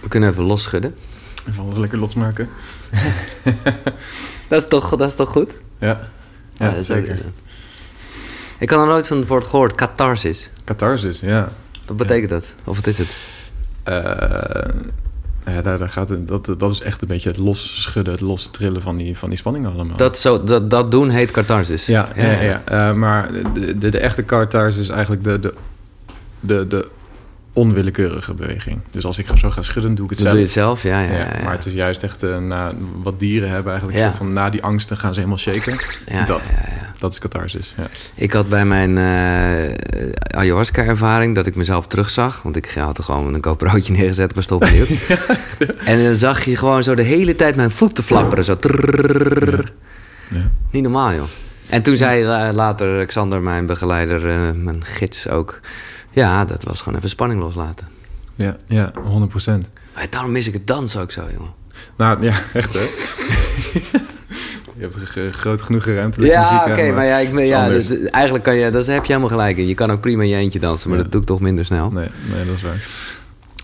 We kunnen even losschudden. Even alles lekker losmaken. Dat is toch, dat is toch goed? Ja, ja, zeker. Ik had er nooit van het woord gehoord. Catharsis. Catharsis, ja. Wat betekent dat? Of wat is het? Eh, ja, daar, daar gaat het, dat, dat is echt een beetje het losschudden, het lostrillen van die, van die spanningen allemaal. Dat, zo, dat, dat doen heet catharsis. Ja, ja, ja, ja. Eh, maar de, de, de echte catharsis is eigenlijk de, de, de, de onwillekeurige beweging. Dus als ik zo ga schudden, doe ik het zelf. Doe je het zelf, ja, ja, ja, ja. Maar het is juist echt eh, na, wat dieren hebben eigenlijk. Soort van, na die angsten gaan ze helemaal shaken. dat, dat is catharsis. Ik had bij mijn eh, uh, ayahuasca-ervaring dat ik mezelf terugzag. Want ik had er gewoon een koopbroodje neergezet, maar stop nu. en dan zag je gewoon zo de hele tijd mijn voeten flapperen. Zo. Niet normaal, joh. En toen zei later Xander, mijn begeleider, mijn gids ook ja, dat was gewoon even spanning loslaten. Ja, ja, 100 procent. Daarom mis ik het dansen ook zo, jongen. Nou ja, echt hè. Je hebt groot genoeg ruimte. Ja, oké, maar ja, ik, ben- ja dus, eigenlijk kan je, dat heb je helemaal gelijk in. Je kan ook prima in je eentje dansen, maar Ja. dat doe ik toch minder snel. Nee, nee, dat is waar.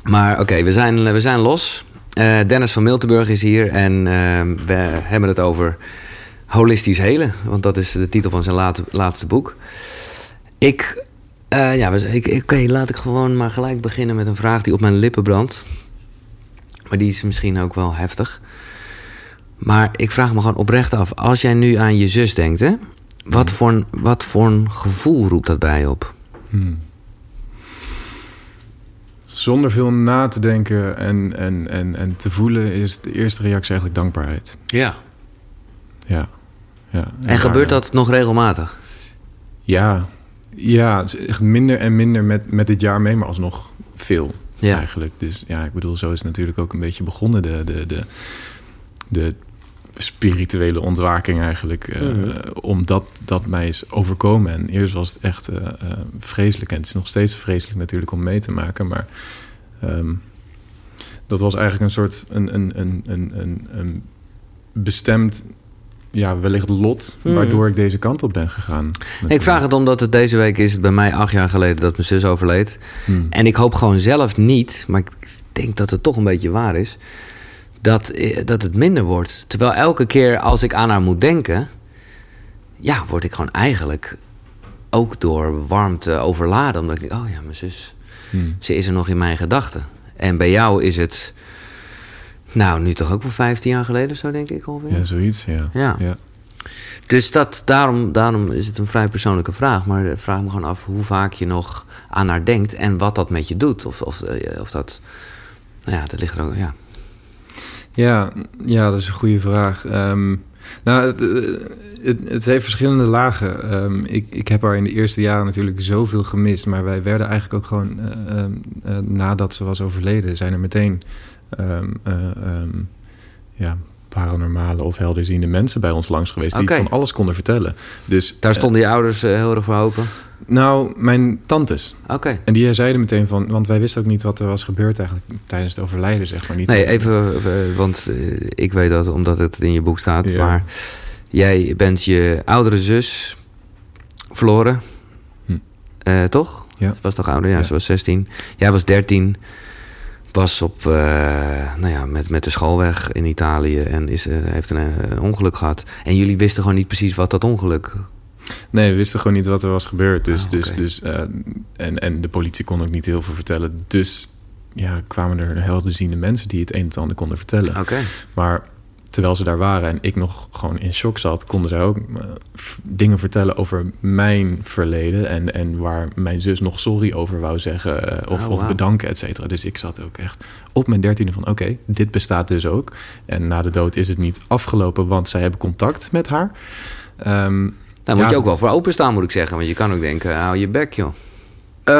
Maar oké, we, zijn, we zijn los. Eh, Dennis van Miltenburg is hier en eh, we hebben het over holistisch helen. Want dat is de titel van zijn laat- laatste boek. Ik, eh, ja, ik, oké, laat ik gewoon maar gelijk beginnen met een vraag die op mijn lippen brandt. Maar die is misschien ook wel heftig. Maar ik vraag me gewoon oprecht af. Als jij nu aan je zus denkt, hè? Wat, voor een, wat voor een gevoel roept dat bij je op? Hmm. Zonder veel na te denken en, en, en, en te voelen is de eerste reactie eigenlijk dankbaarheid. Ja. Ja. ja. En gebeurt dat nog regelmatig? Ja. Ja, het is echt minder en minder met, met dit jaar mee, maar alsnog veel Ja. eigenlijk. Dus ja, ik bedoel, zo is het natuurlijk ook een beetje begonnen, de, de, de, de spirituele ontwaking eigenlijk. Mhm. Omdat dat mij is overkomen. En eerst was het echt eh, eh, vreselijk. En het is nog steeds vreselijk natuurlijk om mee te maken. Maar ehm, dat was eigenlijk een soort een, een, een, een, een, een bestemd, ja, wellicht lot, Mhm. waardoor ik deze kant op ben gegaan. Ik vraag het omdat het deze week is bij mij acht jaar geleden dat mijn zus overleed. Hmm. En ik hoop gewoon zelf niet, maar ik denk dat het toch een beetje waar is, dat, eh, dat het minder wordt. Terwijl elke keer als ik aan haar moet denken, ja, word ik gewoon eigenlijk ook door warmte overladen. Omdat ik denk, oh ja, mijn zus, Hmm. ze is er nog in mijn gedachten. En bij jou is het, nou, nu toch ook wel 15 jaar geleden zo, denk ik ongeveer. Ja, zoiets, ja. Ja. ja. Dus dat, daarom, daarom is het een vrij persoonlijke vraag. Maar ik vraag me gewoon af hoe vaak je nog aan haar denkt en wat dat met je doet. Of, of, eh, of dat. Nou ja, dat ligt er ook. Ja. Ja, ja, dat is een goede vraag. Ehm, nou, het, eh, het, het heeft verschillende lagen. Ehm, ik, ik heb haar in de eerste jaren natuurlijk zoveel gemist. Maar wij werden eigenlijk ook gewoon, eh, ehm, eh, nadat ze was overleden, zijn er meteen ehm, eh, ehm, ja, paranormale of helderziende mensen bij ons langs geweest. Die van alles konden vertellen. Dus Daar eh, stonden je ouders eh, heel erg voor open. nou, mijn tantes. Oké. En die zeiden meteen van, want wij wisten ook niet wat er was gebeurd eigenlijk tijdens het overlijden, zeg maar. Niet Nee, even, want ik weet dat omdat het in je boek staat. Ja. Maar jij bent je oudere zus verloren. Hm. Toch? Ja. Ze was toch ouder? Ja, Ja. ze was 16. Jij was 13. Was op, eh, nou ja, met, met de schoolweg in Italië en is, eh, heeft een eh, ongeluk gehad. En jullie wisten gewoon niet precies wat dat ongeluk... Nee, we wisten gewoon niet wat er was gebeurd. Dus, Ah, dus, dus, en, en de politie kon ook niet heel veel vertellen. Dus ja, kwamen er helderziende mensen die het een en ander konden vertellen. Oké. Maar terwijl ze daar waren en ik nog gewoon in shock zat, konden zij ook eh, dingen vertellen over mijn verleden. En, en waar mijn zus nog sorry over wou zeggen. eh, of, Oh, of bedanken, et cetera. Dus ik zat ook echt op mijn dertiende van: oké, dit bestaat dus ook. En na de dood is het niet afgelopen, want zij hebben contact met haar. Ehm, Daar moet Ja, je ook wel voor openstaan, moet ik zeggen. Want je kan ook denken, hou je bek, joh. Eh,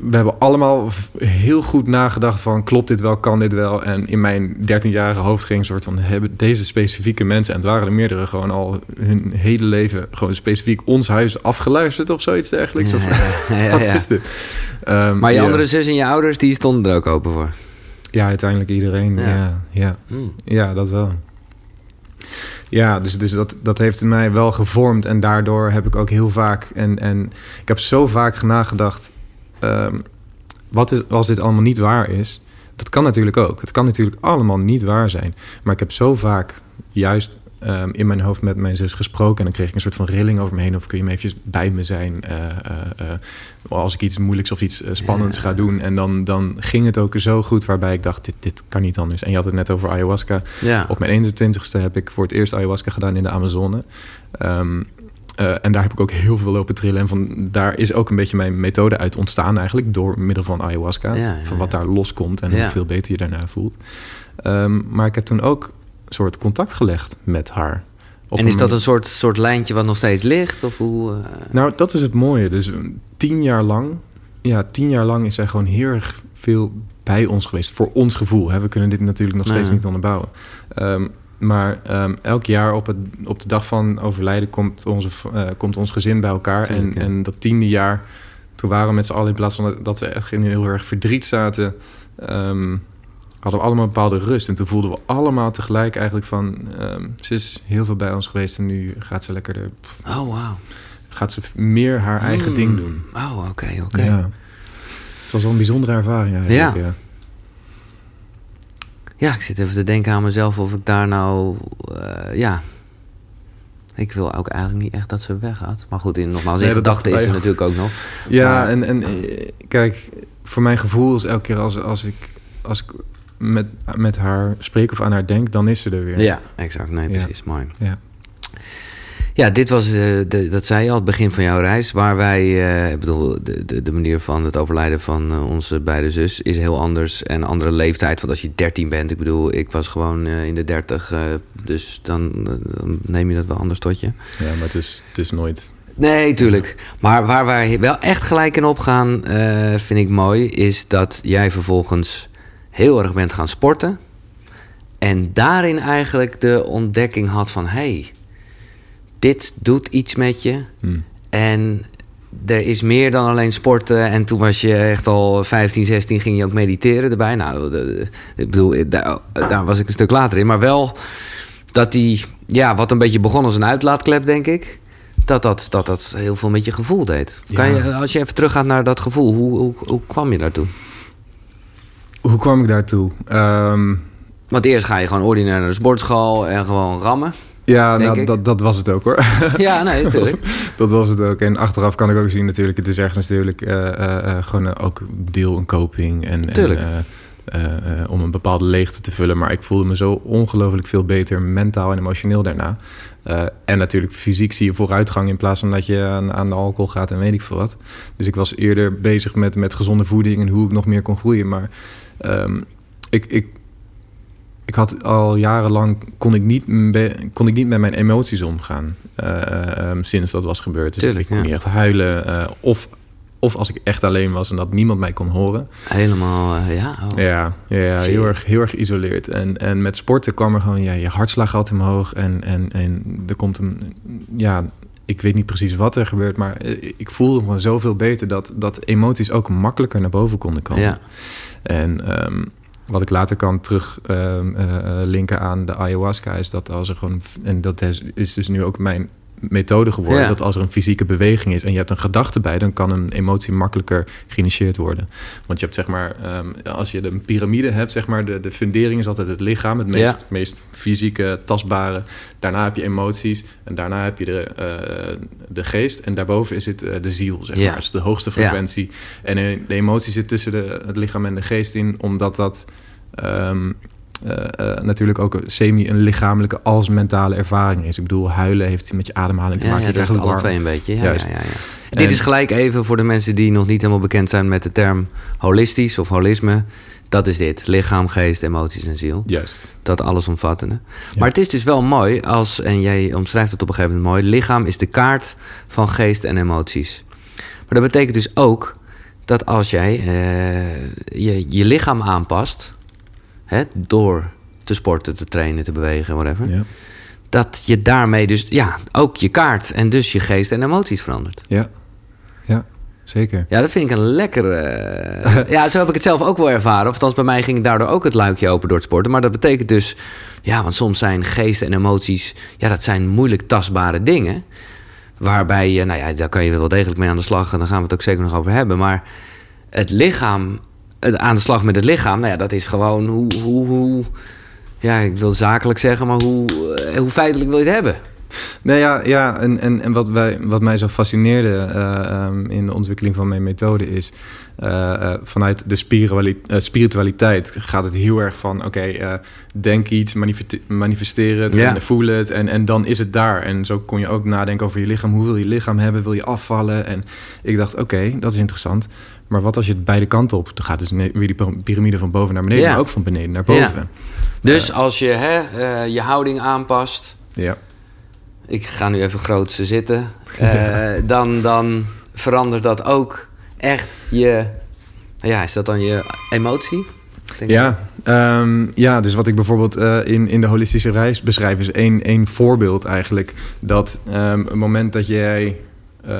we hebben allemaal heel goed nagedacht van klopt dit wel, kan dit wel. En in mijn 13-jarige hoofd ging een soort van hebben deze specifieke mensen, en het waren er meerdere, gewoon al hun hele leven gewoon specifiek ons huis afgeluisterd of zoiets dergelijks. Ja, Of, ja, ja, wat is dit? Ehm, Maar je andere zus en je ouders, die stonden er ook open voor. Ja, uiteindelijk iedereen. Ja. Ja, ja, Hmm. ja, dat wel. Ja, dus, dus dat, dat heeft mij wel gevormd. En daardoor heb ik ook heel vaak... En, en ik heb zo vaak nagedacht... ehm, wat is, als dit allemaal niet waar is... Dat kan natuurlijk ook. Het kan natuurlijk allemaal niet waar zijn. Maar ik heb zo vaak juist ehm, in mijn hoofd met mijn zus gesproken. En dan kreeg ik een soort van rilling over me heen. Of kun je me eventjes bij me zijn uh, uh, als ik iets moeilijks of iets spannends ga doen. En dan, dan ging het ook zo goed waarbij ik dacht, dit, dit kan niet anders. En je had het net over ayahuasca. Ja. Op mijn 21ste heb ik voor het eerst ayahuasca gedaan in de Amazone. Um, uh, en daar heb ik ook heel veel lopen trillen. En van daar is ook een beetje mijn methode uit ontstaan eigenlijk. Door middel van ayahuasca. Ja, ja, van wat ja. daar loskomt en Ja. hoeveel beter je daarna voelt. Um, maar ik heb toen ook soort contact gelegd met haar. Op en is dat een soort, soort lijntje wat nog steeds ligt? Of hoe, eh, Nou, dat is het mooie. Dus um, tien jaar lang... Ja, tien jaar lang is zij gewoon heel erg veel bij ons geweest. Voor ons gevoel. Hè. We kunnen dit natuurlijk nog steeds niet onderbouwen. Um, maar um, elk jaar op, het, op de dag van overlijden komt, onze, uh, komt ons gezin bij elkaar. Tuurlijk, en, ja. en dat tiende jaar, toen waren we met z'n allen... in plaats van dat we echt in heel erg verdriet zaten... Um, hadden we allemaal een bepaalde rust. En toen voelden we allemaal tegelijk eigenlijk van... Um, ze is heel veel bij ons geweest en nu gaat ze lekker... De, pff, Oh, wauw. gaat ze meer haar eigen Hmm. ding doen. Oh, oké, oké. Ja. Het was wel een bijzondere ervaring eigenlijk. Ja. Ja. Ja, ik zit even te denken aan mezelf of ik daar nou... eh, ja... Ik wil ook eigenlijk niet echt dat ze weggaat. Maar goed, in, nogmaals, in Nee, gedachten dachten is ze natuurlijk ook nog. Ja, Maar- en, en eh, kijk, voor mijn gevoel is elke keer als, als ik, als ik met, met haar spreek of aan haar denk, dan is ze er weer. Ja, exact. Nee, Ja. precies. Mooi. Ja. Ja, dit was, eh, de, dat zei je al, het begin van jouw reis. Waar wij, eh, ik bedoel, de, de, de manier van het overlijden van eh, onze beide zus is heel anders. En een andere leeftijd. Want als je 13 bent, ik bedoel, ik was gewoon in de 30. eh, dus dan, dan neem je dat wel anders tot je. ja, maar het is, het is nooit... Nee, tuurlijk. Maar waar wij wel echt gelijk in opgaan, vind ik mooi, is dat jij vervolgens heel erg bent gaan sporten. En daarin eigenlijk de ontdekking had van: hé, hey, dit doet iets met je. Hm. En er is meer dan alleen sporten. En toen was je echt al 15, 16, ging je ook mediteren erbij. Nou, ik bedoel, daar, daar was ik een stuk later in. Maar wel dat die, ja, wat een beetje begon als een uitlaatklep, denk ik. Dat dat, dat, dat heel veel met je gevoel deed. Kan Ja. je, als je even teruggaat naar dat gevoel, hoe, hoe, hoe kwam je daartoe? Hoe kwam ik daartoe? Ehm, Want eerst ga je gewoon ordinair naar de sportschool en gewoon rammen. ja, nou, dat, dat was het ook hoor. Ja, nee, natuurlijk. dat was het ook. En achteraf kan ik ook zien natuurlijk, het is ergens natuurlijk eh, eh, eh, gewoon ook deel een coping. En, om een bepaalde leegte te vullen. Maar ik voelde me zo ongelooflijk veel beter mentaal en emotioneel daarna. En natuurlijk fysiek zie je vooruitgang in plaats van dat je aan, aan de alcohol gaat en weet ik veel wat. Dus ik was eerder bezig met, met gezonde voeding en hoe ik nog meer kon groeien. Maar ehm, ik, ik, ik had al jarenlang kon ik niet, kon ik niet met mijn emoties omgaan. eh, ehm, sinds dat was gebeurd. Dus Tuurlijk, ik kon ja. niet echt huilen. eh, of, of als ik echt alleen was en dat niemand mij kon horen. Helemaal, eh, ja. oh. Ja, ja, ja heel, erg, heel erg geïsoleerd. En, en met sporten kwam er gewoon, ja, je hartslag gaat omhoog. En, en, en er komt een, ja, ik weet niet precies wat er gebeurt, maar eh, ik voelde gewoon zoveel beter dat, dat emoties ook makkelijker naar boven konden komen. Ja. En ehm, wat ik later kan terug ehm, eh, eh, linken aan de ayahuasca is dat als er gewoon, en dat is dus nu ook mijn methode geworden, Ja. dat als er een fysieke beweging is en je hebt een gedachte bij, dan kan een emotie makkelijker geïnitieerd worden. Want je hebt zeg maar, ehm, als je een piramide hebt, zeg maar, de, de fundering is altijd het lichaam, het meest, Ja. meest fysieke, tastbare. Daarna heb je emoties en daarna heb je de, eh, de geest en daarboven is het eh, de ziel, zeg Ja. maar. Dat is de hoogste frequentie. En eh, de emotie zit tussen de, het lichaam en de geest in, omdat dat ehm, eh, eh, natuurlijk ook een semi een lichamelijke als mentale ervaring is. Ik bedoel, huilen heeft met je ademhaling te maken. ja, je krijgt het alle warm. twee een beetje. Ja, Juist. Ja, ja, ja. En- Dit is gelijk even voor de mensen die nog niet helemaal bekend zijn met de term holistisch of holisme. Dat is dit. Lichaam, geest, emoties en ziel. Juist. Dat allesomvattende. Maar het is dus wel mooi als, en jij omschrijft het op een gegeven moment mooi, lichaam is de kaart van geest en emoties. Maar dat betekent dus ook dat als jij eh, je, je lichaam aanpast, hè, door te sporten, te trainen, te bewegen, whatever, Ja. dat je daarmee dus ja, ook je kaart en dus je geest en emoties verandert. Ja. Ja, zeker. Ja, dat vind ik een lekker. eh, ja, zo heb ik het zelf ook wel ervaren. Of althans, bij mij ging daardoor ook het luikje open door het sporten. Maar dat betekent dus. Ja, want soms zijn geest en emoties. Ja, dat zijn moeilijk tastbare dingen. Waarbij je. Nou ja, daar kan je wel degelijk mee aan de slag. En daar gaan we het ook zeker nog over hebben. Maar het lichaam aan de slag met het lichaam, nou ja, dat is gewoon hoe, hoe, hoe ja, ik wil zakelijk zeggen, maar hoe, eh, hoe feitelijk wil je het hebben? Nee, ja, ja en, en, en wat, wij, wat mij zo fascineerde eh, ehm, in de ontwikkeling van mijn methode is... Uh, vanuit de spiritualiteit gaat het heel erg van... oké, denk iets, manifesteer het en voel het en, en dan is het daar. En zo kon je ook nadenken over je lichaam. Hoe wil je lichaam hebben? Wil je afvallen? En ik dacht, oké, dat is interessant. Maar wat als je het beide kanten op... dan gaat dus weer die piramide van boven naar beneden... maar ook van beneden naar boven. Dus als je hè, je houding aanpast... Ja ik ga nu even groot zitten, uh, dan, dan verandert dat ook echt je. Ja, is dat dan je emotie? ja, um, ja, dus wat ik bijvoorbeeld uh, in, in de holistische reis beschrijf, is één, één voorbeeld eigenlijk. Dat um, het moment dat jij. Uh,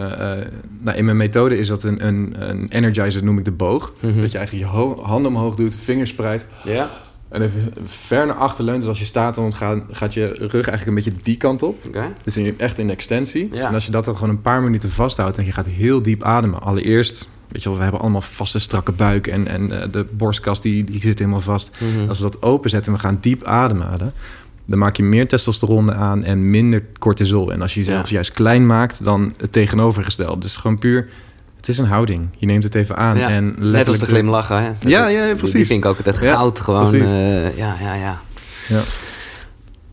nou, in mijn methode is dat een, een, een energizer, noem ik de boog. Mm -hmm. Dat je eigenlijk je handen omhoog doet, vingers spreidt. Ja. En even ver naar achter leunt. Dus als je staat, dan gaat, gaat je rug eigenlijk een beetje die kant op. Okay. Dus je echt in extensie. En als je dat dan gewoon een paar minuten vasthoudt en je gaat heel diep ademen. Allereerst, weet je wel, we hebben allemaal vaste strakke buik en, en uh, de borstkast die, die zit helemaal vast. Mm -hmm. Als we dat openzetten en we gaan diep ademen, dan maak je meer testosteron aan en minder cortisol. En als je jezelf ja. juist klein maakt, dan het tegenovergestelde. Dus gewoon puur het is een houding. Je neemt het even aan. En letterlijk Net als de glimlachen. Hè? ja, ja, ja, precies. Die vind ik ook altijd goud gewoon. Uh, ja, ja, ja, ja.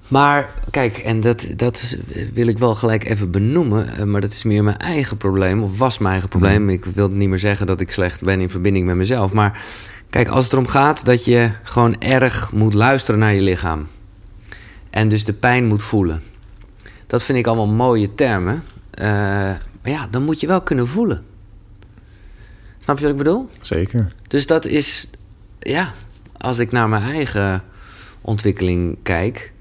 Maar kijk, en dat, dat wil ik wel gelijk even benoemen. Eh, maar dat is meer mijn eigen probleem. Of was mijn eigen probleem. Mm. Ik wil niet meer zeggen dat ik slecht ben in verbinding met mezelf. Maar kijk, als het erom gaat dat je gewoon erg moet luisteren naar je lichaam. En dus de pijn moet voelen. Dat vind ik allemaal mooie termen. Uh, maar ja, dan moet je wel kunnen voelen. Snap je wat ik bedoel? Zeker. Dus dat is, ja, als ik naar mijn eigen ontwikkeling kijk,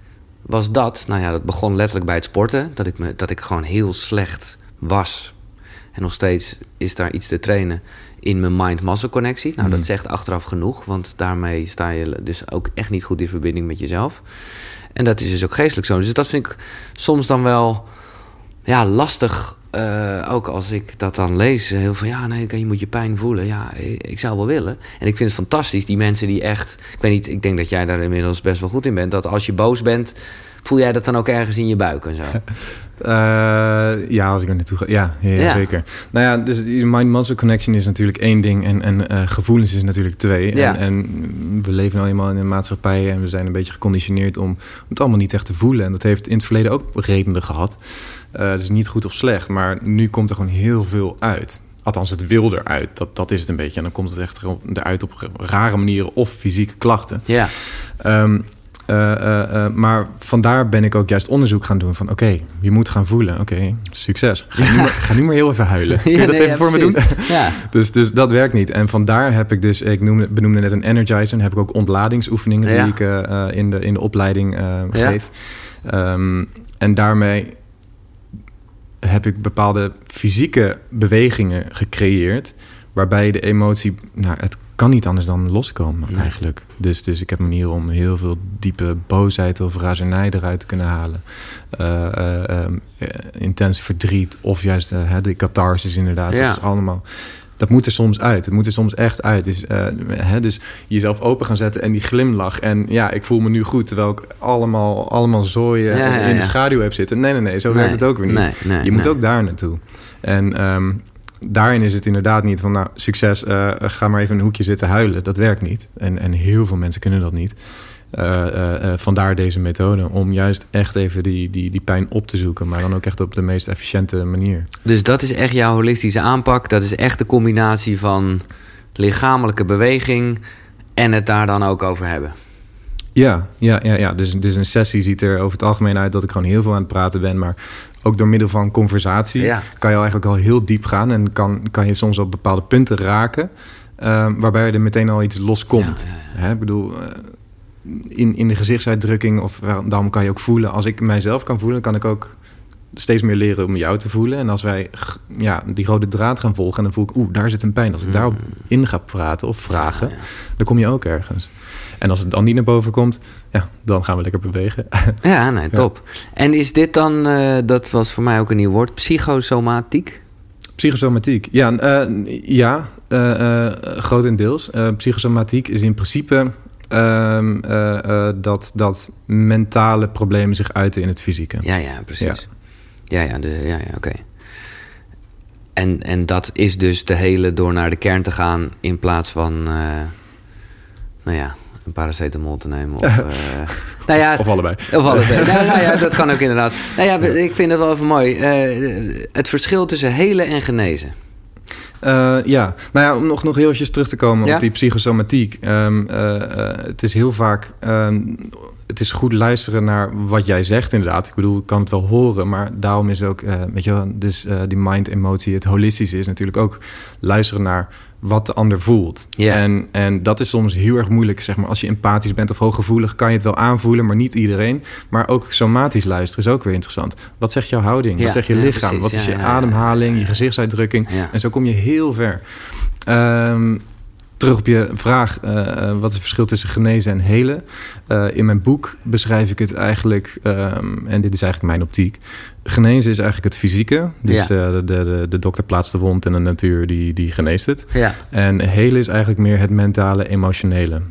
was dat, nou ja, dat begon letterlijk bij het sporten. Dat ik, me, dat ik gewoon heel slecht was. En nog steeds is daar iets te trainen in mijn mind-muscle connectie. Nou, dat mm. zegt achteraf genoeg, want daarmee sta je dus ook echt niet goed in verbinding met jezelf. En dat is dus ook geestelijk zo. Dus dat vind ik soms dan wel ja, lastig uh, ook als ik dat dan lees, heel van ja, nee, je moet je pijn voelen. Ja, ik zou wel willen. En ik vind het fantastisch, die mensen die echt, ik weet niet, ik denk dat jij daar inmiddels best wel goed in bent. Dat als je boos bent, voel jij dat dan ook ergens in je buik en zo? Uh, ja, als ik er naartoe ga. Ja, ja, ja, zeker. Nou ja, dus die mind-muscle connection is natuurlijk één ding. En, en uh, gevoelens is natuurlijk twee. Ja. En, en, we leven nou eenmaal in een maatschappij... en we zijn een beetje geconditioneerd om, om het allemaal niet echt te voelen. En dat heeft in het verleden ook redenen gehad. Uh, dus niet goed of slecht. Maar nu komt er gewoon heel veel uit. Althans, het wil eruit. Dat, dat is het een beetje. En dan komt het echt eruit op rare manieren of fysieke klachten. Ja. Um, uh, uh, maar vandaar ben ik ook juist onderzoek gaan doen van... oké, je moet gaan voelen. Oké, okay, succes. Ga nu, maar, ga nu maar heel even huilen. Kun je ja, dat nee, even ja, voor precies. me doen? Ja. dus, dus dat werkt niet. En vandaar heb ik dus... ik noemde, benoemde net een energizer... heb ik ook ontladingsoefeningen... die ik in, de, in de opleiding geef. Um, en daarmee heb ik bepaalde fysieke bewegingen gecreëerd... waarbij de emotie... Nou, het kan niet anders dan loskomen nee. eigenlijk. Dus, dus ik heb een manier om heel veel diepe boosheid of razernij eruit te kunnen halen. Uh, uh, um, intens verdriet of juist uh, de catharsis inderdaad. Ja. Dat is allemaal... Dat moet er soms uit. Het moet er soms echt uit. Dus, hè, dus jezelf open gaan zetten en die glimlach. En ja, ik voel me nu goed. Terwijl ik allemaal, allemaal zooien ja, in de schaduw heb zitten. Nee, nee, nee. Zo nee, werkt het ook weer niet. Nee, nee, je moet ook daar naartoe. En um, daarin is het inderdaad niet van, nou, succes, uh, ga maar even in een hoekje zitten huilen. Dat werkt niet. En, en heel veel mensen kunnen dat niet. Uh, uh, vandaar deze methode, om juist echt even die, die, die pijn op te zoeken, maar dan ook echt op de meest efficiënte manier. Dus dat is echt jouw holistische aanpak. Dat is echt de combinatie van lichamelijke beweging en het daar dan ook over hebben. Ja, ja, ja, ja. Dus, dus een sessie ziet er over het algemeen uit dat ik gewoon heel veel aan het praten ben. Maar ook door middel van conversatie ja. kan je eigenlijk al heel diep gaan. En kan, kan je soms op bepaalde punten raken. Uh, waarbij er meteen al iets loskomt. Ja, Hè, ik bedoel, uh, in, in de gezichtsuitdrukking, of daarom kan je ook voelen. Als ik mijzelf kan voelen, kan ik ook steeds meer leren om jou te voelen. En als wij ja, die rode draad gaan volgen, en dan voel ik, oeh, daar zit een pijn. Als ik daarop in ga praten of vragen, dan kom je ook ergens. En als het dan niet naar boven komt, ja, dan gaan we lekker bewegen. Ja, nee, top. Ja. En is dit dan, uh, dat was voor mij ook een nieuw woord, psychosomatiek? Psychosomatiek, ja. Uh, ja uh, grotendeels. psychosomatiek is in principe ehm, dat, dat mentale problemen zich uiten in het fysieke. Ja, ja, precies. Ja, ja, ja, ja, ja oké. En, en dat is dus de hele door naar de kern te gaan in plaats van, nou ja, een paracetamol te nemen. Of, uh, nou ja, of allebei. Of allebei. nou, nou, ja, dat kan ook inderdaad. Nou ja, ik vind het wel even mooi. Uh, het verschil tussen helen en genezen. Uh, ja, nou ja, om nog, nog heel eventjes terug te komen op die psychosomatiek. Um, het is heel vaak um, het is goed luisteren naar wat jij zegt, inderdaad. Ik bedoel, ik kan het wel horen, maar daarom is ook, uh, weet je wel, dus uh, die mind-emotie, het holistische is natuurlijk ook luisteren naar wat de ander voelt. Yeah. En, en dat is soms heel erg moeilijk, zeg maar. Als je empathisch bent of hooggevoelig, kan je het wel aanvoelen, maar niet iedereen. Maar ook somatisch luisteren is ook weer interessant. Wat zegt jouw houding? Wat zegt je lichaam? wat is je ademhaling, je gezichtsuitdrukking? En zo kom je heel ver. Um, terug op je vraag, uh, wat is het verschil tussen genezen en helen? Uh, in mijn boek beschrijf ik het eigenlijk, um, en dit is eigenlijk mijn optiek. Genezen is eigenlijk het fysieke. Dus ja. de, de, de, de, dokter plaatst de wond en de natuur die, die geneest het. Ja. En helen is eigenlijk meer het mentale, emotionele.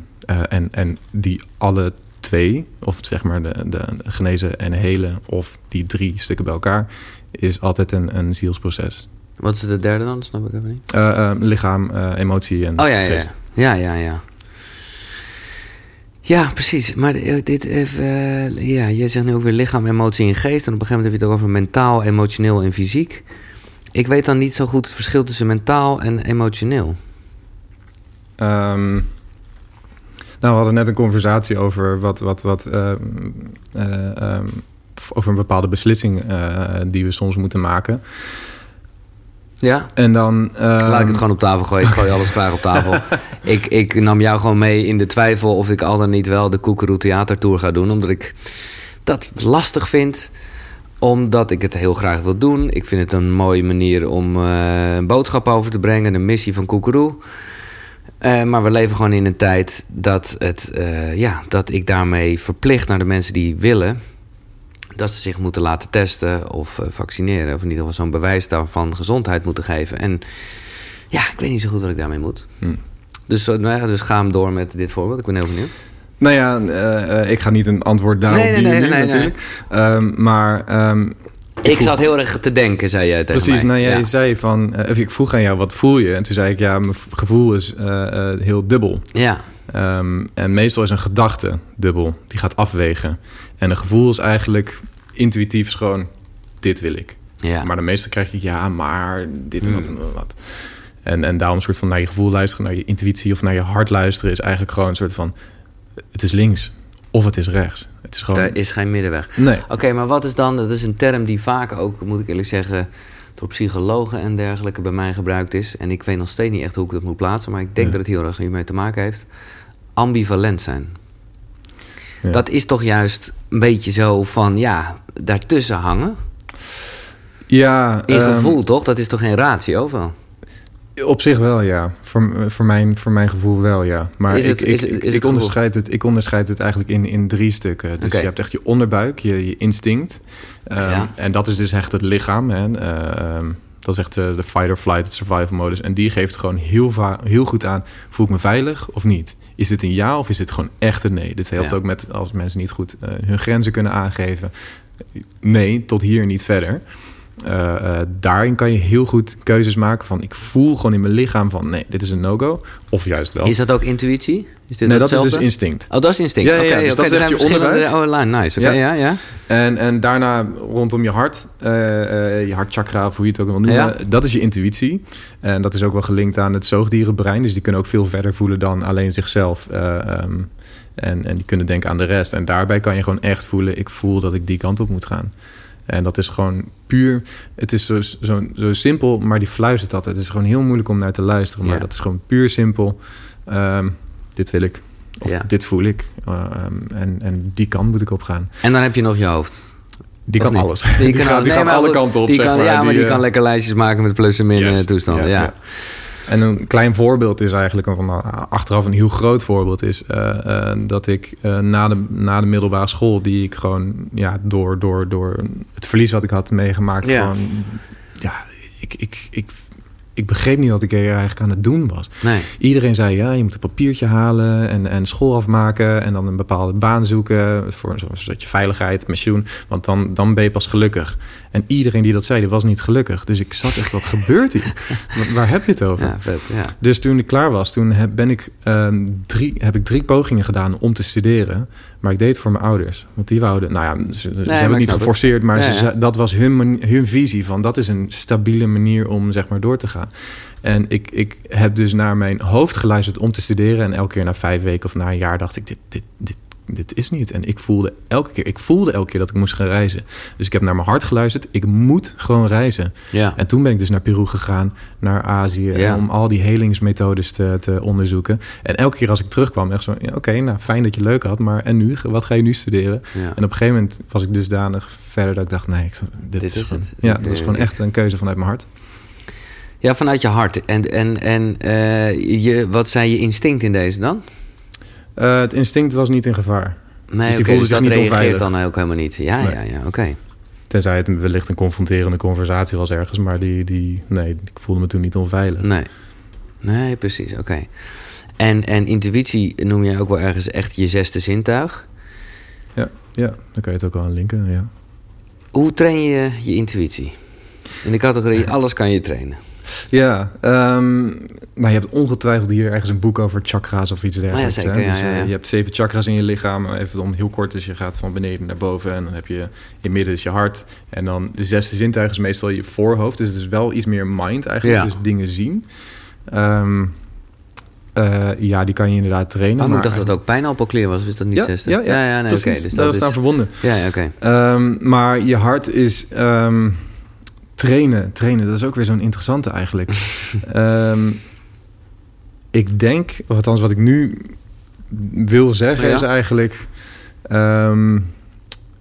En, en die alle twee, of zeg maar de, de genezen en helen, of die drie stukken bij elkaar, is altijd een, een zielsproces. Wat is de derde dan? Dat snap ik even niet. Uh, lichaam, uh, emotie en oh, ja, ja, ja. Ja, ja, ja. precies. Maar dit even, ja, je zegt nu ook weer lichaam, emotie en geest. En op een gegeven moment heb je het ook over mentaal, emotioneel en fysiek. Ik weet dan niet zo goed het verschil tussen mentaal en emotioneel. Um, nou, we hadden net een conversatie over wat, wat, wat uh, um, over een bepaalde beslissing die we soms moeten maken. Ja. En dan... Laat ik het ehm, gewoon op tafel gooien. Ik gooi alles graag op tafel. ik, ik nam jou gewoon mee in de twijfel of ik al dan niet wel de Koekeroe Theatertour ga doen. Omdat ik dat lastig vind. Omdat ik het heel graag wil doen. Ik vind het een mooie manier om uh, een boodschap over te brengen. Een missie van Koekeroe. Uh, maar we leven gewoon in een tijd dat, het, uh, ja, dat ik daarmee verplicht naar de mensen die willen dat ze zich moeten laten testen of uh, vaccineren. Of in ieder geval zo'n bewijs daarvan gezondheid moeten geven. En ja, ik weet niet zo goed wat ik daarmee moet. Hm. Dus, uh, nou ja, dus ga hem door met dit voorbeeld. Ik ben heel benieuwd. Nou ja, uh, ik ga niet een antwoord daarop nee, nee, bieden nee, nee, natuurlijk. Um, maar... Um, ik, ik zat heel erg te denken, zei jij tegen Precies, mij. nou jij ja. zei van... Uh, ik vroeg aan jou, wat voel je? En toen zei ik, ja, mijn gevoel is uh, heel dubbel. Ja. Um, en meestal is een gedachte dubbel. Die gaat afwegen. En een gevoel is eigenlijk intuïtief gewoon... dit wil ik. Ja. Maar de meeste krijg je, ja, maar dit en dat en wat. En, en daarom een soort van naar je gevoel luisteren... naar je intuïtie of naar je hart luisteren... is eigenlijk gewoon een soort van... het is links of het is rechts. Het is gewoon... Er is geen middenweg. Nee. Oké, maar wat is dan... dat is een term die vaak ook, moet ik eerlijk zeggen... door psychologen en dergelijke bij mij gebruikt is. En ik weet nog steeds niet echt hoe ik dat moet plaatsen... maar ik denk ja. dat het heel erg hiermee te maken heeft. Ambivalent zijn. Ja. Dat is toch juist een beetje zo van, ja, daartussen hangen? Ja. In gevoel, um, toch? Dat is toch geen ratio, wel? Op zich wel, ja. Voor, voor, mijn, voor mijn gevoel wel, ja. Maar ik, ik, ik, onderscheid het, ik onderscheid het eigenlijk in, in drie stukken. Dus okay. je hebt echt je onderbuik, je, je instinct. Um, ja. En dat is dus echt het lichaam. Hè. Uh, dat is echt uh, de fight or flight, het survival modus. En die geeft gewoon heel, heel goed aan... voel ik me veilig of niet? Is dit een ja of is dit gewoon echt een nee? Dit helpt ja. ook met als mensen niet goed uh, hun grenzen kunnen aangeven. Nee, tot hier niet verder. Uh, uh, daarin kan je heel goed keuzes maken van... ik voel gewoon in mijn lichaam van... nee, dit is een no-go. Of juist wel. Is dat ook intuïtie? Is dit nee, dat is dus instinct. Oh, dat is instinct. Ja, ja, ja. Okay, dus okay, dat is je onderbuik. Oh, nice. Okay, ja. ja, ja. En, en daarna rondom je hart, uh, uh, je hartchakra of hoe je het ook wil noemen. Dat is je intuïtie. En dat is ook wel gelinkt aan het zoogdierenbrein. Dus die kunnen ook veel verder voelen dan alleen zichzelf. Um, en, en die kunnen denken aan de rest. En daarbij kan je gewoon echt voelen... ik voel dat ik die kant op moet gaan. En dat is gewoon puur... Het is zo, zo, zo simpel, maar die fluistert altijd. Het is gewoon heel moeilijk om naar te luisteren. Maar ja. dat is gewoon puur simpel. Um, dit wil ik. Of ja. dit voel ik. Uh, um, en, en die kant moet ik op gaan. En dan heb je nog je hoofd. Die kan alles. Die, die, kan, gaat, die nee, gaat alle kanten op, die zeg kan, maar. Ja, maar die, die kan lekker lijstjes maken met plus en min toestanden. Ja, ja. En een klein voorbeeld is eigenlijk, een, achteraf een heel groot voorbeeld, is uh, uh, dat ik uh, na, de, na de middelbare school, die ik gewoon ja, door, door, door het verlies wat ik had meegemaakt, ja. gewoon, ja, ik, ik, ik, ik begreep niet wat ik eigenlijk aan het doen was. Nee. Iedereen zei, ja, je moet een papiertje halen en, en school afmaken... en dan een bepaalde baan zoeken voor een stukje veiligheid, pensioen. Want dan, dan ben je pas gelukkig. En iedereen die dat zei, die was niet gelukkig. Dus ik zat echt, wat gebeurt hier? Waar- heb je het over? Ja, vet, ja. Dus toen ik klaar was, toen heb, ben ik, ehm, drie, heb ik drie pogingen gedaan om te studeren. Maar ik deed het voor mijn ouders. Want die wouden, nou ja, ze, hebben het niet geforceerd, maar Ja, ze, dat was hun, hun visie van dat is een stabiele manier om zeg maar door te gaan. En ik, ik heb dus naar mijn hoofd geluisterd om te studeren. En elke keer na vijf weken of na een jaar dacht ik, dit, dit, dit, dit is niet. En ik voelde elke keer, ik voelde elke keer dat ik moest gaan reizen. Dus ik heb naar mijn hart geluisterd. Ik moet gewoon reizen. Ja. En toen ben ik dus naar Peru gegaan, naar Azië, Ja. om al die helingsmethodes te, te onderzoeken. En elke keer als ik terugkwam, echt zo, ja, oké, nou fijn dat je leuk had, maar en nu? Wat ga je nu studeren? Ja. En op een gegeven moment was ik dusdanig verder dat ik dacht, nee, ik, dit, Dit is, gewoon, het. ja, dat is eh, gewoon echt een keuze vanuit mijn hart. Ja, vanuit je hart. En, en, en eh, je, wat zijn je instinct in deze dan? Eh, het instinct was niet in gevaar. Nee, die oké, voelde dus zich dat niet reageert onveilig. dan ook helemaal niet. Ja, Nee. ja, ja, oké. Tenzij het wellicht een confronterende conversatie was ergens, maar die, die, nee, ik voelde me toen niet onveilig. Nee. Nee, precies, oké. En, en intuïtie noem je ook wel ergens echt je zesde zintuig. Ja, ja, dan kan je het ook wel aan linken, ja. Hoe train je je intuïtie? In de categorie alles kan je trainen. Ja, ehm, nou, je hebt ongetwijfeld hier ergens een boek over chakra's of iets dergelijks. zeker, hè? dus, ja, eh, ja. je hebt zeven chakras in je lichaam. Even om heel kort, dus je gaat van beneden naar boven. En dan heb je in midden is je hart. En dan de zesde zintuig is meestal je voorhoofd. Dus het is wel iets meer mind eigenlijk. Ja. Dus dingen zien. Ehm, eh, ja, die kan je inderdaad trainen. Oh, maar ik dacht dat het ook pijnappelklier was. Is dat niet ja, zesde? ja, ja, ja, nee, oké. precies. dus dat dat is aan verbonden. Ja, oké. Ehm, maar je hart is trainen. Trainen, dat is ook weer zo'n interessante eigenlijk. Ehm, ik denk, of althans wat ik nu wil zeggen, Ja. is eigenlijk... ehm,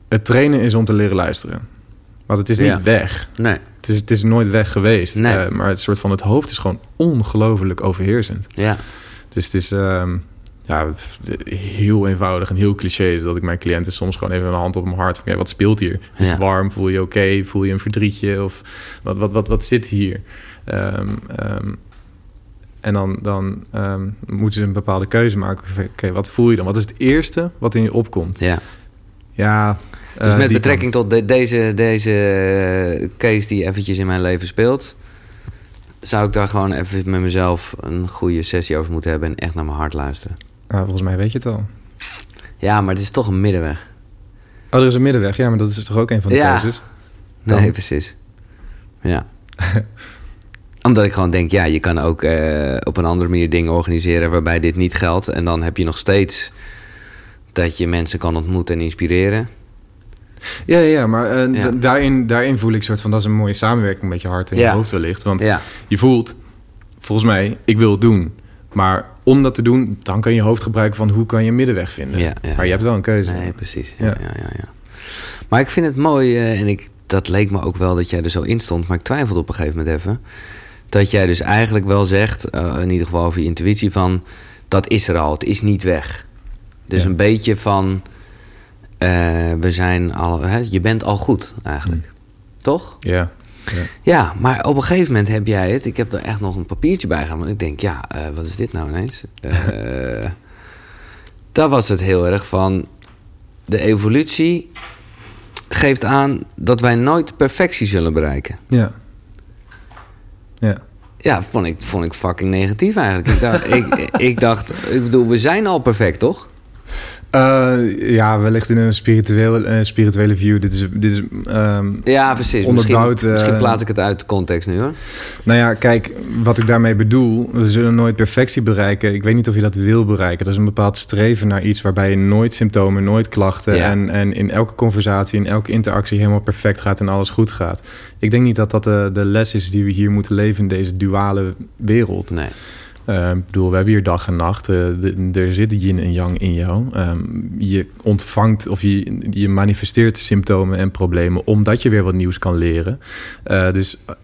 het trainen is om te leren luisteren. Want het is niet Ja. weg. Nee, Het is, het is nooit weg geweest. Nee. Eh, maar het soort van het hoofd is gewoon ongelooflijk overheersend. ja. Dus het is ehm, ja, heel eenvoudig en heel cliché. is dat ik mijn cliënten soms gewoon even een hand op mijn hart... Van, wat speelt hier? Is Ja. het warm? Voel je oké? Voel je een verdrietje? Of wat, wat, wat, wat zit hier? Ehm, ehm, en dan, dan ehm, moeten ze een bepaalde keuze maken. Oké, wat voel je dan? Wat is het eerste wat in je opkomt? ja. Ja, Dus eh, met betrekking kant. tot de- deze, deze eh, case die eventjes in mijn leven speelt... zou ik daar gewoon even met mezelf een goede sessie over moeten hebben... en echt naar mijn hart luisteren. Ah, volgens mij weet je het al. Ja, maar het is toch een middenweg. Oh, er is een middenweg. Ja, maar dat is toch ook een van de Ja. keuzes? Nee, precies. Ja. Omdat ik gewoon denk, ja, je kan ook eh, op een andere manier dingen organiseren waarbij dit niet geldt. En dan heb je nog steeds dat je mensen kan ontmoeten en inspireren. Ja, ja, maar eh, Ja. Daarin, daarin voel ik soort van... dat is een mooie samenwerking met je hart en Ja. je hoofd wellicht. Want Ja, je voelt, volgens mij, ik wil het doen. Maar om dat te doen, dan kan je hoofd gebruiken van... hoe kan je middenweg vinden. Ja, ja, maar je hebt wel een keuze. nee, precies. Ja, Ja. Maar ik vind het mooi, eh, en ik, dat leek me ook wel dat jij er zo in stond, maar ik twijfelde op een gegeven moment even. Dat jij dus eigenlijk wel zegt, eh, in ieder geval over je intuïtie, van dat is er al, het is niet weg. Dus een beetje van, eh, we zijn al, hè, je bent al goed eigenlijk. Toch? Ja. Ja. Ja, maar op een gegeven moment heb jij het. Ik heb er echt nog een papiertje bij gehad. Want ik denk, ja, eh, wat is dit nou ineens? Eh daar was het heel erg van. De evolutie geeft aan dat wij nooit perfectie zullen bereiken. Ja. Ja. Ja, vond ik, vond ik fucking negatief eigenlijk. Ik dacht, ik, ik dacht, ik bedoel, we zijn al perfect, toch? Eh, ja, wellicht in een spirituele, eh, spirituele view. Dit is, dit is ehm, Ja, precies. Misschien, eh, misschien plaat ik het uit de context nu hoor. Nou ja, kijk, wat ik daarmee bedoel, we zullen nooit perfectie bereiken. Ik weet niet of je dat wil bereiken. Dat is een bepaald streven naar iets waarbij je nooit symptomen, nooit klachten Ja. en, en in elke conversatie, in elke interactie helemaal perfect gaat en alles goed gaat. Ik denk niet dat dat de, de les is die we hier moeten leven in deze duale wereld. Nee. Eh, ik bedoel, we hebben hier dag en nacht. Eh, de- er zit yin en yang in jou. Ehm, je ontvangt of je, je manifesteert symptomen en problemen omdat je weer wat nieuws kan leren. Eh, dus eh,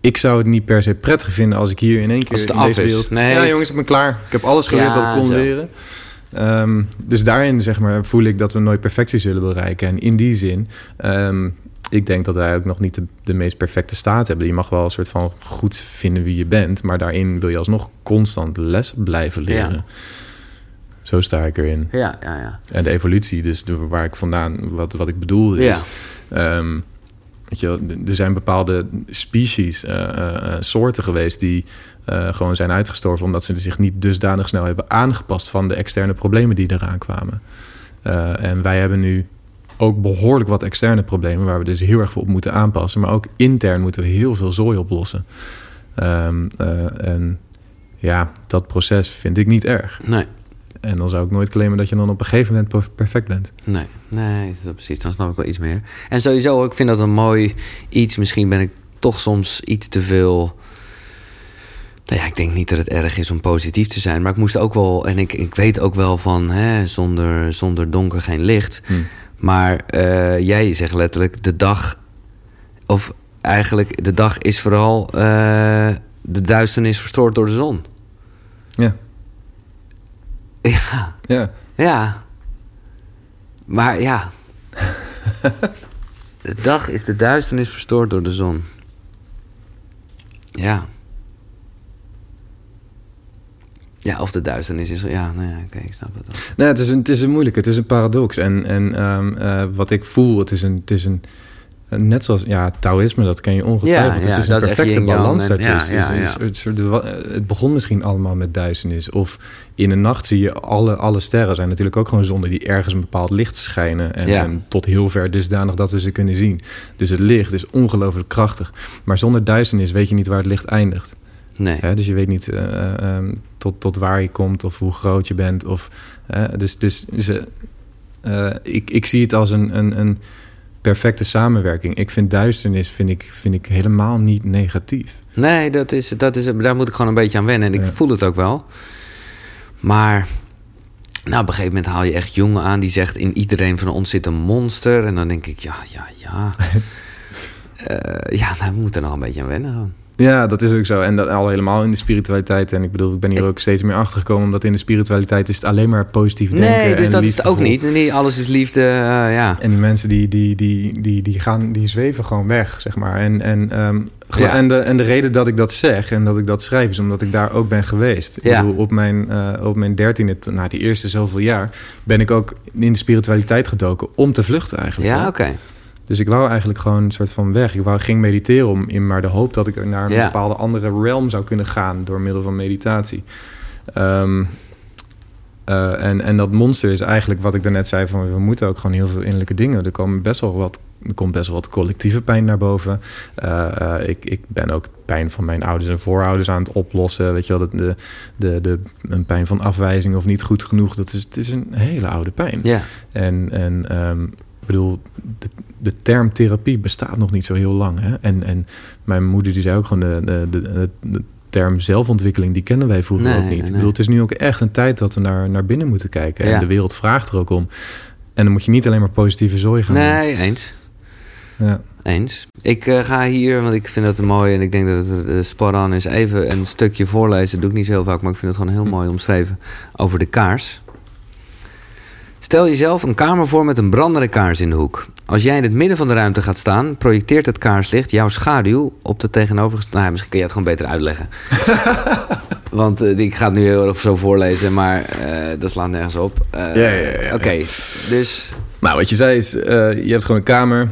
ik zou het niet per se prettig vinden als ik hier in één keer het in af deze is. wereld... Nee. Ja, jongens, ik ben klaar. Ik heb alles geleerd Ja, wat ik kon zo. leren. Ehm, dus daarin zeg maar, voel ik dat we nooit perfectie zullen bereiken. En in die zin ehm, ik denk dat wij ook nog niet de, de, meest perfecte staat hebben. Je mag wel een soort van goed vinden wie je bent, maar daarin wil je alsnog constant les blijven leren. Ja. Zo sta ik erin. Ja, ja, ja. En de evolutie, dus de, waar ik vandaan, wat, wat ik bedoel is... Ja. Um, weet je, er zijn bepaalde species, uh, uh, soorten geweest... die uh, gewoon zijn uitgestorven... omdat ze zich niet dusdanig snel hebben aangepast... van de externe problemen die eraan kwamen. en wij hebben nu ook behoorlijk wat externe problemen... waar we dus heel erg op moeten aanpassen. Maar ook intern moeten we heel veel zooi oplossen. Um, en ja, dat proces vind ik niet erg. Nee. En dan zou ik nooit claimen dat je dan op een gegeven moment perfect bent. Nee, nee, dat precies. Dan snap ik wel iets meer. En sowieso, ik vind dat een mooi iets. Misschien ben ik toch soms iets te veel. Nou ja, ik denk niet dat het erg is om positief te zijn. Maar ik moest ook wel. En ik, ik weet ook wel van. Hè, zonder, zonder donker geen licht. Hm. Maar uh, jij zegt letterlijk de dag. Of eigenlijk, de dag is vooral. Uh, de duisternis verstoord door de zon. Ja. Ja. Ja. Ja. Maar ja. de dag is de duisternis verstoord door de zon. Ja. Ja, of de duisternis is... Ja, nou ja, oké, ik snap het wel. Nee, het is een, het is een moeilijke, het is een paradox. En, en um, uh, wat ik voel, het is een... Het is een net zoals ja, Taoïsme, dat ken je ongetwijfeld. Ja, het is een perfecte balans daartussen. Ja, dus, het begon misschien allemaal met duisternis. Of in de nacht zie je alle, alle sterren zijn natuurlijk ook gewoon zonden die ergens een bepaald licht schijnen. En, en, tot heel ver dusdanig dat we ze kunnen zien. Dus het licht is ongelooflijk krachtig. Maar zonder duisternis weet je niet waar het licht eindigt. Nee. dus je weet niet uh, um, tot, tot waar je komt of hoe groot je bent. Of, uh, dus dus, dus uh, ik, ik zie het als een, een, een perfecte samenwerking. Ik vind duisternis vind ik, vind ik helemaal niet negatief. Nee, dat is, dat is, daar moet ik gewoon een beetje aan wennen. En ik voel het ook wel. Maar nou, op een gegeven moment haal je echt jongen aan die zegt: in iedereen van ons zit een monster. En dan denk ik: ja, ja, ja. uh, ja, nou, we moeten er nog een beetje aan wennen. Gewoon. Ja, dat is ook zo. En dat al helemaal in de spiritualiteit. En ik bedoel, ik ben hier ook steeds meer achter gekomen. Omdat in de spiritualiteit is het alleen maar positief denken. Nee, dus en dat is het ook niet. Nee, alles is liefde, uh, ja. En die mensen die, die, die, die, die, gaan, die zweven gewoon weg, zeg maar. En, en, um, ja. en, de, en de reden dat ik dat zeg en dat ik dat schrijf... is omdat ik daar ook ben geweest. Ja. Ik bedoel, op mijn, uh, op mijn dertiende, na die eerste zoveel jaar... ben ik ook in de spiritualiteit gedoken om te vluchten eigenlijk. Ja, oké. Okay. Dus ik wou eigenlijk gewoon een soort van weg. Ik wou, ging mediteren om in maar de hoop dat ik naar een ja. bepaalde andere realm zou kunnen gaan door middel van meditatie. Um, uh, en, en dat monster is eigenlijk wat ik daarnet zei: van we moeten ook gewoon heel veel innerlijke dingen. Er komen best wel wat. Er komt best wel wat collectieve pijn naar boven. Uh, uh, ik, ik ben ook pijn van mijn ouders en voorouders aan het oplossen. Weet je wel, de, de, de, een pijn van afwijzing of niet goed genoeg. Dat is, het is een hele oude pijn. Ja. En, en um, ik bedoel, de, de term therapie bestaat nog niet zo heel lang. Hè? En, en mijn moeder die zei ook gewoon de, de, term zelfontwikkeling, die kennen wij vroeger nee, ook niet. Nee. Ik bedoel, het is nu ook echt een tijd dat we naar, naar binnen moeten kijken. Ja. En de wereld vraagt er ook om. En dan moet je niet alleen maar positieve zooi gaan Nee, doen. eens. Ja. Eens. Ik uh, ga hier, want ik vind dat mooi en ik denk dat het uh, spot on is, even een stukje voorlezen. Dat doe ik niet zo heel vaak, maar ik vind het gewoon heel hm. mooi omschreven. Over de kaars. Stel jezelf een kamer voor met een brandende kaars in de hoek. Als jij in het midden van de ruimte gaat staan, projecteert het kaarslicht jouw schaduw op de tegenovergestelde. Nou, misschien kun je het gewoon beter uitleggen. Want uh, ik ga het nu heel erg zo voorlezen, maar uh, dat slaat nergens op. Uh, ja, ja, ja, Oké, okay, dus. Nou, wat je zei is: je hebt gewoon een kamer.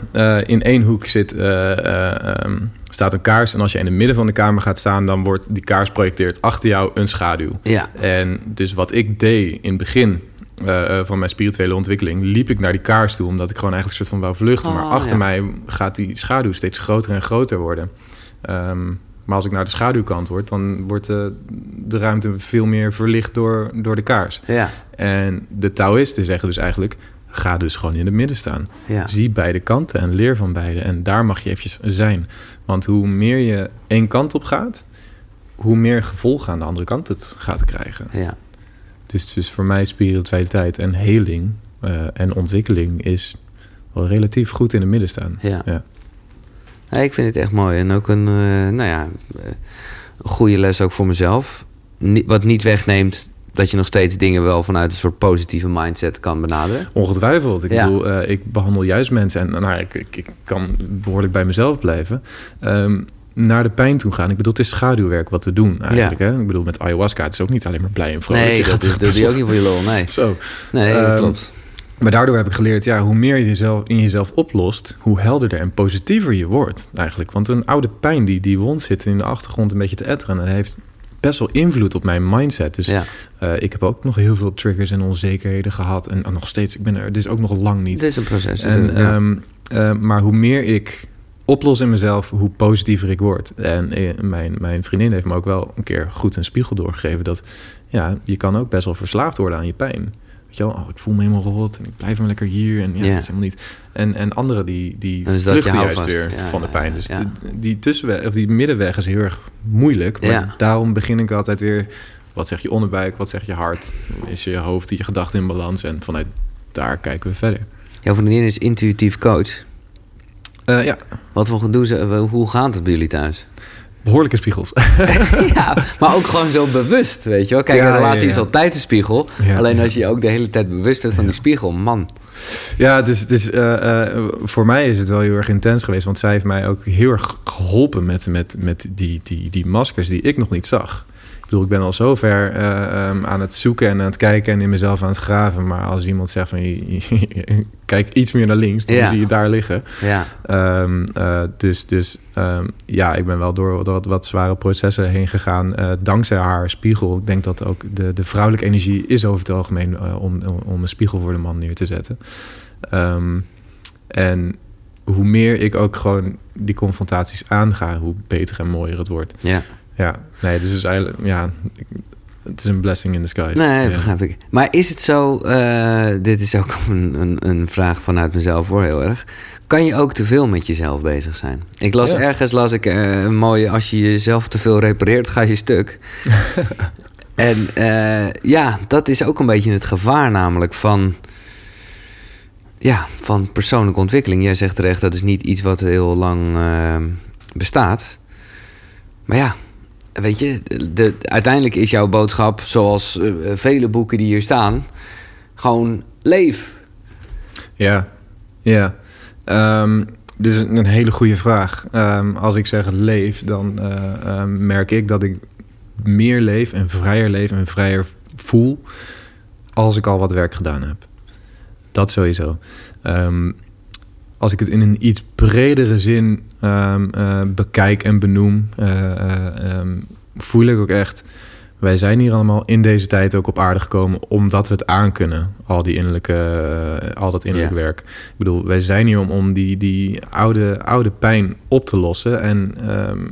in één hoek zit, um, staat een kaars. En als je in het midden van de kamer gaat staan, dan wordt die kaars projecteert achter jou een schaduw. Ja. En dus wat ik deed in het begin uh, van mijn spirituele ontwikkeling liep ik naar die kaars toe, omdat ik gewoon eigenlijk een soort van wou vluchten. Oh, maar achter ja. mij gaat die schaduw steeds groter en groter worden. Um, maar als ik naar de schaduwkant word, dan wordt de, de ruimte veel meer verlicht door, door de kaars. Ja. En de Taoïsten zeggen dus eigenlijk: ga dus gewoon in het midden staan. Ja. Zie beide kanten en leer van beide. En daar mag je eventjes zijn. Want hoe meer je één kant op gaat, hoe meer gevolgen aan de andere kant het gaat krijgen. Ja. Dus, dus voor mij spiritualiteit en heling uh, en ontwikkeling is wel relatief goed in het midden staan. Ja. ja. ja ik vind het echt mooi. En ook een, uh, nou ja, een goede les ook voor mezelf. Wat niet wegneemt dat je nog steeds dingen wel vanuit een soort positieve mindset kan benaderen? Ongetwijfeld. Ik Ja. bedoel, eh, ik behandel juist mensen en nou, ik, ik, ik kan behoorlijk bij mezelf blijven. Ehm, naar de pijn toe gaan. Ik bedoel, het is schaduwwerk wat we doen eigenlijk. Hè? Ik bedoel, met ayahuasca, het is ook niet alleen maar blij en vrolijk. nee, Je dat, gaat is- dat doe je ook niet voor je lol. Nee, Zo. nee dat Ehm, klopt. Maar daardoor heb ik geleerd, ja, hoe meer je jezelf in jezelf oplost, hoe helderder en positiever je wordt eigenlijk. Want een oude pijn die, die wond zit in de achtergrond een beetje te etteren, en dat heeft best wel invloed op mijn mindset. Dus Ja. eh, ik heb ook nog heel veel triggers en onzekerheden gehad en, en nog steeds, ik ben er dus ook nog lang niet. Het is een proces. En, ja. ehm, eh, maar hoe meer ik oplos in mezelf, hoe positiever ik word. En eh, mijn, mijn vriendin heeft me ook wel een keer goed een spiegel doorgegeven... dat ja, je kan ook best wel verslaafd worden aan je pijn. Weet je wel, oh, ik voel me helemaal rot en ik blijf maar lekker hier. En ja, dat is helemaal niet... En, en anderen die, die je vluchten juist weer Ja, van de pijn. Dus ja. de- die tussenweg, of die middenweg is heel erg moeilijk. Maar Ja. daarom begin ik altijd weer... Wat zeg je onderbuik, wat zeg je hart? Is je hoofd, je gedachten in balans? En vanuit daar kijken we verder. Jouw vriendin is intuïtief coach. Eh, ja, Wat voor gedoe ze, hoe gaat het bij jullie thuis? behoorlijke spiegels. ja, maar ook gewoon zo bewust, weet je wel. Kijk, Ja, een relatie ja, is altijd een spiegel. Alleen als je je ook de hele tijd bewust bent van die spiegel, man. Ja, het is, het is, eh, eh, voor mij is het wel heel erg intens geweest. Want zij heeft mij ook heel erg geholpen met, met, met die, die, die maskers die ik nog niet zag. Ik bedoel, ik ben al zo ver eh, ehm, aan het zoeken en aan het kijken en in mezelf aan het graven. Maar als iemand zegt van, je- je- kijk iets meer naar links, dan Ja. zie je daar liggen. Ja, Ehm, eh, dus dus ehm, ja, ik ben wel door, wat, wat zware processen heen gegaan. eh, dankzij haar spiegel. Ik denk dat ook de, de vrouwelijke energie is over het algemeen om, om, een spiegel voor de man neer te zetten. En hoe meer ik ook gewoon die confrontaties aanga, hoe beter en mooier het wordt. ja. Ja, nee, dus het is eigenlijk, ja, het is een blessing in disguise. Nee, Ja. begrijp ik. Maar is het zo, eh, dit is ook een, een, een vraag vanuit mezelf hoor, heel erg. Kan je ook te veel met jezelf bezig zijn? Ik las Ja. ergens, las ik eh, een mooie, als je jezelf te veel repareert, ga je stuk. en eh, ja, dat is ook een beetje het gevaar namelijk van, ja, van persoonlijke ontwikkeling. Jij zegt terecht, dat is niet iets wat heel lang bestaat. Maar ja, weet je, de, uiteindelijk is jouw boodschap, zoals eh, vele boeken die hier staan, gewoon leef. Ja, ja. Ehm, dit is een hele goede vraag. Ehm, als ik zeg leef, dan eh, ehm, merk ik dat ik meer leef en vrijer leef en vrijer voel als ik al wat werk gedaan heb. Dat sowieso. Ehm, als ik het in een iets bredere zin ehm, eh, bekijk en benoem, eh, eh, ehm, voel ik ook echt. Wij zijn hier allemaal in deze tijd ook op aarde gekomen omdat we het aankunnen. Al die innerlijke, al dat innerlijk werk. Ik bedoel, wij zijn hier om, om die, die oude, oude pijn op te lossen. En ehm,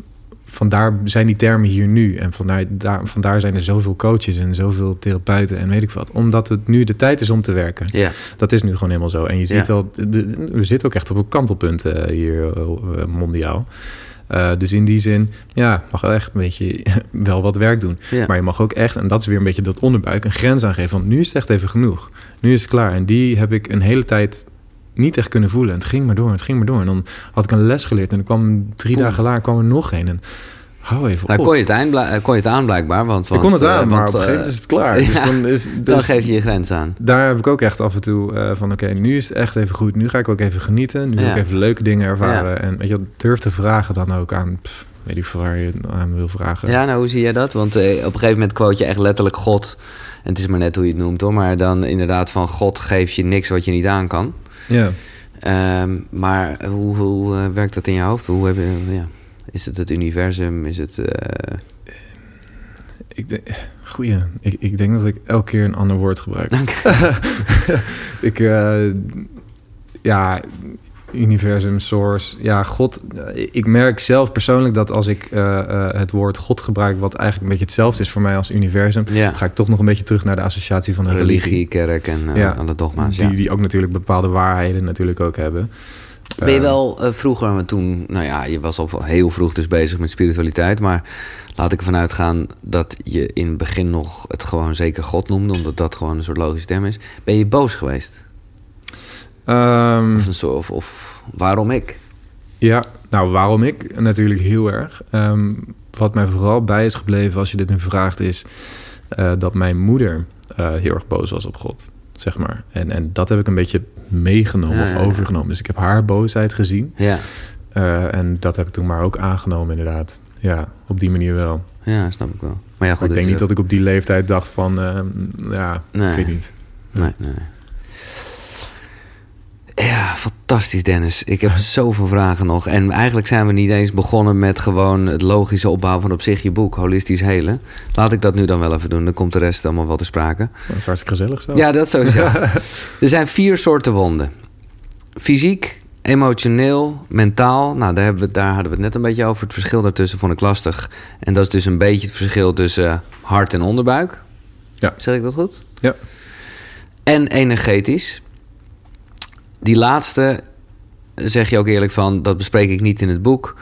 vandaar zijn die termen hier nu. En vandaar, daar, vandaar zijn er zoveel coaches en zoveel therapeuten en weet ik wat. Omdat het nu de tijd is om te werken. Ja, Dat is nu gewoon helemaal zo. En je ziet Ja. wel, de- we zitten ook echt op een kantelpunt eh, hier eh, mondiaal. Eh, dus in die zin, ja, mag wel echt een beetje wel wat werk doen. ja. Maar je mag ook echt, en dat is weer een beetje dat onderbuik, een grens aangeven. Van nu is het echt even genoeg. Nu is het klaar. En die heb ik een hele tijd niet echt kunnen voelen. En het ging maar door, het ging maar door. En dan had ik een les geleerd. En dan kwam drie dagen later kwam er nog een. En hou even Nou, op. kon je, het aan, bla- eh, kon je het aan blijkbaar. Want, ik kon het want, aan, eh, maar want, op een gegeven eh, moment is het klaar. Dus dan is, dan dus, geef je je grens aan. daar heb ik ook echt af en toe eh, van... oké, nu is het echt even goed. Nu ga ik ook even genieten. Nu wil Ja. ik even leuke dingen ervaren. En weet je, durf te vragen dan ook aan... pff, weet ik waar je aan wil vragen. Ja, nou, hoe zie jij dat? Want eh, op een gegeven moment quote je echt letterlijk God. En het is maar net hoe je het noemt hoor. Maar dan inderdaad van God geeft je niks wat je niet aan kan. Ja. Ehm, maar hoe, hoe eh, werkt dat in je hoofd? Hoe heb je, ja, is het het universum? Is het... eh, Ik denk, goeie. Ik, ik denk dat ik elke keer een ander woord gebruik. Dank. ik, eh, ja, universum, source. Ja, God. Ik merk zelf persoonlijk dat als ik eh, eh, het woord God gebruik, wat eigenlijk een beetje hetzelfde is voor mij als universum, ja, ga ik toch nog een beetje terug naar de associatie van religie. religie, kerk en eh, Ja. alle dogma's. Die, ja. die ook natuurlijk bepaalde waarheden natuurlijk ook hebben. Ben je wel vroeger, want toen, nou ja, je was al heel vroeg dus bezig met spiritualiteit, maar laat ik ervan uitgaan dat je in het begin nog het gewoon zeker God noemde, omdat dat gewoon een soort logische term is. Ben je boos geweest? Ehm, Of, soort, of, of waarom ik? Ja, nou waarom ik? Natuurlijk heel erg. Ehm, wat mij vooral bij is gebleven als je dit nu vraagt is... eh, dat mijn moeder eh, heel erg boos was op God, zeg maar. En, en dat heb ik een beetje meegenomen Ja, of ja, ja. overgenomen. Dus ik heb haar boosheid gezien. Ja, eh, en dat heb ik toen maar ook aangenomen, inderdaad. Ja, op die manier wel. ja, snap ik wel. Maar ja, goed, Maar ik denk niet dat ik op die leeftijd dacht van... eh, ja, Nee. ik weet niet. Nee, nee, nee. Ja, fantastisch Dennis. Ik heb zoveel vragen nog. En eigenlijk zijn we niet eens begonnen met gewoon het logische opbouwen van op zich je boek, Holistisch Helen. Laat ik dat nu dan wel even doen. Dan komt de rest allemaal wel te sprake. Dat is hartstikke gezellig zo. Ja, dat sowieso. er zijn vier soorten wonden. Fysiek, emotioneel, mentaal. Nou, daar, hebben we, daar hadden we het net een beetje over. Het verschil daartussen vond ik lastig. En dat is dus een beetje het verschil tussen hart en onderbuik. Ja. Zeg ik dat goed? Ja. En energetisch. Die laatste zeg je ook eerlijk van, dat bespreek ik niet in het boek.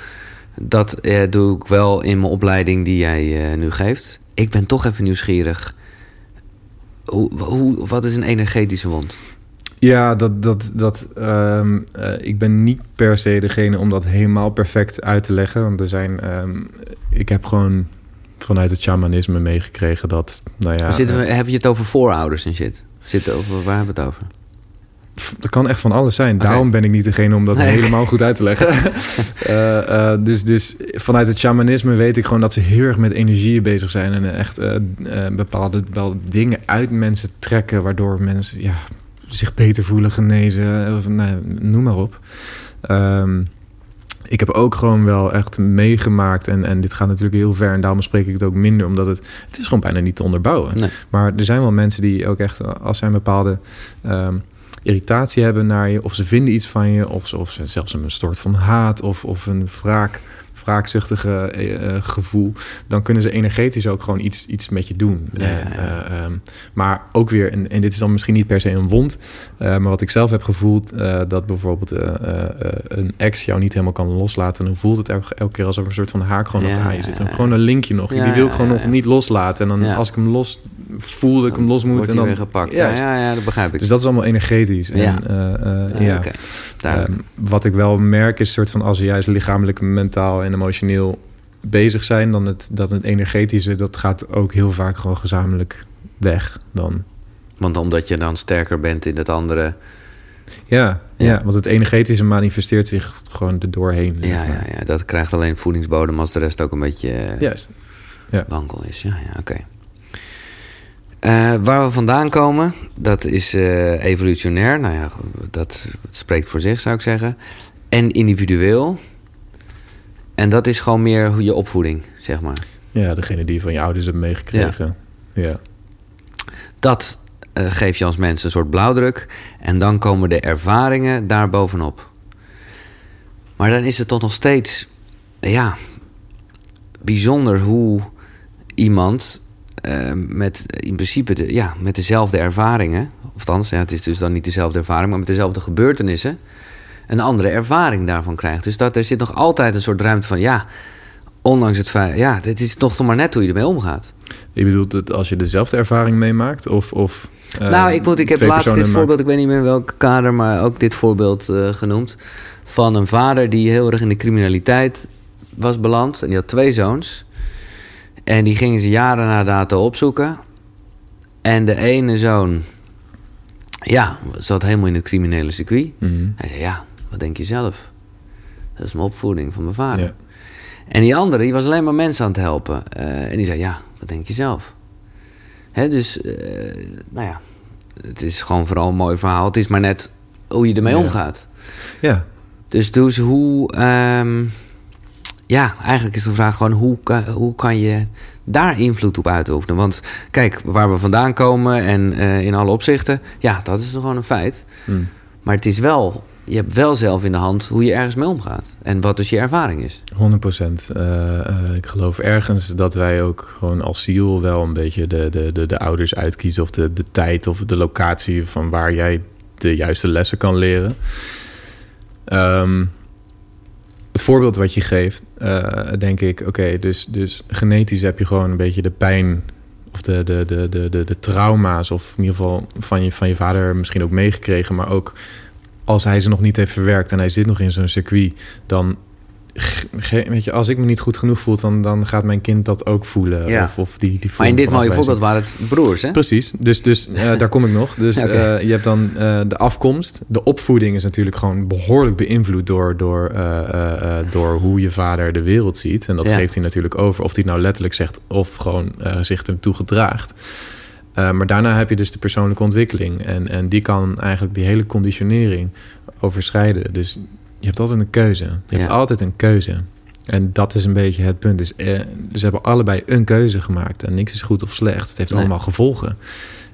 Dat eh, doe ik wel in mijn opleiding die jij eh, nu geeft. Ik ben toch even nieuwsgierig. Hoe, hoe, wat is een energetische wond? Ja, dat, dat, dat, ehm, eh, ik ben niet per se degene om dat helemaal perfect uit te leggen. Want er zijn, ehm, ik heb gewoon vanuit het shamanisme meegekregen dat, nou ja, Zitten we, eh, heb je het over voorouders en shit? Zitten over, waar hebben we het over? Dat kan echt van alles zijn. Daarom ben ik niet degene om dat Nee, helemaal goed uit te leggen. Eh, eh, dus, dus vanuit het shamanisme weet ik gewoon dat ze heel erg met energieën bezig zijn en echt eh, bepaalde, bepaalde dingen uit mensen trekken, waardoor mensen ja, zich beter voelen, genezen, of, nou, noem maar op. Ehm, ik heb ook gewoon wel echt meegemaakt. En, en dit gaat natuurlijk heel ver. En daarom spreek ik het ook minder. Omdat het, het is gewoon bijna niet te onderbouwen. Nee. Maar er zijn wel mensen die ook echt... Als zij een bepaalde ehm, irritatie hebben naar je... Of ze vinden iets van je. Of, ze, of ze zelfs een soort van haat. Of, of een wraak, wraakzuchtige eh, eh, gevoel. Dan kunnen ze energetisch ook gewoon iets, iets met je doen. Ja, ja, En, ja. eh, ehm, maar ook weer... En, en dit is dan misschien niet per se een wond. maar wat ik zelf heb gevoeld... dat bijvoorbeeld een ex jou niet helemaal kan loslaten... dan voelt het elke, elke keer alsof er een soort van haak gewoon Ja, nog aan je zit. ja, En gewoon een linkje nog. Die wil ik gewoon nog niet loslaten. En dan als ik hem los voel dat ik hem los moet... Wordt en dan weer gepakt. Ja, ja, ja, dat begrijp ik. Dus dat is allemaal energetisch. En, Ja. Ah, ja. Ehm, wat ik wel merk is soort van als ze juist lichamelijk, mentaal en emotioneel bezig zijn, dan het, dat het energetische, dat gaat ook heel vaak gewoon gezamenlijk weg dan. Want omdat je dan sterker bent in het andere... Ja, ja. Ja. want het energetische manifesteert zich gewoon er doorheen. Ja, ja, ja, dat krijgt alleen voedingsbodem als de rest ook een beetje Juist. wankel is. Ja, ja, oké. Eh, waar we vandaan komen, dat is eh, evolutionair. Nou ja, dat spreekt voor zich, zou ik zeggen. En individueel. En dat is gewoon meer hoe je opvoeding, zeg maar. Ja, degene die je van je ouders hebt meegekregen. Ja. Dat eh geeft je als mens een soort blauwdruk. En dan komen de ervaringen daar bovenop. Maar dan is het toch nog steeds, ja, bijzonder hoe iemand eh, met in principe de, ja, met dezelfde ervaringen, of althans, ja, het is dus dan niet dezelfde ervaring, maar met dezelfde gebeurtenissen, een andere ervaring daarvan krijgt. Dus dat er zit nog altijd een soort ruimte van, ja, ondanks het feit, ja, het is toch nog maar net hoe je ermee omgaat. Je bedoelt het als je dezelfde ervaring meemaakt? Of, of eh, nou, ik, moet, ik heb laatst dit voorbeeld, ik weet niet meer in welk kader, maar ook dit voorbeeld eh, genoemd. Van een vader die heel erg in de criminaliteit was beland. En die had twee zoons. En die gingen ze jaren na dato opzoeken. En de ene zoon, ja, zat helemaal in het criminele circuit. Mhm. Hij zei, ja, wat denk je zelf? Dat is mijn opvoeding van mijn vader. Ja. En die andere, die was alleen maar mensen aan het helpen. Eh, en die zei, ja, wat denk je zelf? Hè, dus, eh, nou ja, het is gewoon vooral een mooi verhaal. Het is maar net hoe je ermee Ja. omgaat. ja, Dus dus hoe... ehm, ja, eigenlijk is de vraag gewoon... Hoe kan, hoe kan je daar invloed op uitoefenen? Want kijk, waar we vandaan komen... en eh, in alle opzichten... ja, dat is toch gewoon een feit. Mhm. Maar het is wel... je hebt wel zelf in de hand hoe je ergens mee omgaat. En wat dus je ervaring is. 100 procent. Eh, ik geloof ergens dat wij ook gewoon als ziel wel een beetje de, de, de, de ouders uitkiezen. Of de, de tijd of de locatie van waar jij de juiste lessen kan leren. Ehm, het voorbeeld wat je geeft, eh, denk ik, oké, dus, dus genetisch heb je gewoon een beetje de pijn of de, de, de, de, de, de trauma's, of in ieder geval van je, van je vader misschien ook meegekregen, maar ook als hij ze nog niet heeft verwerkt en hij zit nog in zo'n circuit, dan weet je, als ik me niet goed genoeg voel, dan, dan gaat mijn kind dat ook voelen. Ja. Of, of die, die Maar in dit mooie voorbeeld waren het broers, hè? Precies, dus, dus eh, daar kom ik nog. Dus eh, je hebt dan eh, de afkomst. De opvoeding is natuurlijk gewoon behoorlijk beïnvloed door, door, door hoe je vader de wereld ziet. En dat Ja. geeft hij natuurlijk over. Of hij het nou letterlijk zegt of gewoon zich ertoe gedraagt. Eh, maar daarna heb je dus de persoonlijke ontwikkeling. En, en die kan eigenlijk die hele conditionering overschrijden. Dus je hebt altijd een keuze. Je hebt altijd een keuze. En dat is een beetje het punt. Dus eh, ze hebben allebei een keuze gemaakt. En niks is goed of slecht. Het heeft Nee. allemaal gevolgen.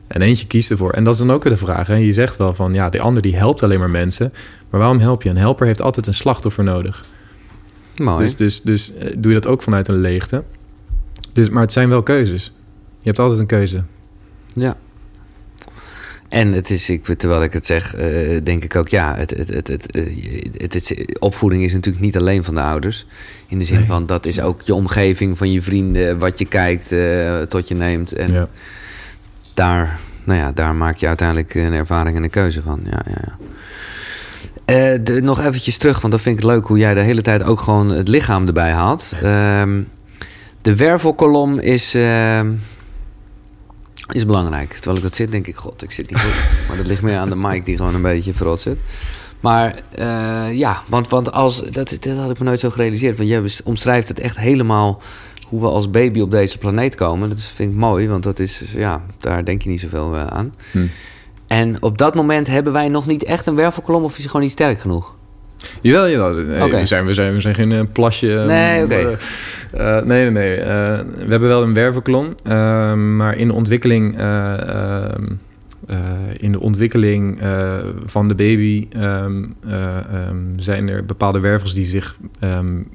En eentje kiest ervoor. En dat is dan ook weer de vraag. Hè? Je zegt wel van, ja, de ander die helpt alleen maar mensen. Maar waarom help je? Een helper heeft altijd een slachtoffer nodig. Mooi. Dus, dus, dus eh, doe je dat ook vanuit een leegte. Dus, maar het zijn wel keuzes. Je hebt altijd een keuze. Ja. En het is, ik, terwijl ik het zeg, eh, denk ik ook, ja, het, het, het, het, eh, het, het- opvoeding is natuurlijk niet alleen van de ouders. In de zin Nee. van, dat is ook je omgeving, van je vrienden, wat je kijkt, eh, tot je neemt. En ja. daar, nou ja, daar maak je uiteindelijk een ervaring en een keuze van. Ja, ja, ja. De, nog eventjes terug, want dat vind ik leuk hoe jij de hele tijd ook gewoon het lichaam erbij haalt. Ehm, de wervelkolom is, ehm, is belangrijk. Terwijl ik dat zit, denk ik, god, ik zit niet goed. Maar dat ligt meer aan de mic die gewoon een beetje verrot zit. Maar eh, ja, want, want als, dat, dat had ik me nooit zo gerealiseerd. Want jij omschrijft het echt helemaal hoe we als baby op deze planeet komen. Dat vind ik mooi, want dat is, ja, daar denk je niet zoveel eh, aan. Hm. En op dat moment hebben wij nog niet echt een wervelkolom of is hij gewoon niet sterk genoeg? Jawel, jawel. Nee, we, zijn, we, zijn, we zijn geen eh, plasje. eh, Nee, oké. eh, nee, nee, nee. We hebben wel een wervelkolom. eh, maar in de ontwikkeling... eh, ehm, eh, in de ontwikkeling van de baby ehm, eh, ehm, zijn er bepaalde wervels die zich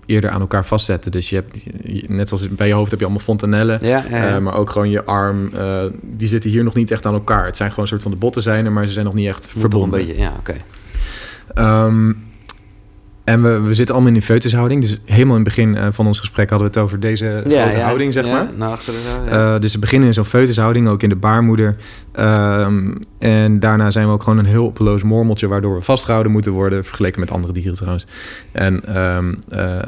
eerder aan elkaar vastzetten. Dus je hebt, net als bij je hoofd heb je allemaal fontanellen. Ja, ja, ja. Maar ook gewoon je arm, die zitten hier nog niet echt aan elkaar. Het zijn gewoon een soort van de botten zijn er, maar ze zijn nog niet echt verbonden. Een beetje, ja, oké. Ehm, en we, we zitten allemaal in die foetushouding. Dus helemaal in het begin eh, van ons gesprek hadden we het over deze grote houding, zeg ja, maar. Naar achteren ja. Eh, dus we beginnen in zo'n foetushouding, ook in de baarmoeder. Ehm, en daarna zijn we ook gewoon een hulpeloos mormeltje... waardoor we vastgehouden moeten worden... vergeleken met andere dieren trouwens. En ehm, eh,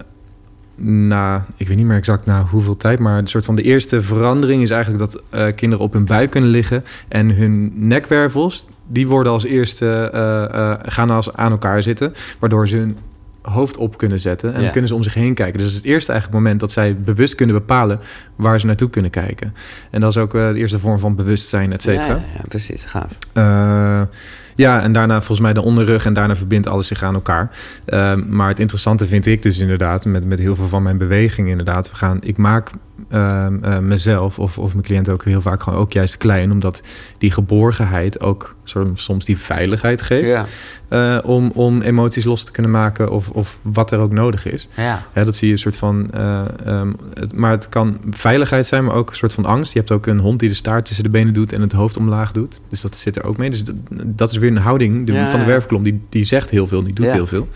na, ik weet niet meer exact na hoeveel tijd... maar een soort van de eerste verandering is eigenlijk... dat kinderen op hun buik kunnen liggen... en hun nekwervels, die worden als eerste... gaan als aan elkaar zitten... waardoor ze hun hoofd op kunnen zetten. En Ja. dan kunnen ze om zich heen kijken. Dus dat is het eerste eigenlijk moment dat zij bewust kunnen bepalen waar ze naartoe kunnen kijken. En dat is ook eh, de eerste vorm van bewustzijn, et cetera. Ja, precies, gaaf. Eh, ja, en daarna volgens mij de onderrug en daarna verbindt alles zich aan elkaar. Eh, maar het interessante vind ik dus inderdaad, met, met heel veel van mijn beweging inderdaad, we gaan, ik maak mezelf of, of mijn cliënt ook heel vaak gewoon ook juist klein, omdat die geborgenheid ook soms die veiligheid geeft Ja, eh, om, om emoties los te kunnen maken of, of wat er ook nodig is. ja. Ja, dat zie je een soort van. eh, ehm, het, maar het kan veiligheid zijn, maar ook een soort van angst. Je hebt ook een hond die de staart tussen de benen doet en het hoofd omlaag doet. Dus dat zit er ook mee. Dus dat, dat is weer een houding de, Ja, van de werfklom. Die, die zegt heel veel, die doet heel veel.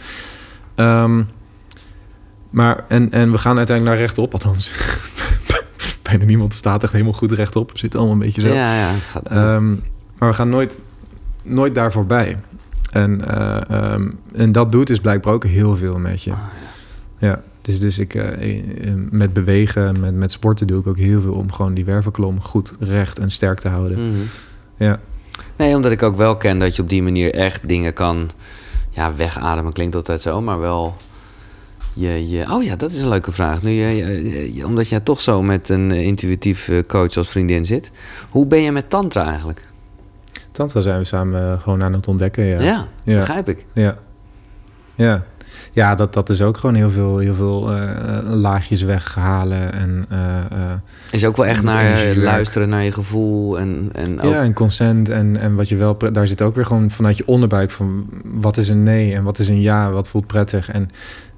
Ehm, maar en, en we gaan uiteindelijk naar rechtop, althans. Bijna niemand staat echt helemaal goed rechtop. We zitten allemaal een beetje zo. Ja, ja. Gaat- Ehm, maar we gaan nooit, nooit daar voorbij. En, eh, ehm, en dat doet dus blijkbaar ook heel veel met je. Ah, ja. dus, dus ik, eh, eh, met bewegen, met, met sporten doe ik ook heel veel om gewoon die wervelkolom goed recht en sterk te houden. Mhm. Ja. Nee, omdat ik ook wel ken dat je op die manier echt dingen kan... Ja, wegademen klinkt altijd zo, maar wel... Je, je, oh ja, dat is een leuke vraag. Nu, je, je- je- omdat jij toch zo met een eh, intuïtief eh, coach als vriendin zit. Hoe ben je met tantra eigenlijk? Tantra zijn we samen eh, gewoon aan het ontdekken. Ja, Ja, Ja. begrijp ik. ja. ja. ja dat, dat is ook gewoon heel veel, heel veel laagjes weghalen. En, Is ook wel echt naar luisteren naar je gevoel. En, en ook, Ja, en consent en, en wat je wel... Daar zit ook weer gewoon vanuit je onderbuik van... wat is een nee en wat is een ja, wat voelt prettig. En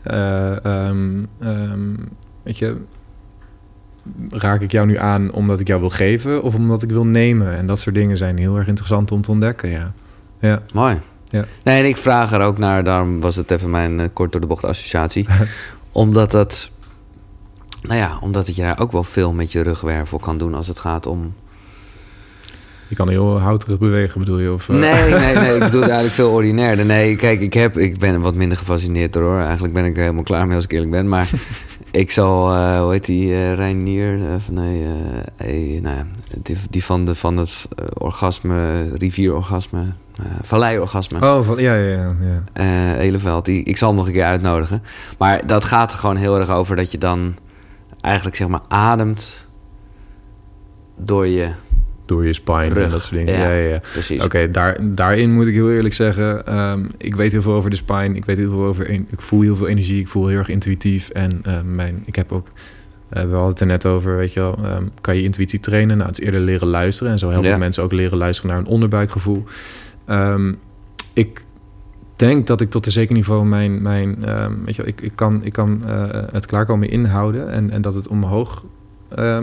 eh, ehm, ehm, weet je... Raak ik jou nu aan omdat ik jou wil geven of omdat ik wil nemen? En dat soort dingen zijn heel erg interessant om te ontdekken, ja. Ja, Mooi. Ja. Nee, en ik vraag er ook naar, daarom was het even mijn eh, kort door de bocht associatie. omdat dat, nou ja, omdat het je daar ook wel veel met je rugwervel kan doen als het gaat om Je kan heel houterig bewegen, bedoel je? Of, eh? Nee, nee, nee. Ik bedoel eigenlijk veel ordinairder. Nee, kijk, ik, heb, ik ben wat minder gefascineerd door hoor. Eigenlijk ben ik er helemaal klaar mee als ik eerlijk ben. Maar ik zal, uh, hoe heet die, uh, Reinier? Of nee, uh, nou ja, die, die, van, de, van het orgasme, rivierorgasme, valleiorgasme. Oh, van, ja, ja, ja. ja. Eleveld, die, ik zal hem nog een keer uitnodigen. Maar dat gaat er gewoon heel erg over dat je dan eigenlijk zeg maar ademt door je door je spine Rug. en dat soort dingen. Ja, Ja, ja, precies. Oké, daar, daarin moet ik heel eerlijk zeggen, ehm, ik weet heel veel over de spine. Ik weet heel veel over, ik voel heel veel energie. Ik voel heel erg intuïtief en ehm, mijn, ik heb ook, eh, we hadden het er net over, weet je wel, ehm, kan je intuïtie trainen? Nou, het is eerder leren luisteren en zo helpen Ja. mensen ook leren luisteren naar hun onderbuikgevoel. Ik denk dat ik tot een zeker niveau mijn, mijn weet je wel, ik, ik kan, ik kan eh, het klaarkomen inhouden en, en dat het omhoog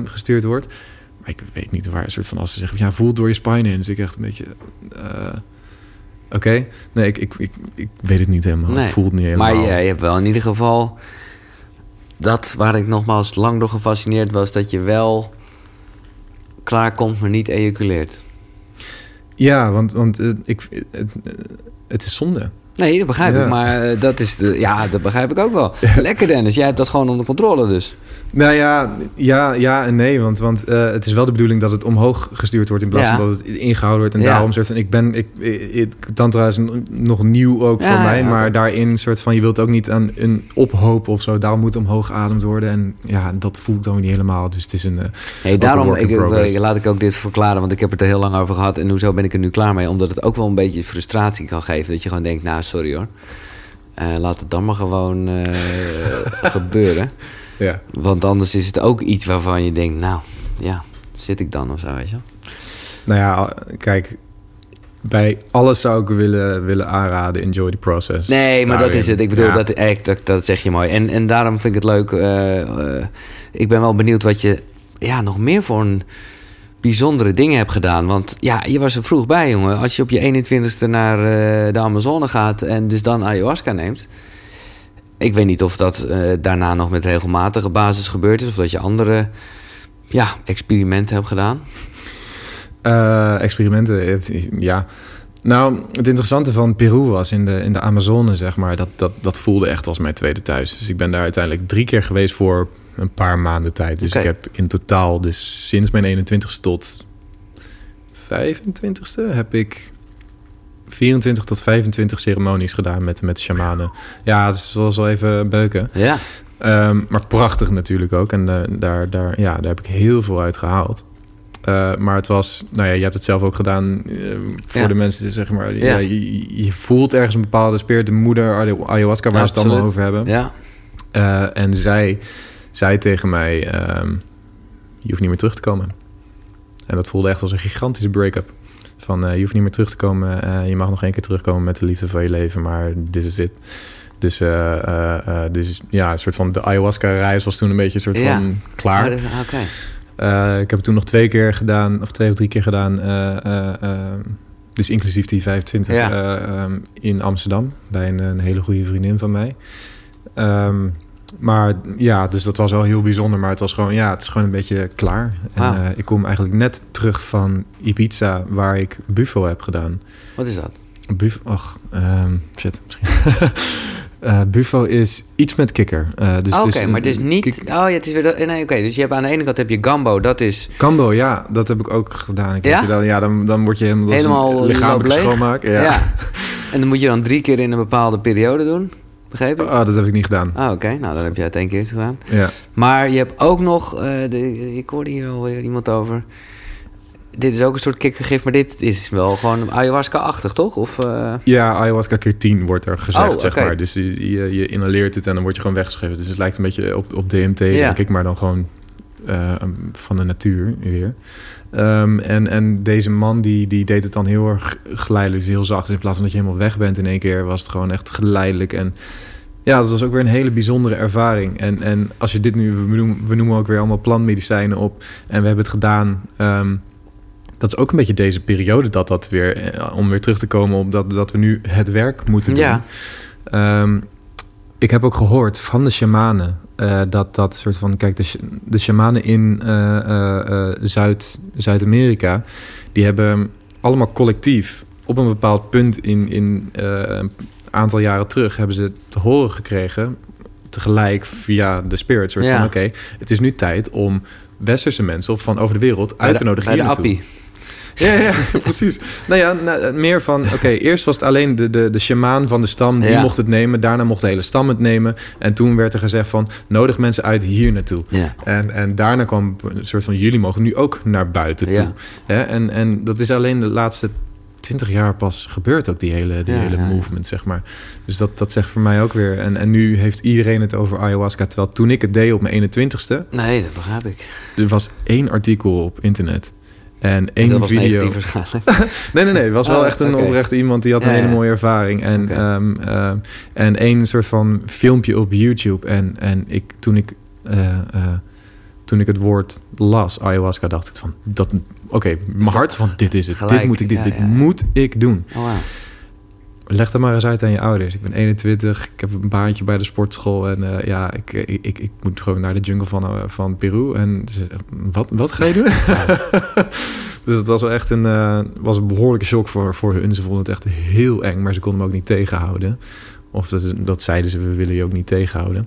gestuurd wordt. Ik weet niet waar een soort van als ze zeggen, ja, voel door je spine in. Dus ik echt een beetje, eh, oké. Nee, ik, ik, ik, ik weet het niet helemaal. Nee. Ik voel het niet helemaal. Maar je, je hebt wel in ieder geval dat waar ik nogmaals lang door gefascineerd was, dat je wel klaar komt, maar niet ejaculeert. Ja, want, want eh, ik, het, het is zonde. Nee, dat begrijp Ja. ik, maar eh, dat is de, ja, dat begrijp ik ook wel. Lekker Dennis, jij hebt dat gewoon onder controle dus. Nou ja, ja, ja en nee. Want, want eh, het is wel de bedoeling dat het omhoog gestuurd wordt... in plaats Ja. van dat het ingehouden wordt. En Ja. daarom soort van... Ik ben... Ik, ik, tantra is nog nieuw ook Ja, voor mij. maar daarin soort van... Je wilt ook niet aan een ophoop of zo. Daarom moet omhoog geademd worden. En ja, dat voel ik dan niet helemaal. Dus het is een... eh, Nee, daarom ik, laat ik ook dit verklaren, want ik heb het er heel lang over gehad. En hoezo ben ik er nu klaar mee? Omdat het ook wel een beetje frustratie kan geven. Dat je gewoon denkt, nou sorry hoor. Eh, laat het dan maar gewoon gebeuren. Ja. Want anders is het ook iets waarvan je denkt, nou ja, zit ik dan of zo, weet je? wel? Nou ja, kijk... Bij alles zou ik willen, willen aanraden. Enjoy the process. Nee, maar dat is het. Ik bedoel, Ja. dat, echt, dat, dat zeg je mooi. En, en daarom vind ik het leuk. eh, eh, ik ben wel benieuwd wat je ja, nog meer voor een bijzondere dingen hebt gedaan. Want ja, je was er vroeg bij, jongen. Als je op je 21ste naar eh, de Amazone gaat en dus dan ayahuasca neemt. Ik weet niet of dat eh, daarna nog met regelmatige basis gebeurd is. Of dat je andere ja, experimenten hebt gedaan. Eh, experimenten, heeft- ja. Nou, het interessante van Peru was in de, in de Amazone, zeg maar, dat, dat, dat voelde echt als mijn tweede thuis. Dus ik ben daar uiteindelijk drie keer geweest voor een paar maanden tijd. Dus ik heb in totaal, dus sinds mijn 21ste tot 25ste, heb ik 24 tot 25 ceremonies gedaan met, met shamanen. Ja, dat is wel zo even beuken. Ja, Ehm, maar prachtig natuurlijk ook. En eh, daar, daar, ja, daar heb ik heel veel uit gehaald. Eh, maar het was, nou ja, je hebt het zelf ook gedaan eh, voor Ja. de mensen, zeg maar. Ja. Ja. je, je voelt ergens een bepaalde spirit, de moeder, ayahuasca, waar ze het allemaal Absoluut. over hebben. ja. En zij zei tegen mij, ehm, je hoeft niet meer terug te komen. En dat voelde echt als een gigantische break-up. Van, eh, je hoeft niet meer terug te komen. eh, je mag nog één keer terugkomen met de liefde van je leven, maar dit is het. Dus, eh, dus ja, een soort van de ayahuasca-reis was toen een beetje een soort Ja. van klaar. Eh, ik heb het toen nog twee keer gedaan, of twee of drie keer gedaan. dus inclusief die 25 Ja. eh, ehm, in Amsterdam. Bij een, een hele goede vriendin van mij. Ehm, maar ja, dus dat was wel heel bijzonder. Maar het was gewoon, ja, het is gewoon een beetje klaar. En Wauw. eh, ik kom eigenlijk net terug van Ibiza, waar ik Buffo heb gedaan. Wat is dat? Buff, ach, ehm, shit, misschien. Buffo is iets met kikker. Eh, dus, Oh, Oké, maar het is niet... Oh ja, het is weer... dat- Nee, oké. Dus je hebt aan de ene kant heb je Gambo. Dat is... Kambo, ja, dat heb ik ook gedaan. Ik Ja? dan, ja, dan, dan word je helemaal, Helemaal schoonmaak. Ja. Ja. En dan moet je dan drie keer in een bepaalde periode doen. Begreep ik? Oh, dat heb ik niet gedaan. Ah, oké. Nou, dan heb jij het één keer gedaan. Ja. Maar je hebt ook nog... eh, de, ik hoorde hier alweer iemand over... Dit is ook een soort kikkergif, maar dit is wel gewoon ayahuasca-achtig, toch? Of, eh, ja, ayahuasca keer 10 wordt er gezegd, Oh, zeg maar. Dus je, je, je inhaleert het en dan word je gewoon weggeschreven. Dus het lijkt een beetje op, op DMT, Ja. denk ik, maar dan gewoon eh, van de natuur weer. Ehm, en, en deze man die, die deed het dan heel erg geleidelijk, heel zacht. Dus in plaats van dat je helemaal weg bent in één keer, was het gewoon echt geleidelijk. En ja, dat was ook weer een hele bijzondere ervaring. En, en als je dit nu, we noemen, we noemen ook weer allemaal plantmedicijnen op. En we hebben het gedaan. ehm, dat is ook een beetje deze periode dat dat weer, eh, om weer terug te komen op dat, dat we nu het werk moeten doen. Ja. Ehm, ik heb ook gehoord van de shamanen eh, dat dat soort van, kijk, de, sh- de shamanen in eh, eh, Zuid, Zuid-Amerika, die hebben allemaal collectief op een bepaald punt in, in een aantal jaren terug hebben ze te horen gekregen tegelijk via de spirit soort Ja. van oké, het is nu tijd om westerse mensen of van over de wereld uit te nodigen de hier naartoe. appie. Ja, ja, precies. Nou ja, nou, meer van... Oké, eerst was het alleen de, de, de shamaan van de stam... die Ja. mocht het nemen. Daarna mocht de hele stam het nemen. En toen werd er gezegd van... nodig mensen uit hier naartoe. Ja. En, en daarna kwam een soort van... jullie mogen nu ook naar buiten toe. Ja. En, en dat is alleen de laatste... 20 jaar pas gebeurd ook, die hele, die Ja, hele ja, ja. movement, zeg maar. Dus dat, dat zegt voor mij ook weer... En, en nu heeft iedereen het over ayahuasca... terwijl toen ik het deed op mijn 21ste... Nee, dat begrijp ik. er was één artikel op internet... En één dat was video. Nee, nee, nee. Het was wel Oh, echt een oké. oprechte iemand die had een Ja, hele mooie ervaring. En, Oké. ehm, ehm, en één soort van filmpje op YouTube. En, en ik, toen, ik, eh, eh, toen ik het woord las, ayahuasca, dacht ik van... dat Oké, mijn hart van dit is het. Gelijk, dit moet ik, dit, ja, dit moet ik doen. Oh. Leg dat maar eens uit aan je ouders. Ik ben 21, ik heb een baantje bij de sportschool. En eh, ja, ik, ik, ik, ik moet gewoon naar de jungle van, eh, van Peru. En ze, wat, wat ga je doen? dus het was wel echt een, eh, was een behoorlijke shock voor, voor hun. Ze vonden het echt heel eng, maar ze konden hem ook niet tegenhouden. Of dat, dat zeiden ze, we willen je ook niet tegenhouden.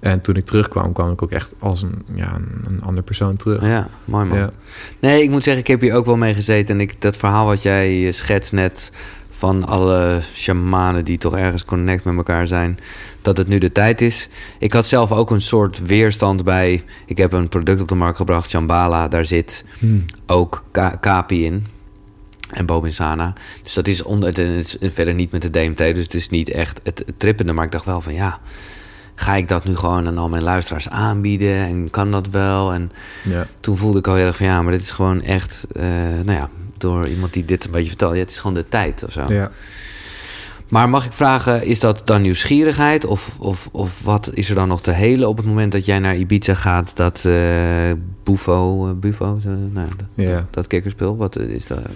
En toen ik terugkwam, kwam ik ook echt als een, ja, een, een ander persoon terug. Ja, mooi man. Ja. Nee, ik moet zeggen, ik heb hier ook wel mee gezeten. En ik, dat verhaal wat jij eh, schetst net van alle shamanen die toch ergens connect met elkaar zijn, dat het nu de tijd is. Ik had zelf ook een soort weerstand bij. Ik heb een product op de markt gebracht, Shambhala. Daar zit Hmm. ook ka- kapi in. En Bobinsana. Dus dat is onder, het is verder niet met de DMT. Dus het is niet echt het, het trippende. Maar ik dacht wel van ja. Ga ik dat nu gewoon aan al mijn luisteraars aanbieden? En kan dat wel? En Ja. toen voelde ik al heel erg van ja, maar dit is gewoon echt, eh, nou ja, door iemand die dit een beetje vertelt, ja, het is gewoon de tijd of zo. Ja. Maar mag ik vragen, is dat dan nieuwsgierigheid of, of, of wat is er dan nog te helen op het moment dat jij naar Ibiza gaat, dat eh Bufo, eh, Bufo, nou, dat, Ja. dat kikkerspul, wat is, daar,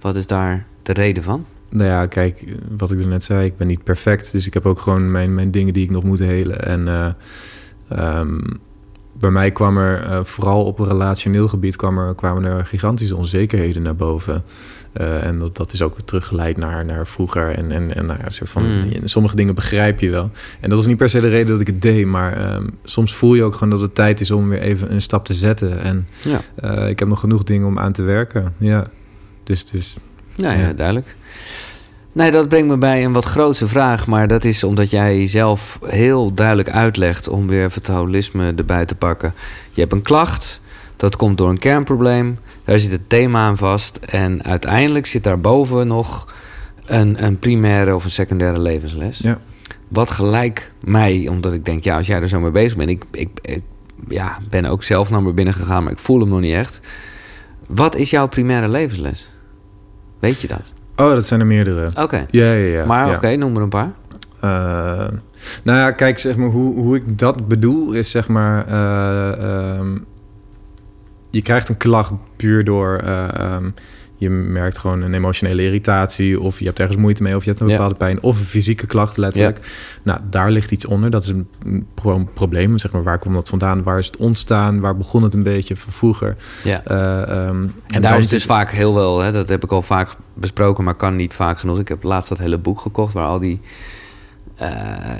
wat is daar de reden van? Nou ja, kijk, wat ik er net zei, ik ben niet perfect. Dus ik heb ook gewoon mijn, mijn dingen die ik nog moet helen. En eh, ehm, bij mij kwam er, eh, vooral op een relationeel gebied, kwam er, kwamen er gigantische onzekerheden naar boven. Eh, en dat, dat is ook weer teruggeleid naar, naar vroeger. En, en, en nou ja, een soort van, Mm. sommige dingen begrijp je wel. En dat was niet per se de reden dat ik het deed. Maar ehm, soms voel je ook gewoon dat het tijd is om weer even een stap te zetten. En Ja, eh, ik heb nog genoeg dingen om aan te werken. Ja, dus... dus ja, ja. Ja. duidelijk. Nee, dat brengt me bij een wat grootse vraag, maar dat is omdat jij zelf heel duidelijk uitlegt om weer even het holisme erbij te pakken. Je hebt een klacht, dat komt door een kernprobleem, daar zit het thema aan vast en uiteindelijk zit daarboven nog een, een primaire of een secundaire levensles. ja. Wat gelijk mij, omdat ik denk, ja, als jij er zo mee bezig bent, ik, ik, ik ja, ben ook zelf naar binnen gegaan, maar ik voel hem nog niet echt. Wat is jouw primaire levensles? Weet je dat? Oh, dat zijn er meerdere. Oké. Ja, ja, ja. maar ja. oké, noem er een paar. Eh, nou ja, kijk, zeg maar, hoe, hoe ik dat bedoel is zeg maar... eh, ehm, je krijgt een klacht puur door... eh, ehm, je merkt gewoon een emotionele irritatie... of je hebt ergens moeite mee of je hebt een Ja. bepaalde pijn... of een fysieke klacht letterlijk. Nou, daar ligt iets onder. Dat is een, een pro- probleem. Zeg maar, waar komt dat vandaan? Waar is het ontstaan? Waar begon het een beetje van vroeger? Ja. Eh, ehm, En daar is dus zit- vaak heel wel, hè, dat heb ik al vaak besproken, maar kan niet vaak genoeg. Ik heb laatst dat hele boek gekocht waar al die, eh,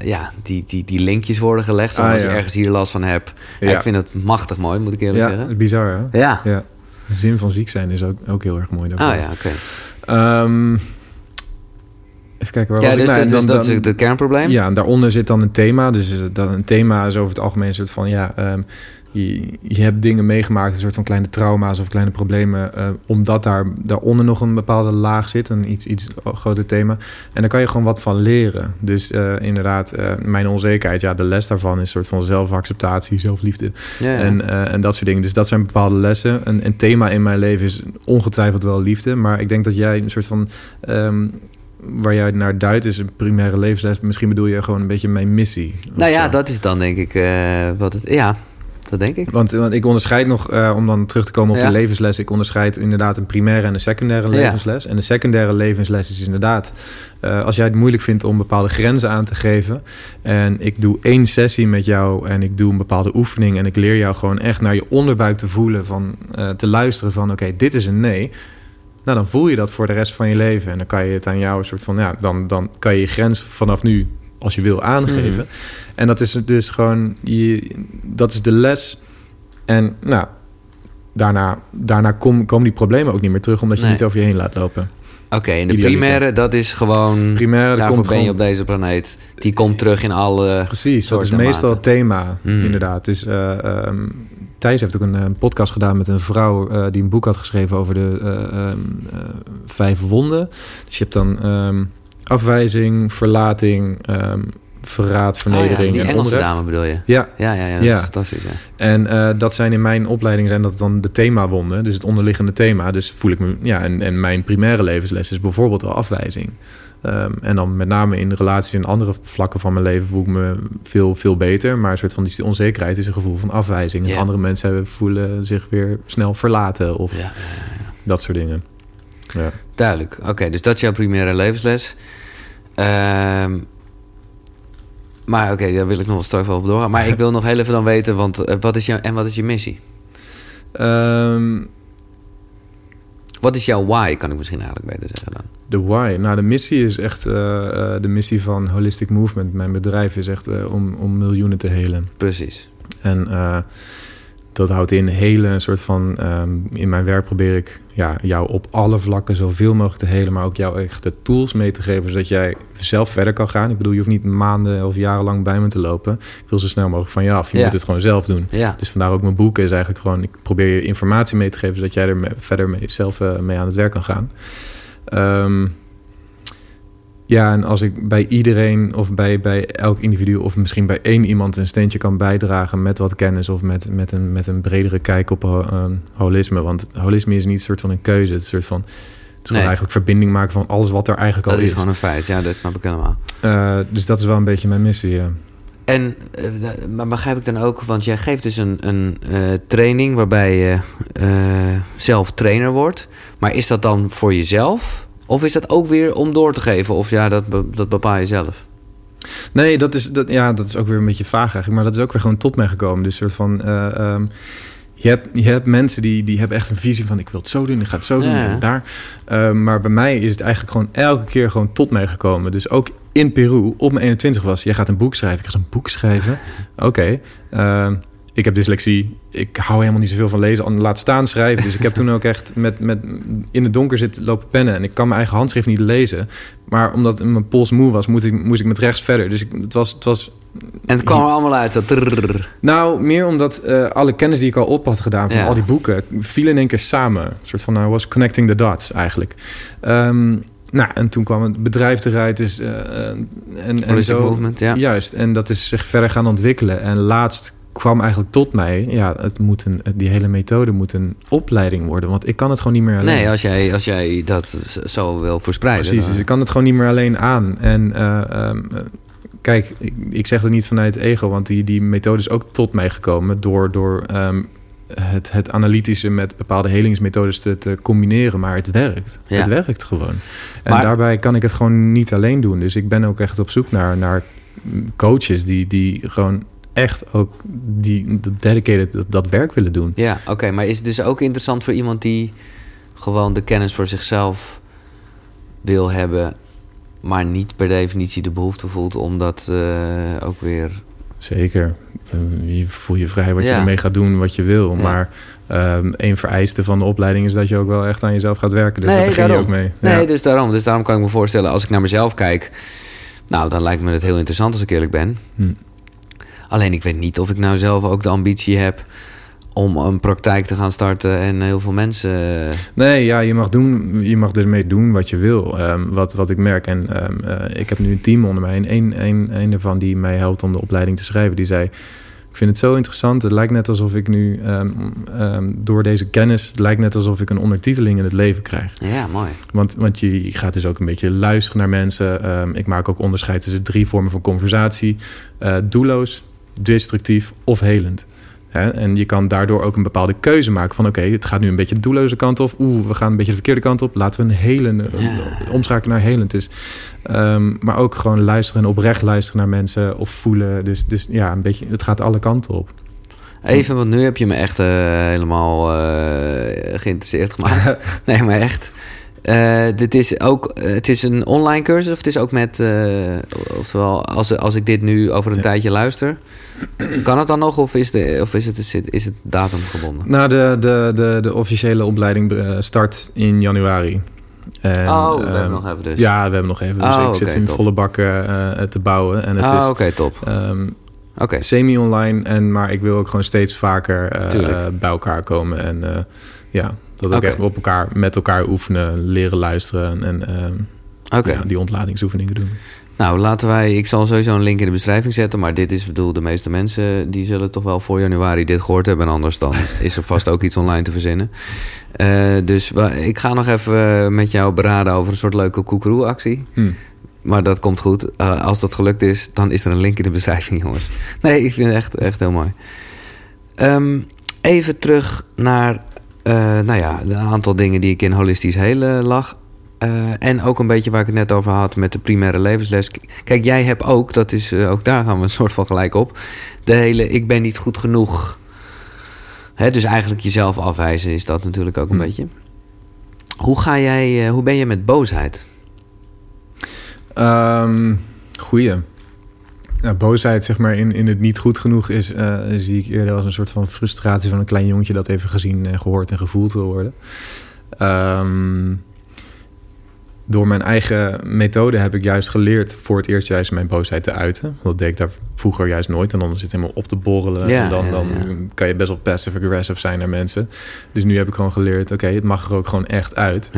ja, die, die, die linkjes worden gelegd. Ah, als je ja. ergens hier last van hebt. Ja, Ja. ik vind het machtig mooi, moet ik eerlijk Ja, zeggen. bizar hè? Ja. De zin van ziek zijn is ook, ook heel erg mooi. Ah daarvoor. ja, oké. Ehm, even kijken, waar Ja, was dus, ik? Nou, dus en dan- dat is het kernprobleem. Ja, en daaronder zit dan een thema. Dus eh, dan een thema is over het algemeen een soort van... ja, ehm, je, je hebt dingen meegemaakt, een soort van kleine trauma's of kleine problemen... eh, omdat daar, daaronder nog een bepaalde laag zit, een iets, iets groter thema. En daar kan je gewoon wat van leren. Dus eh, inderdaad, eh, mijn onzekerheid, ja, de les daarvan is een soort van zelfacceptatie, zelfliefde... Ja, ja. En, en dat soort dingen. Dus dat zijn bepaalde lessen. Een, een thema in mijn leven is ongetwijfeld wel liefde. Maar ik denk dat jij een soort van... ehm, waar jij naar duidt is een primaire levensles. Misschien bedoel je gewoon een beetje mijn missie. nou ja, zo. dat is dan denk ik wat het... Ja, dat denk ik. Want, want ik onderscheid nog, eh, om dan terug te komen op Ja. de levensles... ik onderscheid inderdaad een primaire en een secundaire Ja. levensles. En de secundaire levensles is inderdaad... eh, als jij het moeilijk vindt om bepaalde grenzen aan te geven... en ik doe één sessie met jou en ik doe een bepaalde oefening... en ik leer jou gewoon echt naar je onderbuik te voelen... Van, eh, te luisteren van oké, dit is een nee... nou, dan voel je dat voor de rest van je leven. En dan kan je het aan jou een soort van, ja, dan, dan kan je je grens vanaf nu, als je wil, aangeven. Mhm. En dat is dus gewoon, je, dat is de les. En nou, daarna, daarna kom, komen die problemen ook niet meer terug, omdat je Nee. niet over je heen laat lopen. Oké, en de Idealiter. primaire, dat is gewoon... Primaire, daarvoor komt ben je op deze planeet. Die komt terug in alle... Precies, dat is meestal het thema, Mm. inderdaad. Dus ehm, Thijs heeft ook een, eh, podcast gedaan met een vrouw eh, die een boek had geschreven over de eh, ehm, eh, vijf wonden. Dus je hebt dan ehm, afwijzing, verlating, ehm, verraad, Oh ja, vernedering die en Engelse onrecht. dame bedoel je? Ja, Ja, ja, ja, dat Ja. is fantastisch. Ja. en eh, dat zijn in mijn opleiding zijn dat dan de themawonden, dus het onderliggende thema. Dus voel ik me, ja, en, en mijn primaire levensles is bijvoorbeeld al afwijzing. Ehm, en dan met name in relaties en andere vlakken van mijn leven voel ik me veel, veel beter. Maar een soort van die onzekerheid is een gevoel van afwijzing. En andere mensen hebben, voelen zich weer snel verlaten of Ja, dat soort dingen. Ja. duidelijk. Oké, dus dat is jouw primaire levensles. Ehm, maar oké, daar wil ik nog wel straks wel op doorgaan. Maar ik wil nog heel even dan weten, want eh, wat is jouw, en wat is je missie? Ehm, Wat is jouw why, kan ik misschien eigenlijk beter zeggen dan. De why. Nou, de missie is echt eh, eh, de missie van Holistic Movement. Mijn bedrijf is echt om, om miljoenen te helen. Precies. En dat houdt in helen, een soort van... ehm, in mijn werk probeer ik ja, jou op alle vlakken zoveel mogelijk te helen... maar ook jou echt de tools mee te geven... zodat jij zelf verder kan gaan. Ik bedoel, je hoeft niet maanden of jarenlang bij me te lopen. Ik wil zo snel mogelijk van je af. Je Ja. moet het gewoon zelf doen. Ja, Dus vandaar ook mijn boeken is eigenlijk gewoon... ik probeer je informatie mee te geven... zodat jij er verder mee, zelf eh, mee aan het werk kan gaan. Ehm, ja, en als ik bij iedereen of bij, bij elk individu... of misschien bij één iemand een steentje kan bijdragen... met wat kennis of met, met, een, met een bredere kijk op ho- eh, holisme. Want holisme is niet een soort van een keuze. Het is een soort van... Het is Nee. gewoon eigenlijk verbinding maken van alles wat er eigenlijk dat al is is. gewoon een feit. Ja, dat snap ik helemaal. Eh, dus dat is wel een beetje mijn missie, ja. En eh, da- maar begrijp ik dan ook, want jij geeft dus een, een eh, training waarbij je eh, zelf trainer wordt. Maar is dat dan voor jezelf? Of is dat ook weer om door te geven? Of ja, dat, dat bepaal je zelf. Nee, dat is, dat, ja, dat is ook weer een beetje vaag eigenlijk. Maar dat is ook weer gewoon tot mij gekomen. Dus soort van... eh, ehm, je, hebt, je hebt mensen die, die hebben echt een visie van... ik wil het zo doen, ik ga het zo doen Ja. daar. Ehm, maar bij mij is het eigenlijk gewoon elke keer gewoon tot mij gekomen. Dus ook in Peru, op mijn 21 was... jij gaat een boek schrijven. Ik ga een boek schrijven. Oké. ehm, ik heb dyslexie. Ik hou helemaal niet zoveel van lezen. Laat staan schrijven. Dus ik heb toen ook echt met, met in het donker zitten lopen pennen. En ik kan mijn eigen handschrift niet lezen. Maar omdat mijn pols moe was, moest ik, moest ik met rechts verder. Dus ik, het, was, het was... En het kwam er allemaal uit. Trrrr. Nou, meer omdat eh, alle kennis die ik al op had gedaan van Ja. al die boeken... viel in één keer samen. Een soort van, I was connecting the dots eigenlijk. Ehm, nou, en toen kwam het bedrijf eruit. Dus, eh, en, en zo, movement, ja. Juist, en dat is zich verder gaan ontwikkelen. En laatst kwam eigenlijk tot mij... ja, het moet een, die hele methode moet een opleiding worden. Want ik kan het gewoon niet meer alleen. Nee, als jij, als jij dat zo wil verspreiden. Precies, dus ik kan het gewoon niet meer alleen aan. En eh, ehm, eh, kijk, ik, ik zeg dat niet vanuit ego, want die, die methode is ook tot mij gekomen door, door ehm, het, het analytische met bepaalde helingsmethodes te, te combineren. Maar het werkt. Ja. Het werkt gewoon. En Maar- daarbij kan ik het gewoon niet alleen doen. Dus ik ben ook echt op zoek naar, naar coaches die, die gewoon echt ook die dat dedicated dat, dat werk willen doen. Ja, oké. maar is het dus ook interessant voor iemand die gewoon de kennis voor zichzelf wil hebben, maar niet per definitie de behoefte voelt om dat eh, ook weer. Zeker. Eh, Je voel je vrij wat je ermee gaat doen, wat je wil. Ja. Maar ehm een vereiste van de opleiding is dat je ook wel echt aan jezelf gaat werken. Dus Nee, daar begin daarom. je ook mee. Nee, Ja. dus daarom. Dus daarom kan ik me voorstellen, als ik naar mezelf kijk, nou, dan lijkt me het heel interessant als ik eerlijk ben. Hm. Alleen ik weet niet of ik nou zelf ook de ambitie heb om een praktijk te gaan starten en heel veel mensen. eh, Nee, ja, je mag, doen, je mag ermee doen wat je wil. Ehm, wat, wat ik merk. En ehm, eh, ik heb nu een team onder mij. En een, een, een ervan die mij helpt om de opleiding te schrijven, die zei... Ik vind het zo interessant. Het lijkt net alsof ik nu ehm, door deze kennis... Het lijkt net alsof ik een ondertiteling in het leven krijg. Ja, mooi. Want, want je, gaat dus ook een beetje luisteren naar mensen. Ik maak ook onderscheid tussen drie vormen van conversatie. Eh doelloos, destructief of helend. Hè? En je kan daardoor ook een bepaalde keuze maken van... oké, het gaat nu een beetje de doelloze kant op. Oeh, we gaan een beetje de verkeerde kant op. Laten we een helende, Ja. omschakelen naar helend. Dus, ehm, maar ook gewoon luisteren en oprecht luisteren naar mensen of voelen. Dus, dus ja, een beetje, het gaat alle kanten op. Even, want nu heb je me echt eh, helemaal eh, geïnteresseerd gemaakt. nee, maar echt. Eh, dit is ook, eh, het is een online cursus of het is ook met, eh, oftewel, als, als ik dit nu over een Ja. tijdje luister, kan het dan nog of is, de, of is, het, is, het, is het datumgebonden? Nou, de, de, de, de officiële opleiding start in januari. En, oh, we ehm, hebben nog even dus. Ja, we hebben nog even. Dus Oh, ik zit in top. volle bakken te bouwen. En het Ah, is oké, top. ehm, Oké, semi-online. En, maar ik wil ook gewoon steeds vaker bij elkaar komen. En ja, dat ook echt op elkaar, met elkaar oefenen, leren luisteren. En ehm, ja, die ontladingsoefeningen doen. Nou, laten wij... Ik zal sowieso een link in de beschrijving zetten. Maar dit is, ik bedoel, de meeste mensen... die zullen toch wel voor januari dit gehoord hebben. En anders dan is er vast ook iets online te verzinnen. Eh, dus ik ga nog even met jou beraden over een soort leuke koekeroe-actie. Hm. Maar dat komt goed. Eh, als dat gelukt is, dan is er een link in de beschrijving, jongens. Nee, ik vind het echt, echt heel mooi. Ehm, even terug naar... eh, nou ja, een aantal dingen die ik in holistisch hele lag. Eh, en ook een beetje waar ik het net over had met de primaire levensles. Kijk, jij hebt ook, dat is eh, ook daar gaan we een soort van gelijk op. De hele ik ben niet goed genoeg. Hè, dus eigenlijk jezelf afwijzen is dat natuurlijk ook een Hm. beetje. Hoe ga jij, hoe ben je met boosheid? Ehm goeie. Nou, boosheid, zeg maar, in, in het niet goed genoeg is, eh, zie ik eerder als een soort van frustratie van een klein jongetje dat even gezien, en gehoord en gevoeld wil worden. Ehm, door mijn eigen methode heb ik juist geleerd voor het eerst juist mijn boosheid te uiten. Dat deed ik daar vroeger juist nooit. En dan zit het helemaal op te borrelen. Ja, en dan, dan ja. kan je best wel passive-aggressive zijn naar mensen. Dus nu heb ik gewoon geleerd, oké, het mag er ook gewoon echt uit.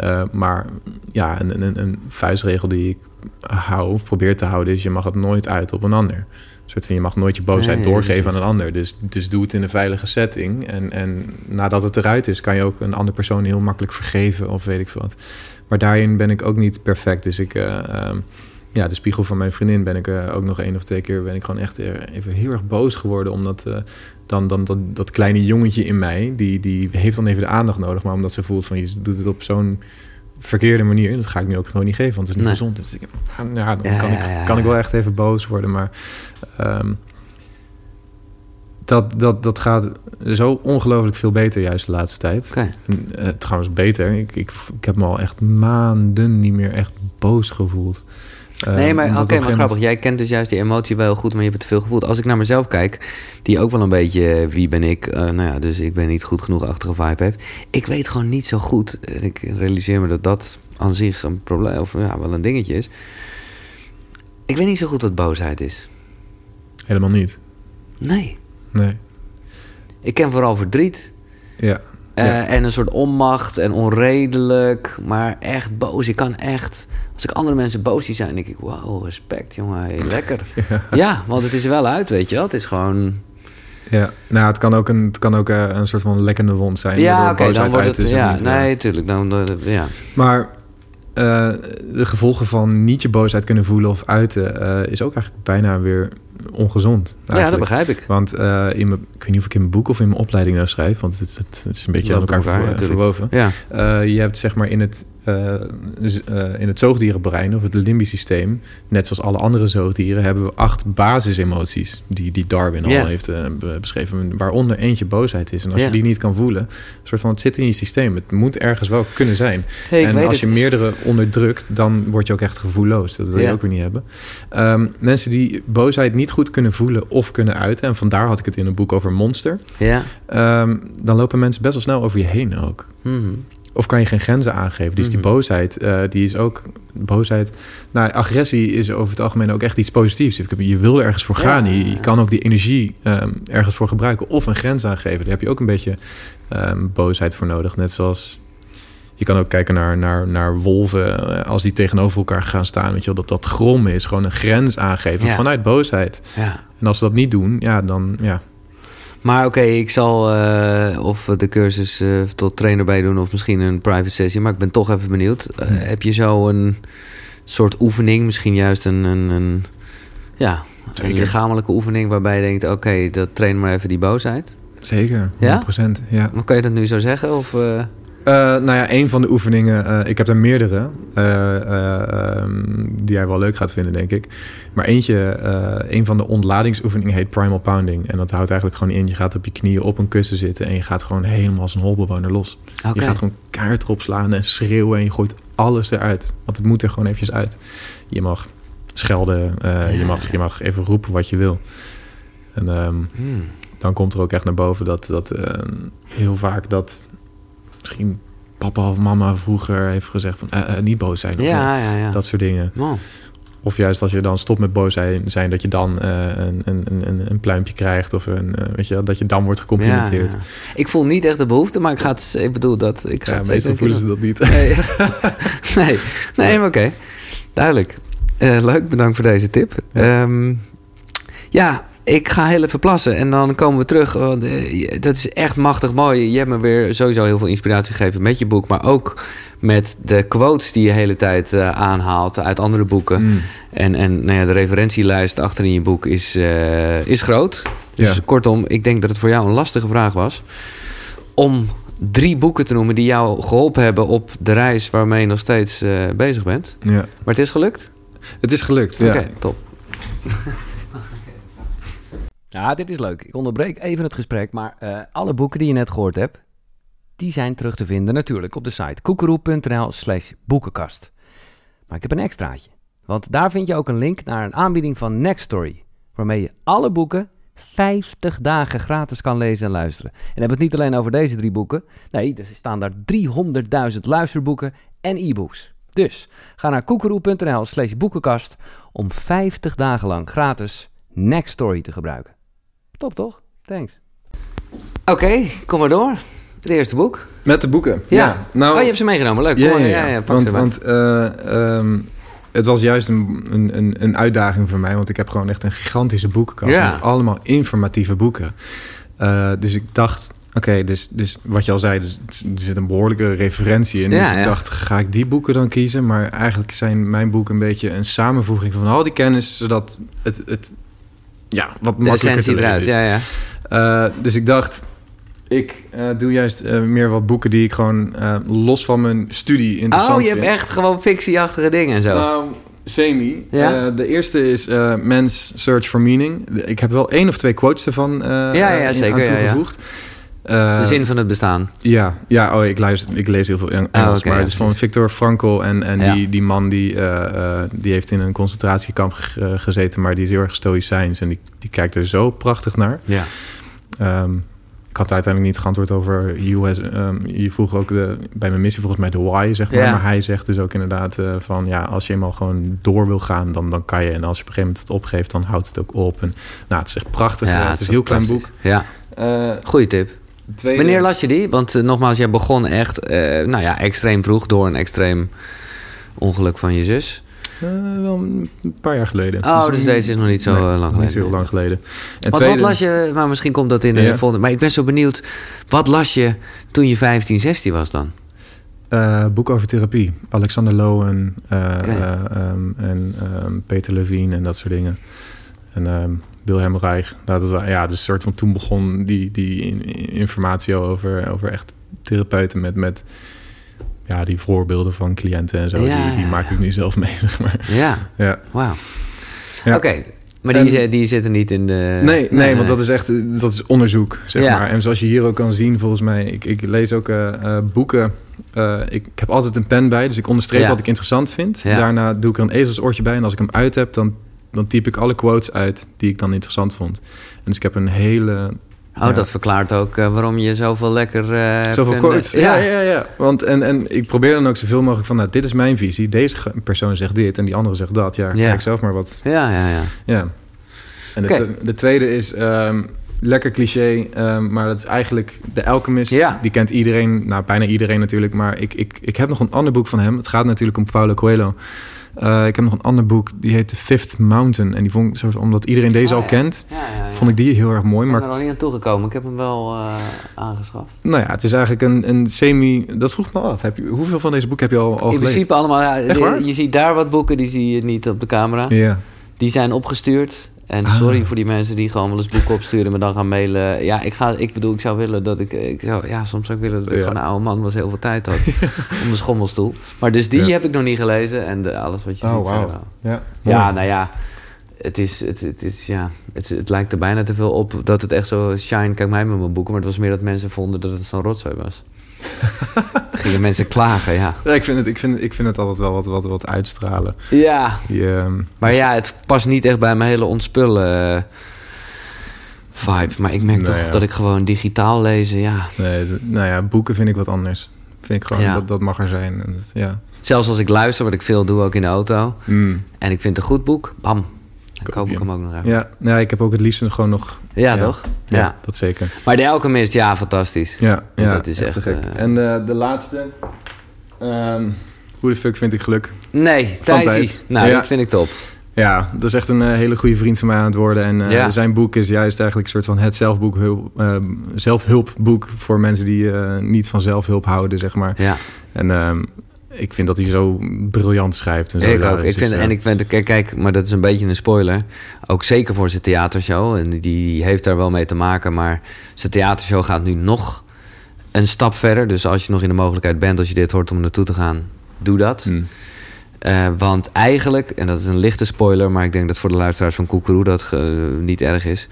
Uh, maar ja, een, een, een vuistregel die ik hou of probeer te houden is: je mag het nooit uit op een ander. Een soort van, je mag nooit je boosheid Nee, doorgeven aan een ander. Dus, dus doe het in een veilige setting. En, en nadat het eruit is, kan je ook een andere persoon heel makkelijk vergeven of weet ik veel wat. Maar daarin ben ik ook niet perfect. Dus ik, eh, ehm, ja, de spiegel van mijn vriendin ben ik eh, ook nog één of twee keer ben ik gewoon echt even heel erg boos geworden. Omdat eh, dan, dan dat, dat kleine jongetje in mij, die, die heeft dan even de aandacht nodig. Maar omdat ze voelt van je doet het op zo'n verkeerde manier. Dat ga ik nu ook gewoon niet geven, want het is niet Nee. gezond. Dus ik, ja, dan Ja, kan, ja, ik, kan ik wel echt even boos worden. Maar ehm, dat, dat, dat gaat zo ongelooflijk veel beter juist de laatste tijd. En, eh, trouwens beter. Ik, ik, ik heb me al echt maanden niet meer echt boos gevoeld. Eh, Nee, maar oké, maar grappig. Jij kent dus juist die emotie wel goed, maar je hebt het veel gevoeld. Als ik naar mezelf kijk, die ook wel een beetje eh, wie ben ik, eh, nou ja, dus ik ben niet goed genoeg achtige vibe heeft. Ik weet gewoon niet zo goed. Ik realiseer me dat dat aan zich een probleem, of ja, wel een dingetje is. Ik weet niet zo goed wat boosheid is. Helemaal niet. Nee. Nee. Ik ken vooral verdriet. Ja. Ja. En een soort onmacht en onredelijk. Maar echt boos. Ik kan echt... Als ik andere mensen boos zie zijn, denk ik... Wauw, respect, jongen. Hey, lekker. Ja. Ja, want het is er wel uit, weet je wel. Het is gewoon... Ja, nou, het kan ook een, het kan ook eh, een soort van lekkende wond zijn. Ja, oké, dan boosheid wordt uit het... is Ja, niet, eh, nee, tuurlijk. Dan, dan- ja. Maar eh, de gevolgen van niet je boosheid kunnen voelen of uiten... eh, is ook eigenlijk bijna weer ongezond. ja, dat begrijp ik. Want eh, in mijn, ik weet niet of ik in mijn boek of in mijn opleiding nou schrijf... want het, het, het is een beetje aan elkaar, elkaar, ja, tuurlijk. verwoven. Ja, Eh, je hebt zeg maar in het, eh, eh, in het zoogdierenbrein of het limbisch systeem, net zoals alle andere zoogdieren, hebben we acht basisemoties die, die Darwin al heeft eh, be- beschreven, waaronder eentje boosheid is. En als je die niet kan voelen, een soort van het zit in je systeem. Het moet ergens wel kunnen zijn. hey, en als je het. meerdere onderdrukt, dan word je ook echt gevoelloos. Dat wil je ook weer niet hebben. Ehm, mensen die boosheid niet goed kunnen voelen of kunnen uiten, en vandaar had ik het in een boek over monster, ehm, dan lopen mensen best wel snel over je heen ook. Mhm. Of kan je geen grenzen aangeven? Dus die Mhm. boosheid, eh, die is ook... Boosheid... Nou, agressie is over het algemeen ook echt iets positiefs. Ik heb- Je wil er ergens voor Ja. gaan. Je, je kan ook die energie ehm, ergens voor gebruiken. Of een grens aangeven. Daar heb je ook een beetje ehm, boosheid voor nodig. Net zoals... Je kan ook kijken naar, naar, naar wolven. eh, Als die tegenover elkaar gaan staan. Weet je wel, dat dat grommen is. Gewoon een grens aangeven Ja. vanuit boosheid. ja. En als ze dat niet doen, ja, dan... Ja, Maar oké, ik zal eh, of de cursus eh, tot trainer bij doen of misschien een private sessie. Maar ik ben toch even benieuwd. Eh, Hm. Heb je zo een soort oefening, misschien juist een, een, een, ja, een lichamelijke oefening waarbij je denkt... oké, dat train maar even die boosheid. zeker. 100%. Ja? Ja? Maar kan je dat nu zo zeggen? Of, eh, Uh, nou ja, een van de oefeningen, uh, ik heb er meerdere, uh, um, die jij wel leuk gaat vinden, denk ik. Maar eentje, een van de ontladingsoefeningen heet Primal Pounding. En dat houdt eigenlijk gewoon in, je gaat op je knieën op een kussen zitten en je gaat gewoon helemaal als een holbewoner los. Okay. Je gaat gewoon kaart erop slaan en schreeuwen en je gooit alles eruit. Want het moet er gewoon eventjes uit. Je mag schelden, ja. je, mag, je mag even roepen wat je wil. En um, hmm. dan komt er ook echt naar boven dat, dat heel vaak dat misschien papa of mama vroeger heeft gezegd van uh, uh, niet boos zijn. Of ja, ja, ja. Dat soort dingen. Of juist als je dan stopt met boos zijn, zijn dat je dan uh, een, een, een, een pluimpje krijgt of een, weet je, dat je dan wordt gecomplimenteerd. Ja, ik voel niet echt de behoefte, maar ik ga het, ik bedoel dat ik ga ja, het meestal voelen ze dat niet. Nee, nee, nee, maar oké, duidelijk. leuk, bedankt voor deze tip. Ja. Um, ja, ik ga heel even plassen en dan komen we terug. Want, uh, dat is echt machtig mooi. Je hebt me weer sowieso heel veel inspiratie gegeven met je boek. Maar ook met de quotes die je de hele tijd uh, aanhaalt uit andere boeken. Mm. En, en nou ja, de referentielijst achterin je boek is, uh, is groot. Dus ja. kortom, ik denk dat het voor jou een lastige vraag was. Om drie boeken te noemen die jou geholpen hebben op de reis waarmee je nog steeds bezig bent. Ja. Maar het is gelukt? Het is gelukt, Oké, okay, top. Ja, dit is leuk. Ik onderbreek even het gesprek, maar uh, alle boeken die je net gehoord hebt, die zijn terug te vinden natuurlijk op de site koekeroe.nl slash boekenkast. Maar ik heb een extraatje, want daar vind je ook een link naar een aanbieding van Nextory, waarmee je alle boeken 50 dagen gratis kan lezen en luisteren. En hebben het niet alleen over deze drie boeken, nee, er staan daar 300.000 luisterboeken en e-books. Dus ga naar koekeroe.nl slash boekenkast om 50 dagen lang gratis Nextory te gebruiken. Top toch? Thanks. Oké, kom maar door. Het eerste boek. Met de boeken. Ja. Nou, oh, je hebt ze meegenomen. Leuk. Ja, ja, ja. ja, pak want, ze want uh, um, het was juist een, een, een uitdaging voor mij. Want ik heb gewoon echt een gigantische boekenkast. Ja. Met allemaal informatieve boeken. Uh, dus ik dacht, Oké, dus, dus wat je al zei, dus, er zit een behoorlijke referentie in. Ja, dus ik dacht, ga ik die boeken dan kiezen? Maar eigenlijk zijn mijn boeken een beetje een samenvoeging van al die kennis, zodat het, het ja, wat makkelijker te lezen is. Ja, ja. Uh, dus ik dacht, ik uh, doe juist uh, meer wat boeken die ik gewoon los van mijn studie interessant vind. Oh, je hebt echt gewoon fictieachtige dingen en zo. Nou, semi. Ja? de eerste is Men's Search for Meaning. Ik heb wel één of twee quotes ervan ja, ja, zeker, aan toegevoegd. Uh, de zin van het bestaan. Ja, ja oh, ik, luister, ik lees heel veel Engels. Oh, okay, maar het is van Victor Frankl. En, en ja. die, die man die, uh, uh, die heeft in een concentratiekamp gezeten... maar die is heel erg stoïcijns. En die, die kijkt er zo prachtig naar. Ja. Um, ik had uiteindelijk niet geantwoord over US. Um, je vroeg ook de, bij mijn missie volgens mij de why, zeg maar. Ja. Maar hij zegt dus ook inderdaad van... ja, als je eenmaal gewoon door wil gaan, dan, dan kan je. En als je op een gegeven moment het opgeeft, dan houdt het ook op. En nou, het is echt prachtig. Ja, het is een heel klein boek. Ja, goeie tip. Tweede... Wanneer las je die? Want uh, nogmaals, jij begon echt uh, nou ja, extreem vroeg door een extreem ongeluk van je zus. Uh, wel een paar jaar geleden. Oh, dus, dus deze is nog niet zo nee, lang geleden. Niet zo heel lang geleden. En wat, tweede... wat las je, maar misschien komt dat in de ja. volgende. Maar ik ben zo benieuwd, wat las je toen je 15, 16 was dan? Uh, boek over therapie. Alexander Lowen uh, okay. um, en um, Peter Levine en dat soort dingen. En um, Wilhelm Reich. Nou, dat was, ja, dus soort van toen begon die, die informatie over, over echt therapeuten met, met ja, die voorbeelden van cliënten en zo. Ja, die, die maak ik nu zelf mee, zeg maar. Ja, ja. wauw. Oké, okay. Maar die, en, die zitten niet in de... Nee, nee, nee want dat is echt dat is onderzoek, zeg maar. En zoals je hier ook kan zien, volgens mij... Ik, ik lees ook uh, uh, boeken. Uh, ik, ik, heb altijd een pen bij, dus ik onderstreep wat ik interessant vind. Daarna doe ik er een ezelsoortje bij. En als ik hem uit heb, dan dan typ ik alle quotes uit die ik dan interessant vond. En dus ik heb een hele Oh, ja. dat verklaart ook uh, waarom je zoveel lekker... Uh, zoveel quotes. Ja. ja, ja, ja. Want, en, en ik probeer dan ook zoveel mogelijk van... Nou, dit is mijn visie. Deze persoon zegt dit en die andere zegt dat. Ja, ja. kijk zelf maar wat... Ja, ja, ja. ja. En okay. de, de, tweede is... Um, lekker cliché, um, maar dat is eigenlijk The Alchemist. Ja. Die kent iedereen, nou bijna iedereen natuurlijk. Maar ik, ik, ik heb nog een ander boek van hem. Het gaat natuurlijk om Paulo Coelho. Uh, ik heb nog een ander boek, die heet The Fifth Mountain. En die vond ik, omdat iedereen deze oh, al ja. kent, ja, ja, vond ik die heel erg mooi. Ik ben maar... er al niet aan toegekomen. Ik heb hem wel uh, aangeschaft. Nou ja, het is eigenlijk een, een semi... Dat vroeg me af. Heb je, hoeveel van deze boeken heb je al, al In gelezen? principe allemaal. Ja, je, je ziet daar wat boeken, die zie je niet op de camera. Ja. Die zijn opgestuurd. En Ah. sorry voor die mensen die gewoon wel eens boeken opsturen... en me dan gaan mailen. Ja, ik, ga, ik bedoel, ik zou willen dat ik... ik zou, ja, soms zou ik willen dat ik Ja. gewoon een oude man was... heel veel tijd had om een schommelstoel. Maar dus die Ja. heb ik nog niet gelezen. En de, alles wat je Oh, ziet wel. Ja, Ja, nou ja, het is, het, het is, ja, het, het lijkt er bijna te veel op dat het echt zo shine, kijk mij met mijn boeken, maar het was meer dat mensen vonden dat het zo'n rotzooi was. Gingen mensen klagen, ja. Ja, ik, vind het, ik, vind, ik vind het altijd wel wat, wat, wat uitstralen. Ja, Die, ehm, maar ja, het past niet echt bij mijn hele ontspullen eh, vibe. Maar ik merk Nou toch ja. dat ik gewoon digitaal lezen, ja. nee, nou ja, boeken vind ik wat anders. Vind ik gewoon, Ja. dat, dat mag er zijn. En dat- ja. Zelfs als ik luister, wat ik veel doe ook in de auto, Mm. en ik vind een goed boek, bam, dan koop ik Ja. hem ook nog even. Ja, ja, ik heb ook het liefst gewoon nog... Ja, toch? Ja, Ja. dat zeker. Maar de Alchemist, ja, fantastisch. Ja, ja dat is echt, gek. eh, En eh, de laatste... ehm hoe de fuck vind ik geluk? Nee. Thijs. Nou, Ja. dat vind ik top. Ja, dat is echt een eh, hele goede vriend van mij aan het worden. En Ja. zijn boek is juist eigenlijk een soort van het zelfboek, hulp, eh, zelfhulpboek voor mensen die niet van zelfhulp houden, zeg maar. Ja. En ehm, ik vind dat hij zo briljant schrijft. En zo Ik ook. Ik vind, Dus, eh, en ik vind, kijk, kijk, maar dat is een beetje een spoiler. Ook zeker voor zijn theatershow. En die heeft daar wel mee te maken. Maar zijn theatershow gaat nu nog een stap verder. Dus als je nog in de mogelijkheid bent, als je dit hoort om naartoe te gaan, doe dat. mm, Eh, want eigenlijk, en dat is een lichte spoiler, maar ik denk dat voor de luisteraars van Koekeroe dat ge- niet erg is.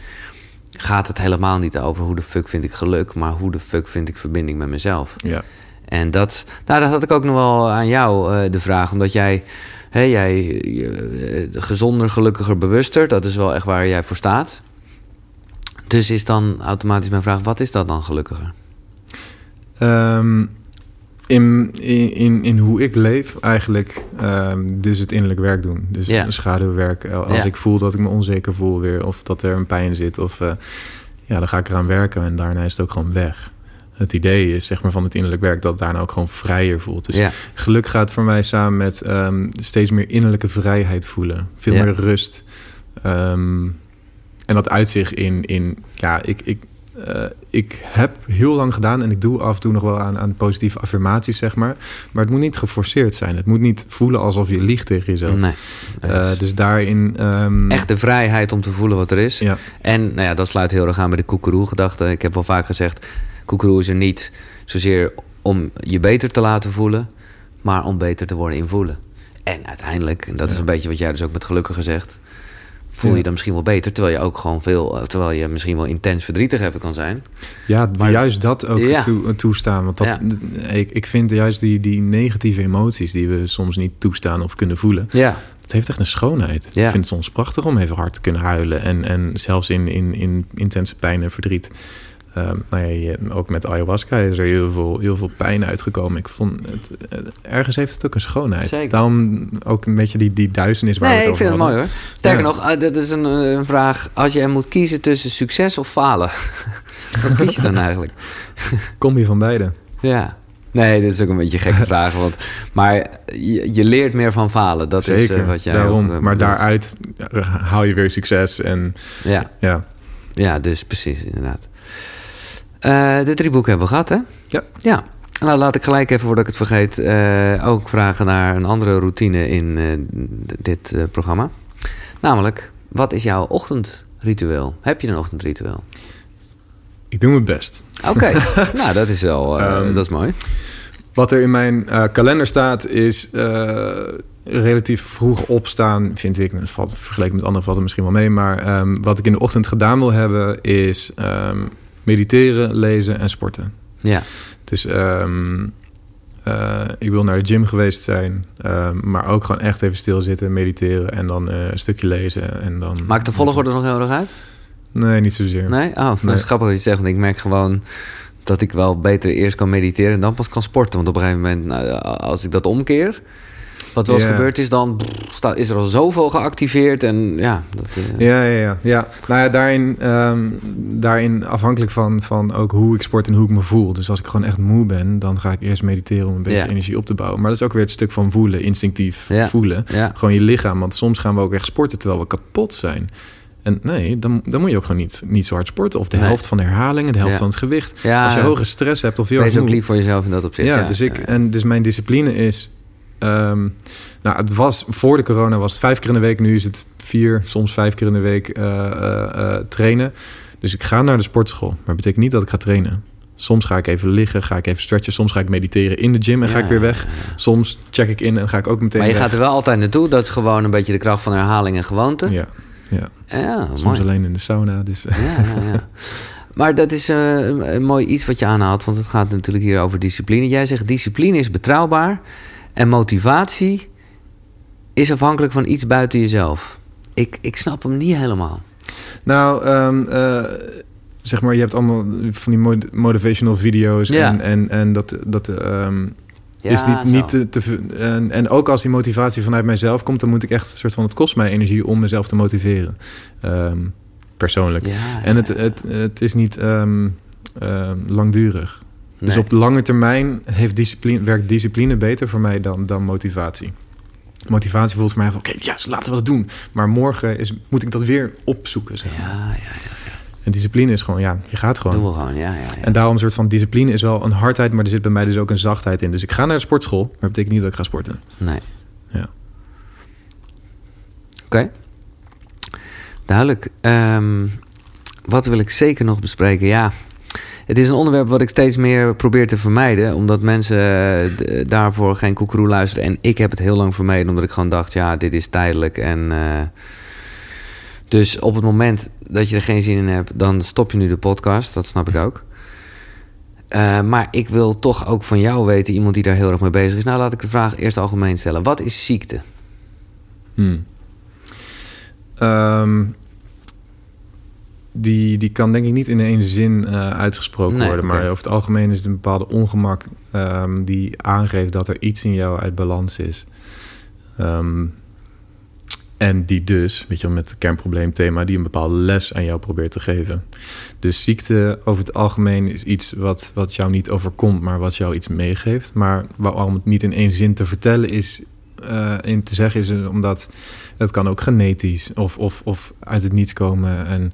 Gaat het helemaal niet over hoe de fuck vind ik geluk, maar hoe de fuck vind ik verbinding met mezelf. ja. En dat, nou, dat had ik ook nog wel aan jou eh, de vraag. Omdat jij, hè, jij je, eh, gezonder, gelukkiger, bewuster, dat is wel echt waar jij voor staat. Dus is dan automatisch mijn vraag: wat is dat dan gelukkiger? Ehm, in, in, in, in hoe ik leef eigenlijk, ehm, dus het innerlijk werk doen. Dus schaduwwerk. Eh, Als ik voel dat ik me onzeker voel weer, of dat er een pijn zit, of ja, dan ga ik eraan werken en daarna is het ook gewoon weg. Het idee is zeg maar van het innerlijk werk dat het daarna ook gewoon vrijer voelt. Dus ja, geluk gaat voor mij samen met ehm, steeds meer innerlijke vrijheid voelen. Veel Ja. meer rust. Ehm, en dat uitzicht in, in ja, ik, ik, eh, ik heb heel lang gedaan en ik doe af en toe nog wel aan, aan positieve affirmaties, zeg maar. Maar het moet niet geforceerd zijn. Het moet niet voelen alsof je liegt tegen jezelf. nee. Eh, dus daarin... ehm, Echt de vrijheid om te voelen wat er is. Ja, En nou ja, dat sluit heel erg aan bij de koekeroe-gedachte. Ik heb wel vaak gezegd: koekeroe is er niet zozeer om je beter te laten voelen, maar om beter te worden in voelen. En uiteindelijk, en dat is een beetje wat jij dus ook met gelukkig gezegd, voel je dan misschien wel beter, terwijl je ook gewoon veel, eh, terwijl je misschien wel intens verdrietig even kan zijn. ja Maar- juist dat ook Ja. toe- toestaan. Want dat, Ja. ik, ik vind juist die, die negatieve emoties die we soms niet toestaan of kunnen voelen... Ja, Het heeft echt een schoonheid. Ja. Ik vind het soms prachtig om even hard te kunnen huilen. En, en zelfs in, in, in intense pijn en verdriet. Ehm, nou ja, je- ook met ayahuasca is er heel veel, heel veel pijn uitgekomen. Ik vond het, eh, ergens heeft het ook een schoonheid. Zeker. Daarom ook een beetje die, die duisternis waar nee, we ik het over vind het mooi hoor. Sterker Ja. nog, eh, dat is een, eh, een vraag. Als je moet kiezen tussen succes of falen, wat kies je dan eigenlijk? Kom je van beide? Ja. Nee, dit is ook een beetje een gekke vraag. Want, maar je, je leert meer van falen. Dat Zeker, is eh, wat jij daarom. ook, maar daaruit haal je weer succes. En Ja, ja, ja, dus precies, inderdaad. Eh, de drie boeken hebben we gehad, hè? Ja. Ja. Nou, laat ik gelijk even, voordat ik het vergeet... eh, ook vragen naar een andere routine in eh, dit eh, programma. Namelijk, wat is jouw ochtendritueel? Heb je een ochtendritueel? ik doe mijn best. Oké, nou, dat is wel... eh, Ehm, dat is mooi. Wat er in mijn eh, kalender staat is eh, relatief vroeg opstaan, vind ik. Het valt vergeleken met anderen valt het misschien wel mee. Maar ehm, wat ik in de ochtend gedaan wil hebben is ehm, mediteren, lezen en sporten. Ja, Dus ehm, eh, ik wil naar de gym geweest zijn, ehm, maar ook gewoon echt even stilzitten, mediteren en dan eh, een stukje lezen. En dan, maakt de volgorde nog heel erg uit? Nee, niet zozeer. Nee? Oh, dat Nee. is grappig dat je zegt. Want ik merk gewoon dat ik wel beter eerst kan mediteren... en dan pas kan sporten. Want op een gegeven moment, nou, als ik dat omkeer... wat wel eens gebeurd is, dan is er al zoveel geactiveerd. En ja, dat, eh, Ja, ja, ja. ja. Nou ja, daarin, ehm, daarin afhankelijk van, van ook hoe ik sport en hoe ik me voel. Dus als ik gewoon echt moe ben, dan ga ik eerst mediteren om een beetje energie op te bouwen. Maar dat is ook weer het stuk van voelen, instinctief voelen. Gewoon je lichaam, want soms gaan we ook echt sporten terwijl we kapot zijn. En nee, dan, dan moet je ook gewoon niet, niet zo hard sporten. Of de Nee. helft van de herhalingen, de helft Ja. van het gewicht. ja Als je hoge stress hebt of heel wees erg ook moe, lief voor jezelf in dat opzicht. ja, dus, ik, en dus mijn discipline is ehm, nou, het was voor de corona was het vijf keer in de week. Nu is het vier, soms vijf keer in de week eh, eh, eh, trainen. Dus ik ga naar de sportschool. Maar dat betekent niet dat ik ga trainen. Soms ga ik even liggen, ga ik even stretchen. Soms ga ik mediteren in de gym en ga ik weer weg. Soms check ik in en ga ik ook meteen Maar je weg. gaat er wel altijd naartoe. Dat is gewoon een beetje de kracht van herhaling en gewoonte. Ja, ja. Ja, soms mooi. alleen in de sauna. Dus, Ja, ja, ja. Maar dat is een mooi iets wat je aanhaalt, want het gaat natuurlijk hier over discipline. Jij zegt discipline is betrouwbaar en motivatie is afhankelijk van iets buiten jezelf. Ik, ik snap hem niet helemaal. Nou, ehm, eh, zeg maar, je hebt allemaal van die motivational video's. Ja. En, en, en dat, dat ehm, Ja, is niet, zo. niet te, te en, en ook als die motivatie vanuit mijzelf komt, dan moet ik echt een soort van het kost mij energie om mezelf te motiveren. Ehm, persoonlijk. Ja, En het, het, het is niet ehm, Dus op de lange termijn heeft discipline, werkt discipline beter voor mij dan, dan motivatie. Motivatie voelt voor mij van, oké, ja, yes, laten we dat doen. Maar morgen is, moet ik dat weer opzoeken. Zeg maar. Ja, ja, ja. En discipline is gewoon, ja, je gaat gewoon. Doen we gewoon, ja, ja. ja. En daarom een soort van discipline is wel een hardheid, maar er zit bij mij dus ook een zachtheid in. Dus ik ga naar de sportschool, maar dat betekent niet dat ik ga sporten. Nee. Ja. Oké. Duidelijk. Ehm, wat wil ik zeker nog bespreken? Ja, het is een onderwerp wat ik steeds meer probeer te vermijden. Omdat mensen eh, daarvoor geen koekeroe luisteren. En ik heb het heel lang vermeden. Omdat ik gewoon dacht, ja, dit is tijdelijk. En eh, dus op het moment dat je er geen zin in hebt... dan stop je nu de podcast. Dat snap ik ook. Eh, maar ik wil toch ook van jou weten... iemand die daar heel erg mee bezig is. Nou, laat ik de vraag eerst algemeen stellen. Wat is ziekte? Hmm. Ehm, die, die kan denk ik niet in één zin eh, uitgesproken Nee, worden. Maar over het algemeen is het een bepaalde ongemak ehm, die aangeeft dat er iets in jou uit balans is. Ehm, en die dus, weet je wel, met het kernprobleemthema, die een bepaalde les aan jou probeert te geven. Dus ziekte over het algemeen is iets wat, wat jou niet overkomt, maar wat jou iets meegeeft. Maar waarom het niet in één zin te vertellen is, eh, in te zeggen is omdat het kan ook genetisch of, of, of uit het niets komen. En,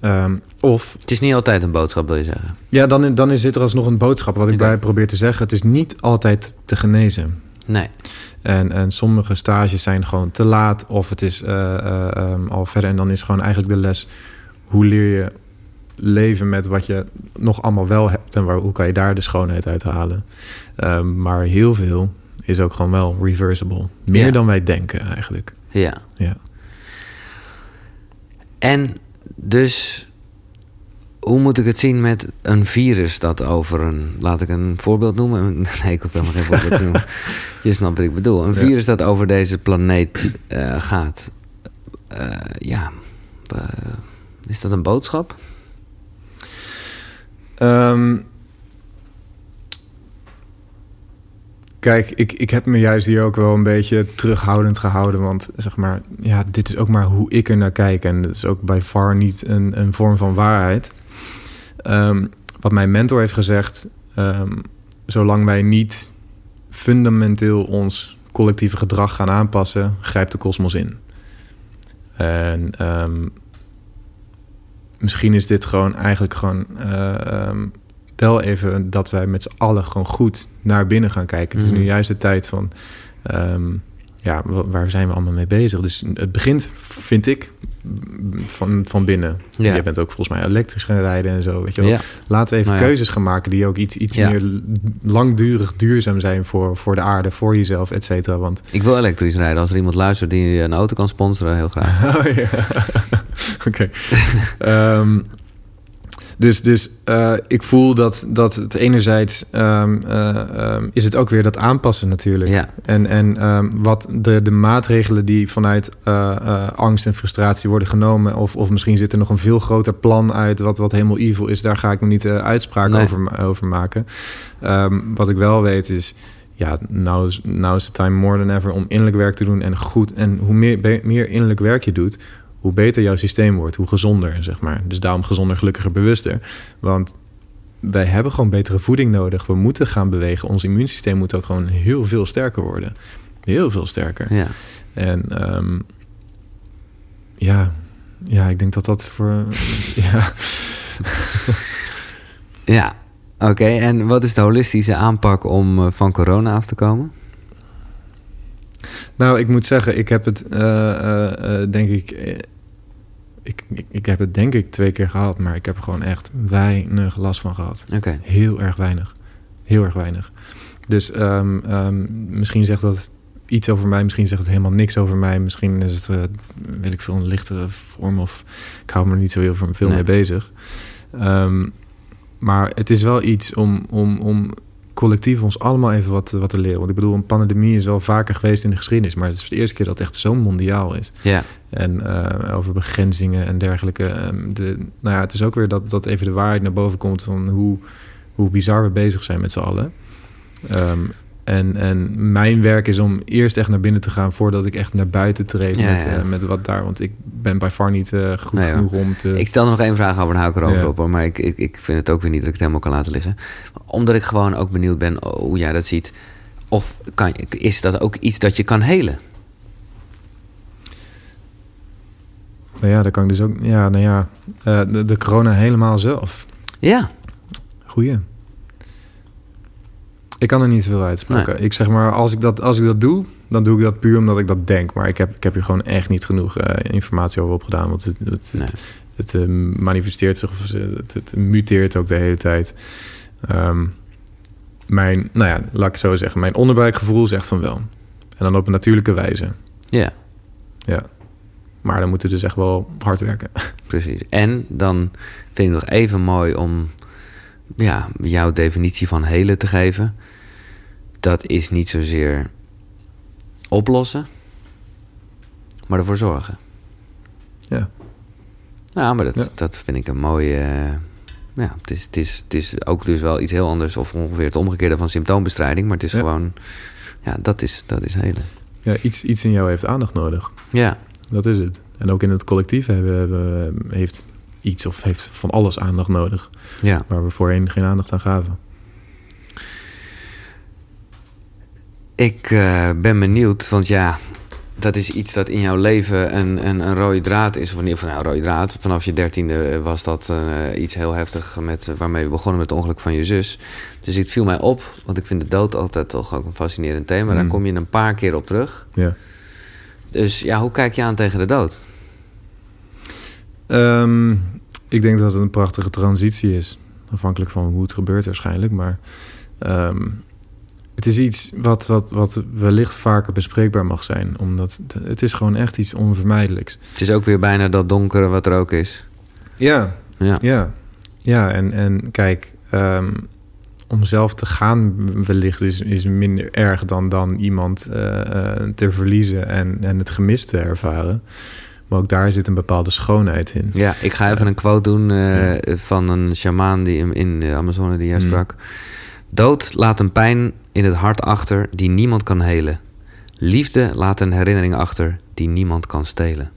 ehm, of Het is niet altijd een boodschap, wil je zeggen. ja, dan, dan is dit er alsnog een boodschap. Wat ik bij probeer te zeggen. Het is niet altijd te genezen. Nee. En, en sommige stages zijn gewoon te laat. Of het is eh, eh, ehm, al verder. En dan is gewoon eigenlijk de les... hoe leer je leven met wat je nog allemaal wel hebt... en waar, hoe kan je daar de schoonheid uit halen. Ehm, maar heel veel is ook gewoon wel reversible. Meer Ja. dan wij denken eigenlijk. Ja. Ja. En dus, hoe moet ik het zien met een virus dat over een... Laat ik een voorbeeld noemen. Nee, ik hoef helemaal geen voorbeeld te noemen. Je snapt wat ik bedoel. Een Ja. virus dat over deze planeet eh, gaat. Eh, ja, eh, is dat een boodschap? Ehm, kijk, ik, ik heb me juist hier ook wel een beetje terughoudend gehouden. Want zeg maar, ja, dit is ook maar hoe ik er naar kijk. En dat is ook bij far niet een, een vorm van waarheid. Ehm, wat mijn mentor heeft gezegd, ehm, zolang wij niet fundamenteel ons collectieve gedrag gaan aanpassen, grijpt de kosmos in. En ehm, misschien is dit gewoon eigenlijk gewoon eh, wel even dat wij met z'n allen gewoon goed naar binnen gaan kijken. Het is Mhm. nu juist de tijd van, ehm, ja, wa- waar zijn we allemaal mee bezig? Dus het begint, vind ik, van, van binnen. Ja. Jij bent ook volgens mij elektrisch gaan rijden en zo, weet je wel. Ja. Laten we even Nou ja. keuzes gaan maken die ook iets, iets meer langdurig duurzaam zijn voor, voor de aarde, voor jezelf, et cetera. Want Ik wil elektrisch rijden. Als er iemand luistert die een auto kan sponsoren, heel graag. Oh ja. Oké. Ehm, dus dus eh, ik voel dat, dat het enerzijds ehm, eh, ehm, is het ook weer dat aanpassen natuurlijk. Ja. En, en ehm, wat de, de maatregelen die vanuit eh, angst en frustratie worden genomen, of, of misschien zit er nog een veel groter plan uit wat, wat helemaal evil is, daar ga ik me niet uitspraak Nee. over, over maken. Wat ik wel weet is, ja, nou is, nou is de time more than ever om innerlijk werk te doen en goed. En hoe meer, meer innerlijk werk je doet, hoe beter jouw systeem wordt, hoe gezonder, zeg maar. Dus daarom gezonder, gelukkiger, bewuster. Want wij hebben gewoon betere voeding nodig. We moeten gaan bewegen. Ons immuunsysteem moet ook gewoon heel veel sterker worden. Heel veel sterker. Ja. En ehm, ja, ja, ik denk dat dat voor... ja. Ja, oké. En wat is de holistische aanpak om eh, van corona af te komen? Nou, ik moet zeggen, ik heb het eh, eh, eh, denk ik, ik, ik. Ik heb het denk ik twee keer gehad, maar ik heb er gewoon echt weinig last van gehad. Oké. Heel erg weinig. Heel erg weinig. Dus ehm, ehm, misschien zegt dat iets over mij, misschien zegt het helemaal niks over mij. Misschien is het, eh wil ik veel, een lichtere vorm of ik hou me er niet zo heel veel Nee. mee bezig. Ehm, maar het is wel iets om, om, om collectief ons allemaal even wat, wat te leren. Want ik bedoel, een pandemie is wel vaker geweest in de geschiedenis, maar het is de eerste keer dat het echt zo mondiaal is. Ja. En eh, over begrenzingen en dergelijke. Ehm, de, nou ja, het is ook weer dat, dat even de waarheid naar boven komt van hoe, hoe bizar we bezig zijn met z'n allen. Ehm, en, en mijn werk is om eerst echt naar binnen te gaan voordat ik echt naar buiten treed Ja, met, ja. eh, met wat daar. Want ik ben bij far niet eh, goed Nee, genoeg om te. Ik stel nog één vraag over en hou ik erover Ja. op. Hoor. Maar ik, ik, ik vind het ook weer niet dat ik het helemaal kan laten liggen. Omdat ik gewoon ook benieuwd ben hoe jij dat ziet. Of kan, is dat ook iets dat je kan helen? Maar ja, daar kan ik dus ook. Ja, nou ja, eh, de, de corona helemaal zelf. Ja. Goeie. Ik kan er niet veel uitspreken. Ik zeg maar, als ik, dat, als ik dat doe, dan doe ik dat puur omdat ik dat denk. Maar ik heb, ik heb hier gewoon echt niet genoeg eh, informatie over opgedaan. Want het, het, Nee. het, het, eh, manifesteert zich of het, het muteert ook de hele tijd. Ehm, mijn, nou ja, laat ik het zo zeggen. Mijn onderbuikgevoel zegt van wel. En dan op een natuurlijke wijze. Ja, Ja. Maar dan moeten we dus echt wel hard werken. precies. En dan vind ik nog even mooi om ja, jouw definitie van helen te geven. Dat is niet zozeer oplossen, maar ervoor zorgen. Ja. Nou, maar dat, Ja. dat vind ik een mooie. eh, ja, het is, het, is, het is ook dus wel iets heel anders, of ongeveer het omgekeerde van symptoombestrijding. Maar het is Ja. gewoon. Ja, dat is, dat is helen. ja iets, iets in jou heeft aandacht nodig. Ja, Dat is het. En ook in het collectief hebben, hebben, heeft iets of heeft van alles aandacht nodig. ja. Waar we voorheen geen aandacht aan gaven. Ik eh, ben benieuwd, want ja, dat is iets dat in jouw leven een, een, een rode draad is. Of in ieder geval nou, rode draad. Vanaf je dertiende was dat eh, iets heel heftig met, waarmee we begonnen met het ongeluk van je zus. Dus het viel mij op, want ik vind de dood altijd toch ook een fascinerend thema. Daar Mm. kom je een paar keer op terug. Ja. Dus ja, hoe kijk je aan tegen de dood? Ehm, ik denk dat het een prachtige transitie is. Afhankelijk van hoe het gebeurt waarschijnlijk. Maar ehm, het is iets wat, wat, wat wellicht vaker bespreekbaar mag zijn. Omdat het, het is gewoon echt iets onvermijdelijks. Het is ook weer bijna dat donkere wat er ook is. Ja, Ja, Ja, ja en, en kijk, ehm, om zelf te gaan wellicht is, is minder erg dan, dan iemand eh, eh, te verliezen en, en het gemis te ervaren. Maar ook daar zit een bepaalde schoonheid in. ja ik ga even een quote doen eh, van een shamaan die in, in de Amazone die jij Mm. sprak. Dood laat een pijn in het hart achter die niemand kan helen. Liefde laat een herinnering achter die niemand kan stelen.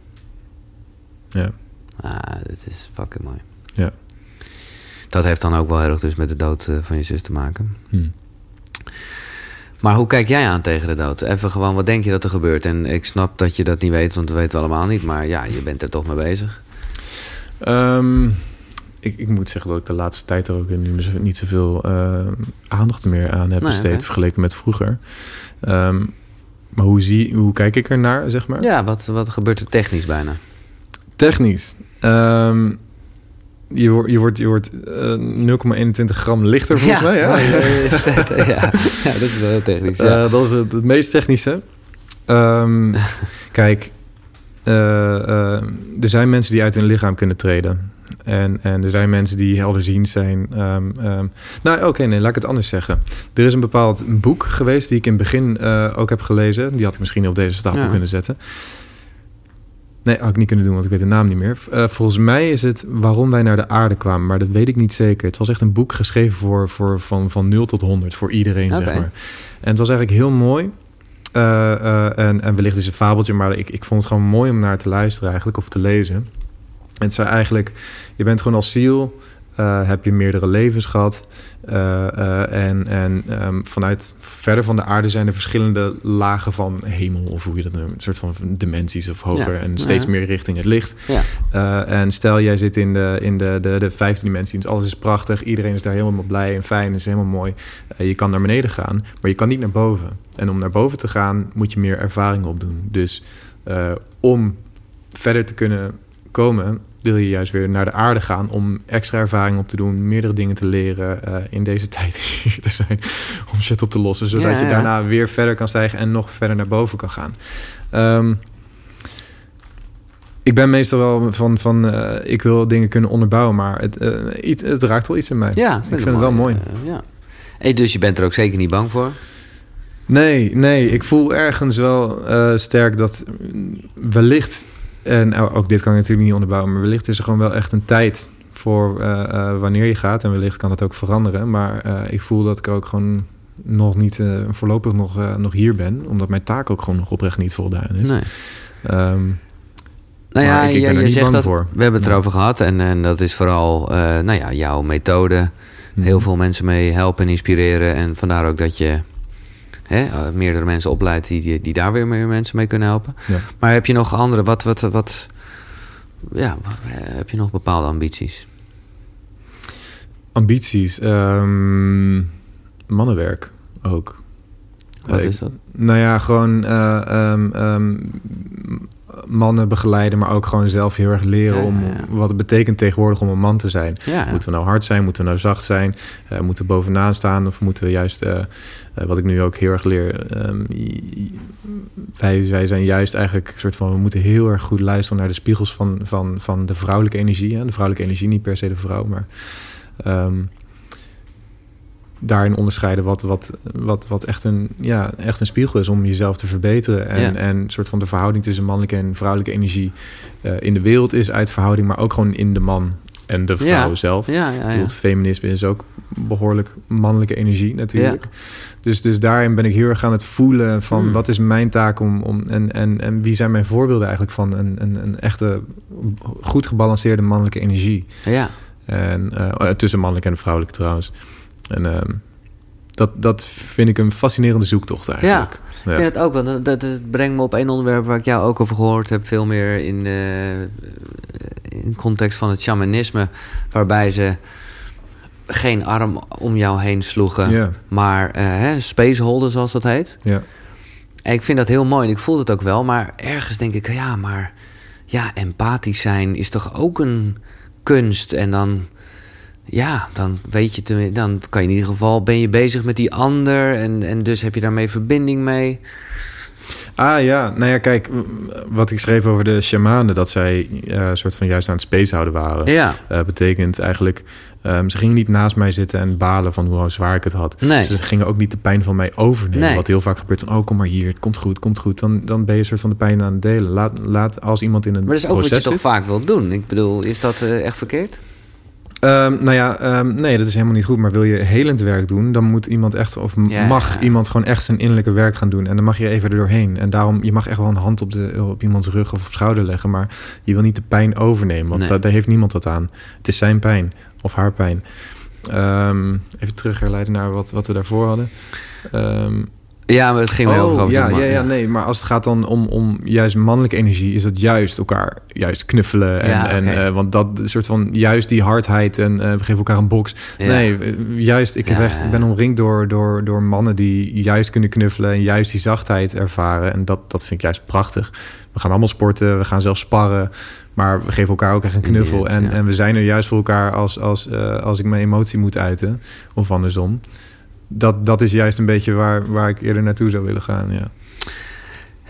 Ja, Ah, dit is fucking mooi. ja. Dat heeft dan ook wel heel erg dus met de dood eh, van je zus te maken. Hm. Maar hoe kijk jij aan tegen de dood? Even gewoon, wat denk je dat er gebeurt? En ik snap dat je dat niet weet, want we weten we allemaal niet. Maar ja, je bent er toch mee bezig. Ehm, ik, ik moet zeggen dat ik de laatste tijd er ook niet, zo- niet zoveel eh, aandacht meer aan heb besteed vergeleken met vroeger. Ehm, maar hoe, zie, hoe kijk ik ernaar, zeg maar? Ja, wat, wat gebeurt er technisch bijna? Technisch. Ehm, je, wordt je wordt, je wordt eh, 0,21 gram lichter volgens mij. Ja? ja, dat is wel heel technisch. Ja. Eh, dat is het, het meest technische. Ehm, kijk, eh, eh, er zijn mensen die uit hun lichaam kunnen treden. En, en er zijn mensen die helderziend zijn. Ehm, ehm, nou, oké, nee, laat ik het anders zeggen. Er is een bepaald boek geweest die ik in het begin eh, ook heb gelezen. Die had ik misschien op deze stapel Ja. kunnen zetten. Nee, had ik niet kunnen doen, want ik weet de naam niet meer. Eh, volgens mij is het Waarom wij naar de aarde kwamen, maar dat weet ik niet zeker. Het was echt een boek geschreven voor, voor, van, van 0 tot 100, voor iedereen, zeg maar. En het was eigenlijk heel mooi. Eh, en, en wellicht is het een fabeltje, maar ik, ik vond het gewoon mooi om naar te luisteren eigenlijk, of te lezen. En het zei eigenlijk, je bent gewoon als ziel Uh, heb je meerdere levens gehad. Uh, uh, en en um, vanuit verder van de aarde zijn er verschillende lagen van hemel, of hoe je dat noemt, een soort van dimensies of hoger. Ja. En steeds ja. meer richting het licht. Ja. en stel, jij zit in de, in de, de, de vijfde dimensie, dus alles is prachtig, iedereen is daar helemaal blij en fijn, is helemaal mooi. je kan naar beneden gaan, maar je kan niet naar boven. En om naar boven te gaan, moet je meer ervaring opdoen. Dus om verder te kunnen komen, wil je juist weer naar de aarde gaan om extra ervaring op te doen, meerdere dingen te leren uh, in deze tijd hier te zijn, om shit op te lossen, zodat ja, je daarna weer verder kan stijgen en nog verder naar boven kan gaan. Um, ik ben meestal wel van, van uh, ik wil dingen kunnen onderbouwen, maar het, uh, iets, het raakt wel iets in mij. Ja, ik vind het wel mooi. ja. Hey, dus je bent er ook zeker niet bang voor? Nee, nee. Ik voel ergens wel sterk dat wellicht en ook dit kan ik natuurlijk niet onderbouwen, maar wellicht is er gewoon wel echt een tijd voor uh, uh, wanneer je gaat. En wellicht kan dat ook veranderen. Maar uh, ik voel dat ik ook gewoon nog niet voorlopig nog, nog hier ben, omdat mijn taak ook gewoon nog oprecht niet voldaan is. Nee. Um, nou ja, ik, ik je, je zegt dat voor. we hebben het erover gehad en, en dat is vooral nou ja, jouw methode. Mm. Heel veel mensen mee helpen en inspireren. En vandaar ook dat je hè, eh, meerdere mensen opleidt die, die, daar weer meer mensen mee kunnen helpen. Ja. Maar heb je nog andere, wat, wat, wat, ja, heb je nog bepaalde ambities? Ambities, um, mannenwerk ook. Wat is dat? Nou ja, gewoon uh, um, um, mannen begeleiden, maar ook gewoon zelf heel erg leren om wat het betekent tegenwoordig om een man te zijn. Moeten we nou hard zijn? Moeten we nou zacht zijn? Uh, moeten we bovenaan staan? Of moeten we juist, uh, uh, wat ik nu ook heel erg leer, um, wij, wij zijn juist eigenlijk een soort van, we moeten heel erg goed luisteren naar de spiegels van, van, van de vrouwelijke energie. Hè? De vrouwelijke energie, niet per se de vrouw, maar um, daarin onderscheiden wat, wat, wat, wat echt, een, ja, echt een spiegel is om jezelf te verbeteren. En, ja. en een soort van de verhouding tussen mannelijke en vrouwelijke energie uh, in de wereld is uit verhouding, maar ook gewoon in de man en de vrouw ja. zelf. Ja, ja, ja. Feminisme is ook behoorlijk mannelijke energie natuurlijk. Dus, dus daarin ben ik heel erg aan het voelen van hmm. wat is mijn taak om, om en, en, en wie zijn mijn voorbeelden eigenlijk van een, een, een echte goed gebalanceerde mannelijke energie. Ja. En uh, tussen mannelijk en vrouwelijk trouwens. En uh, dat, dat vind ik een fascinerende zoektocht eigenlijk. Ja, ik vind het ook. Want dat, dat, brengt me op één onderwerp waar ik jou ook over gehoord heb. Veel meer in, uh, in context van het shamanisme. Waarbij ze geen arm om jou heen sloegen. Maar uh, hè, spaceholden zoals dat heet. Ja. En ik vind dat heel mooi en ik voel het ook wel. Maar ergens denk ik, ja, maar ja, empathisch zijn is toch ook een kunst. En dan ja, dan weet je, te, dan kan je in ieder geval, ben je bezig met die ander en, en dus heb je daarmee verbinding mee. Ah ja, nou ja, kijk, wat ik schreef over de shamanen, dat zij uh, soort van juist aan het space houden waren. Ja. Uh, betekent eigenlijk, um, ze gingen niet naast mij zitten en balen van hoe zwaar ik het had. Nee. Ze gingen ook niet de pijn van mij overnemen. Nee. Wat heel vaak gebeurt van, oh kom maar hier, het komt goed, het komt goed. Dan, dan ben je soort van de pijn aan het delen. Laat, laat als iemand in een Maar dat is ook wat je zit, toch vaak wilt doen. Ik bedoel, is dat uh, echt verkeerd? Um, nou ja, um, nee, dat is helemaal niet goed. Maar wil je helend werk doen, dan moet iemand echt, of ja, mag ja. iemand gewoon echt zijn innerlijke werk gaan doen. En dan mag je even er doorheen. En daarom, je mag echt wel een hand op, de, op iemands rug of op schouder leggen. Maar je wil niet de pijn overnemen, want Nee. da- daar heeft niemand wat aan. Het is zijn pijn of haar pijn. Um, even terug herleiden naar wat, wat we daarvoor hadden. Ja, maar het ging wel over Oh, ja, die man, ja, ja, nee. Maar als het gaat dan om, om juist mannelijke energie, is dat juist elkaar juist knuffelen. En, Ja, en eh, want dat soort van juist die hardheid en eh, we geven elkaar een box. Ja. Nee, eh, juist, ik, heb Ja, echt, ja. ik ben omringd door, door, door mannen die juist kunnen knuffelen en juist die zachtheid ervaren. En dat, dat vind ik juist prachtig. We gaan allemaal sporten, we gaan zelfs sparren. Maar we geven elkaar ook echt een knuffel. En, ja. en we zijn er juist voor elkaar als, als, als ik mijn emotie moet uiten. Of andersom. Dat, dat is juist een beetje waar, waar ik eerder naartoe zou willen gaan. Ja.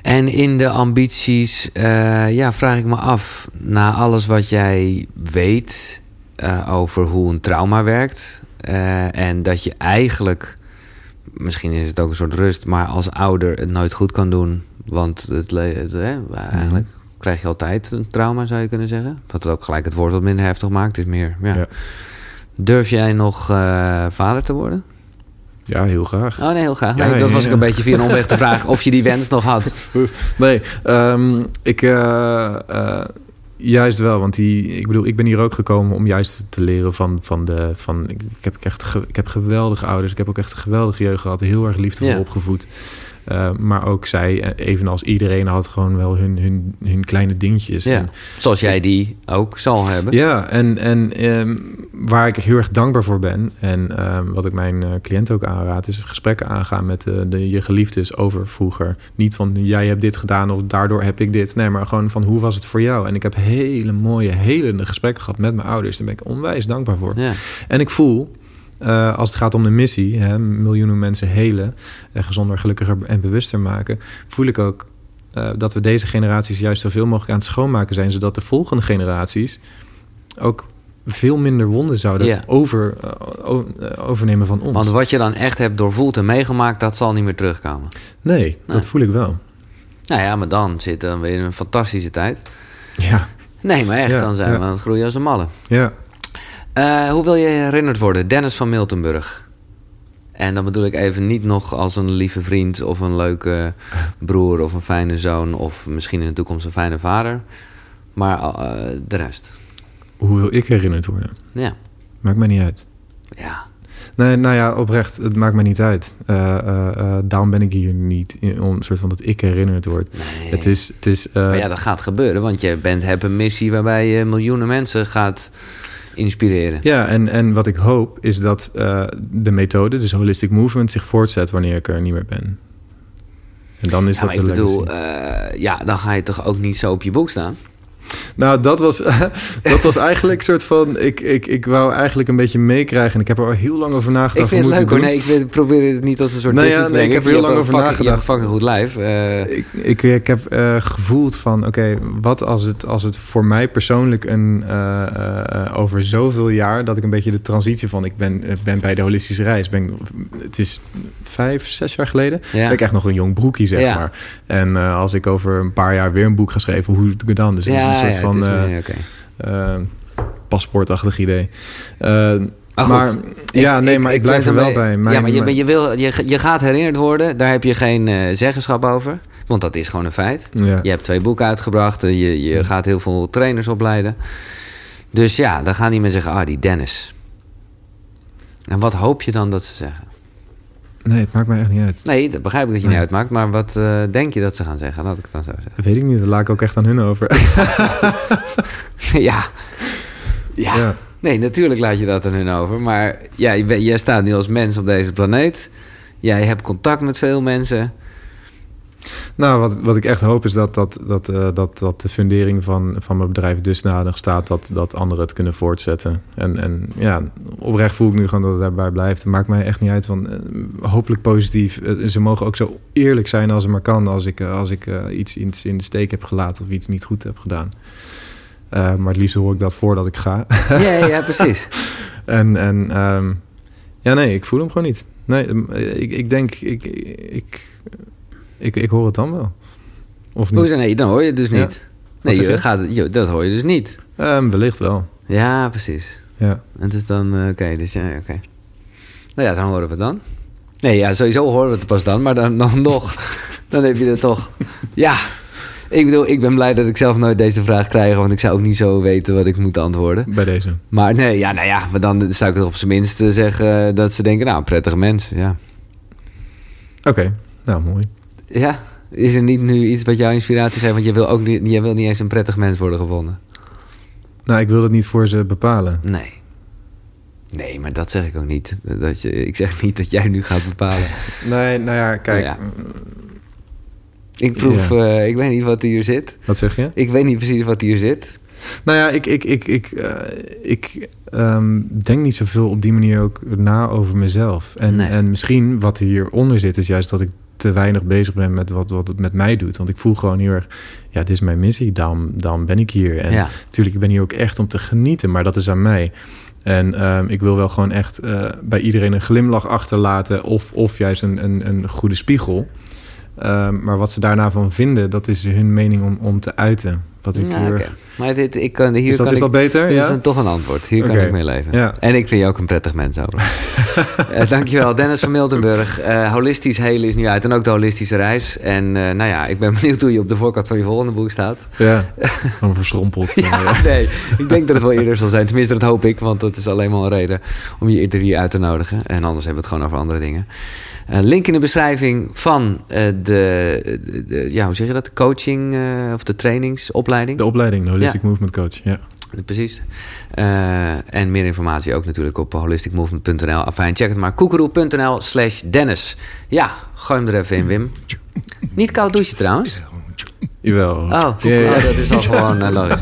En in de ambities, eh, ja, vraag ik me af, na alles wat jij weet eh, over hoe een trauma werkt, eh, en dat je eigenlijk, misschien is het ook een soort rust, maar als ouder het nooit goed kan doen, want het, hè, eigenlijk krijg je altijd een trauma, zou je kunnen zeggen. Wat het ook gelijk het woord wat minder heftig maakt, is meer, ja. Ja. Durf jij nog vader te worden? Ja, heel graag. Oh nee, heel graag. Ja, Nee, dat ja, was ik een beetje via een omweg te vragen of je die wens nog had. Nee, ehm, ik... eh, eh, Juist wel, want die, ik bedoel, ik ben hier ook gekomen om juist te leren van, van de. Van, ik, ik heb echt ik heb geweldige ouders. Ik heb ook echt een geweldige jeugd gehad. Heel erg liefdevol Ja. opgevoed. Uh, maar ook zij, eh, evenals iedereen, had gewoon wel hun, hun, hun kleine dingetjes. Ja. En, Zoals jij die ook zal hebben. ja, en, en um, waar ik heel erg dankbaar voor ben... en um, wat ik mijn uh, cliënten ook aanraad... is gesprekken aangaan met uh, de, je geliefdes over vroeger. Niet van, jij hebt dit gedaan of daardoor heb ik dit. Nee, maar gewoon van, hoe was het voor jou? En ik heb hele mooie, helende gesprekken gehad met mijn ouders. Daar ben ik onwijs dankbaar voor. Ja. En ik voel... Uh, als het gaat om de missie, hè, miljoenen mensen helen, uh, gezonder, gelukkiger en bewuster maken, voel ik ook uh, dat we deze generaties juist zoveel mogelijk aan het schoonmaken zijn, zodat de volgende generaties ook veel minder wonden zouden over, uh, overnemen van ons. Want wat je dan echt hebt doorvoeld en meegemaakt, dat zal niet meer terugkomen. Nee, Nee. dat voel ik wel. Nou ja, maar dan zit dan weer een fantastische tijd. Ja, Nee, maar echt, Ja, dan zijn ja. we aan het groeien als een malle. ja. Eh, hoe wil je herinnerd worden? Dennis van Miltenburg. En dan bedoel ik even niet nog als een lieve vriend of een leuke broer of een fijne zoon of misschien in de toekomst een fijne vader. Maar eh, de rest. Hoe wil ik herinnerd worden? Ja. Maakt mij niet uit. Ja. Nee, nou ja, oprecht, het maakt mij niet uit. Uh, uh, uh, daarom ben ik hier niet in, om een soort van dat ik herinnerd word. Nee. Het is, het is. Maar ja, dat gaat gebeuren, want je bent, hebt een missie waarbij je miljoenen mensen gaat inspireren. Ja, en, en wat ik hoop is dat uh, de methode, dus holistic movement, zich voortzet wanneer ik er niet meer ben. En dan is ja, dat de ik bedoel, uh, ja, dan ga je toch ook niet zo op je boek staan. Nou, dat was, dat was eigenlijk een soort van... Ik, ik, ik wou eigenlijk een beetje meekrijgen. En ik heb er al heel lang over nagedacht. Ik vind het leuk hoor. ik Nee, ik probeer het niet als een soort Nee, quiz ja, nee, ik heb er heel lang over Je hebt nagedacht. fucking goed lijf. eh. Ik, ik, ik heb uh, gevoeld van, oké, wat als het, als het voor mij persoonlijk een, uh, uh, over zoveel jaar, dat ik een beetje de transitie van, ik ben, ben bij de holistische reis, ben, het is vijf, zes jaar geleden, Ja. ben ik echt nog een jong broekie, zeg Ja. maar. En als ik over een paar jaar weer een boek ga schrijven, hoe doe ik het dan? Dus een soort van meer- oké. uh, paspoortachtig idee. Uh, Maar maar, goed, ja, nee, maar ik, blijf er wel bij. ja, maar je, je, wil, je, je gaat herinnerd worden. Daar heb je geen eh, zeggenschap over. Want dat is gewoon een feit. ja. Je hebt twee boeken uitgebracht. eh, Je, je gaat heel veel trainers opleiden. Dus ja, dan gaan die mensen zeggen... Ah, die Dennis. En wat hoop je dan dat ze zeggen? Nee, het maakt mij echt niet uit. Nee, dat begrijp ik dat je Nee. niet uitmaakt. Maar wat eh, denk je dat ze gaan zeggen? Laat ik het dan zo zeggen. Weet ik niet, dat laat ik ook echt aan hun over. ja. ja. ja. Nee, natuurlijk laat je dat aan hun over. Maar ja, jij staat nu als mens op deze planeet. Jij hebt contact met veel mensen. Nou, wat, wat ik echt hoop is dat, dat, dat, eh, dat, dat de fundering van, van mijn bedrijf dusdanig staat dat, dat anderen het kunnen voortzetten. En, en ja, oprecht voel ik nu gewoon dat het daarbij blijft. Het maakt mij echt niet uit van eh, hopelijk positief. Eh, ze mogen ook zo eerlijk zijn als het maar kan als ik, als ik iets, iets in de steek heb gelaten of iets niet goed heb gedaan. Maar het liefst hoor ik dat voordat ik ga. Ja, ja, precies. En, en ehm, ja, nee, ik voel hem gewoon niet. Nee, ehm, ik, ik denk, ik, ik, ik, ik hoor het dan wel. Of niet? Hoezo? Nee, dan hoor je het dus Ja. niet. Nee, je je? gaat, je- dat hoor je dus niet. Ehm, wellicht wel. Ja, precies. Ja. En dus dan, eh, oké, dus ja, oké. Nou ja, dan horen we het dan. Nee, ja, sowieso horen we het pas dan, maar dan, dan nog. Dan heb je het toch. Ja. Ik bedoel, ik ben blij dat ik zelf nooit deze vraag krijg, want ik zou ook niet zo weten wat ik moet antwoorden. Bij deze. Maar nee, ja, nou ja, maar dan zou ik het op zijn minst eh, zeggen dat ze denken, nou, prettige mens, ja. Oké, nou mooi. Ja, is er niet nu iets wat jou inspiratie geeft, want je wil ook niet, je wil niet eens een prettig mens worden gevonden. Nou, ik wil het niet voor ze bepalen. Nee. Nee, maar dat zeg ik ook niet. Dat je, ik zeg niet dat jij nu gaat bepalen. Nee, nou ja, kijk. Ja. Ik proef, eh, ik weet niet wat hier zit. Wat zeg je? Ik weet niet precies wat hier zit. Nou ja, ik, ik, ik, ik, eh, ik ehm, denk niet zoveel op die manier ook na over mezelf. En, Nee. en misschien wat hieronder zit, is juist dat ik te weinig bezig ben met wat, wat het met mij doet. Want ik voel gewoon heel erg, ja, dit is mijn missie, daarom, daarom ben ik hier. En Ja. natuurlijk, ik ben hier ook echt om te genieten, maar dat is aan mij. En ehm, ik wil wel gewoon echt eh, bij iedereen een glimlach achterlaten of, of juist een, een, een goede spiegel. Ehm, maar wat ze daarna van vinden, dat is hun mening om, om te uiten. Wat ik Ja, hier... Maar dit, ik kan, hier Is dat, kan is ik, dat beter? dit Ja? is een, toch een antwoord. Hier kan ik mee leven. Ja. En ik vind je ook een prettig mens over. Eh, dankjewel, Dennis van Miltenburg. Eh, holistisch helen is nu uit en ook de holistische reis. En eh, nou ja, ik ben benieuwd hoe je op de voorkant van je volgende boek staat. Ja, gewoon verschrompeld. Nee. Ik denk dat het wel eerder zal zijn. Tenminste, dat hoop ik, want dat is alleen maar een reden om je eerder hier uit te nodigen. En anders hebben we het gewoon over andere dingen. Eh, link in de beschrijving van eh, de, de, de- ja, hoe zeg je dat? De coaching eh, of de trainingsopleiding. De opleiding, de Holistic Ja. Movement Coach. Ja. Precies. En meer informatie ook natuurlijk op holisticmovement.nl. Afijn, check het maar. koekeroe.nl slash Dennis. Ja, gooi hem er even in, Wim. Niet koud douchen trouwens. Jawel. Oh, oh, dat is al gewoon eh, logisch.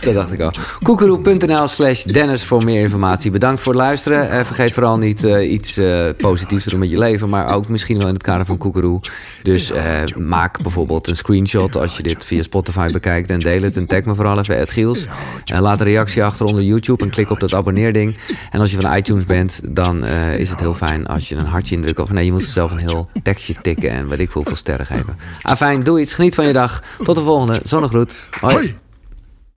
Dat dacht ik al. Koekeroe.nl slash Dennis voor meer informatie. Bedankt voor het luisteren. Eh, vergeet vooral niet eh, iets positiefs te doen met je leven. Maar ook misschien wel in het kader van Koekeroe. Dus maak bijvoorbeeld een screenshot als je dit via Spotify bekijkt. En deel het. En tag me vooral even Ed Giels. En laat een reactie achter onder YouTube. En klik op dat abonneerding. En als je van iTunes bent, dan is het heel fijn als je een hartje indrukt. Of nee, je moet zelf een heel tekstje tikken. En weet ik veel hoeveel sterren geven. Afijn, doe iets. Geniet van je dag. Tot de volgende. Zonnegroet. Hoi. Hoi.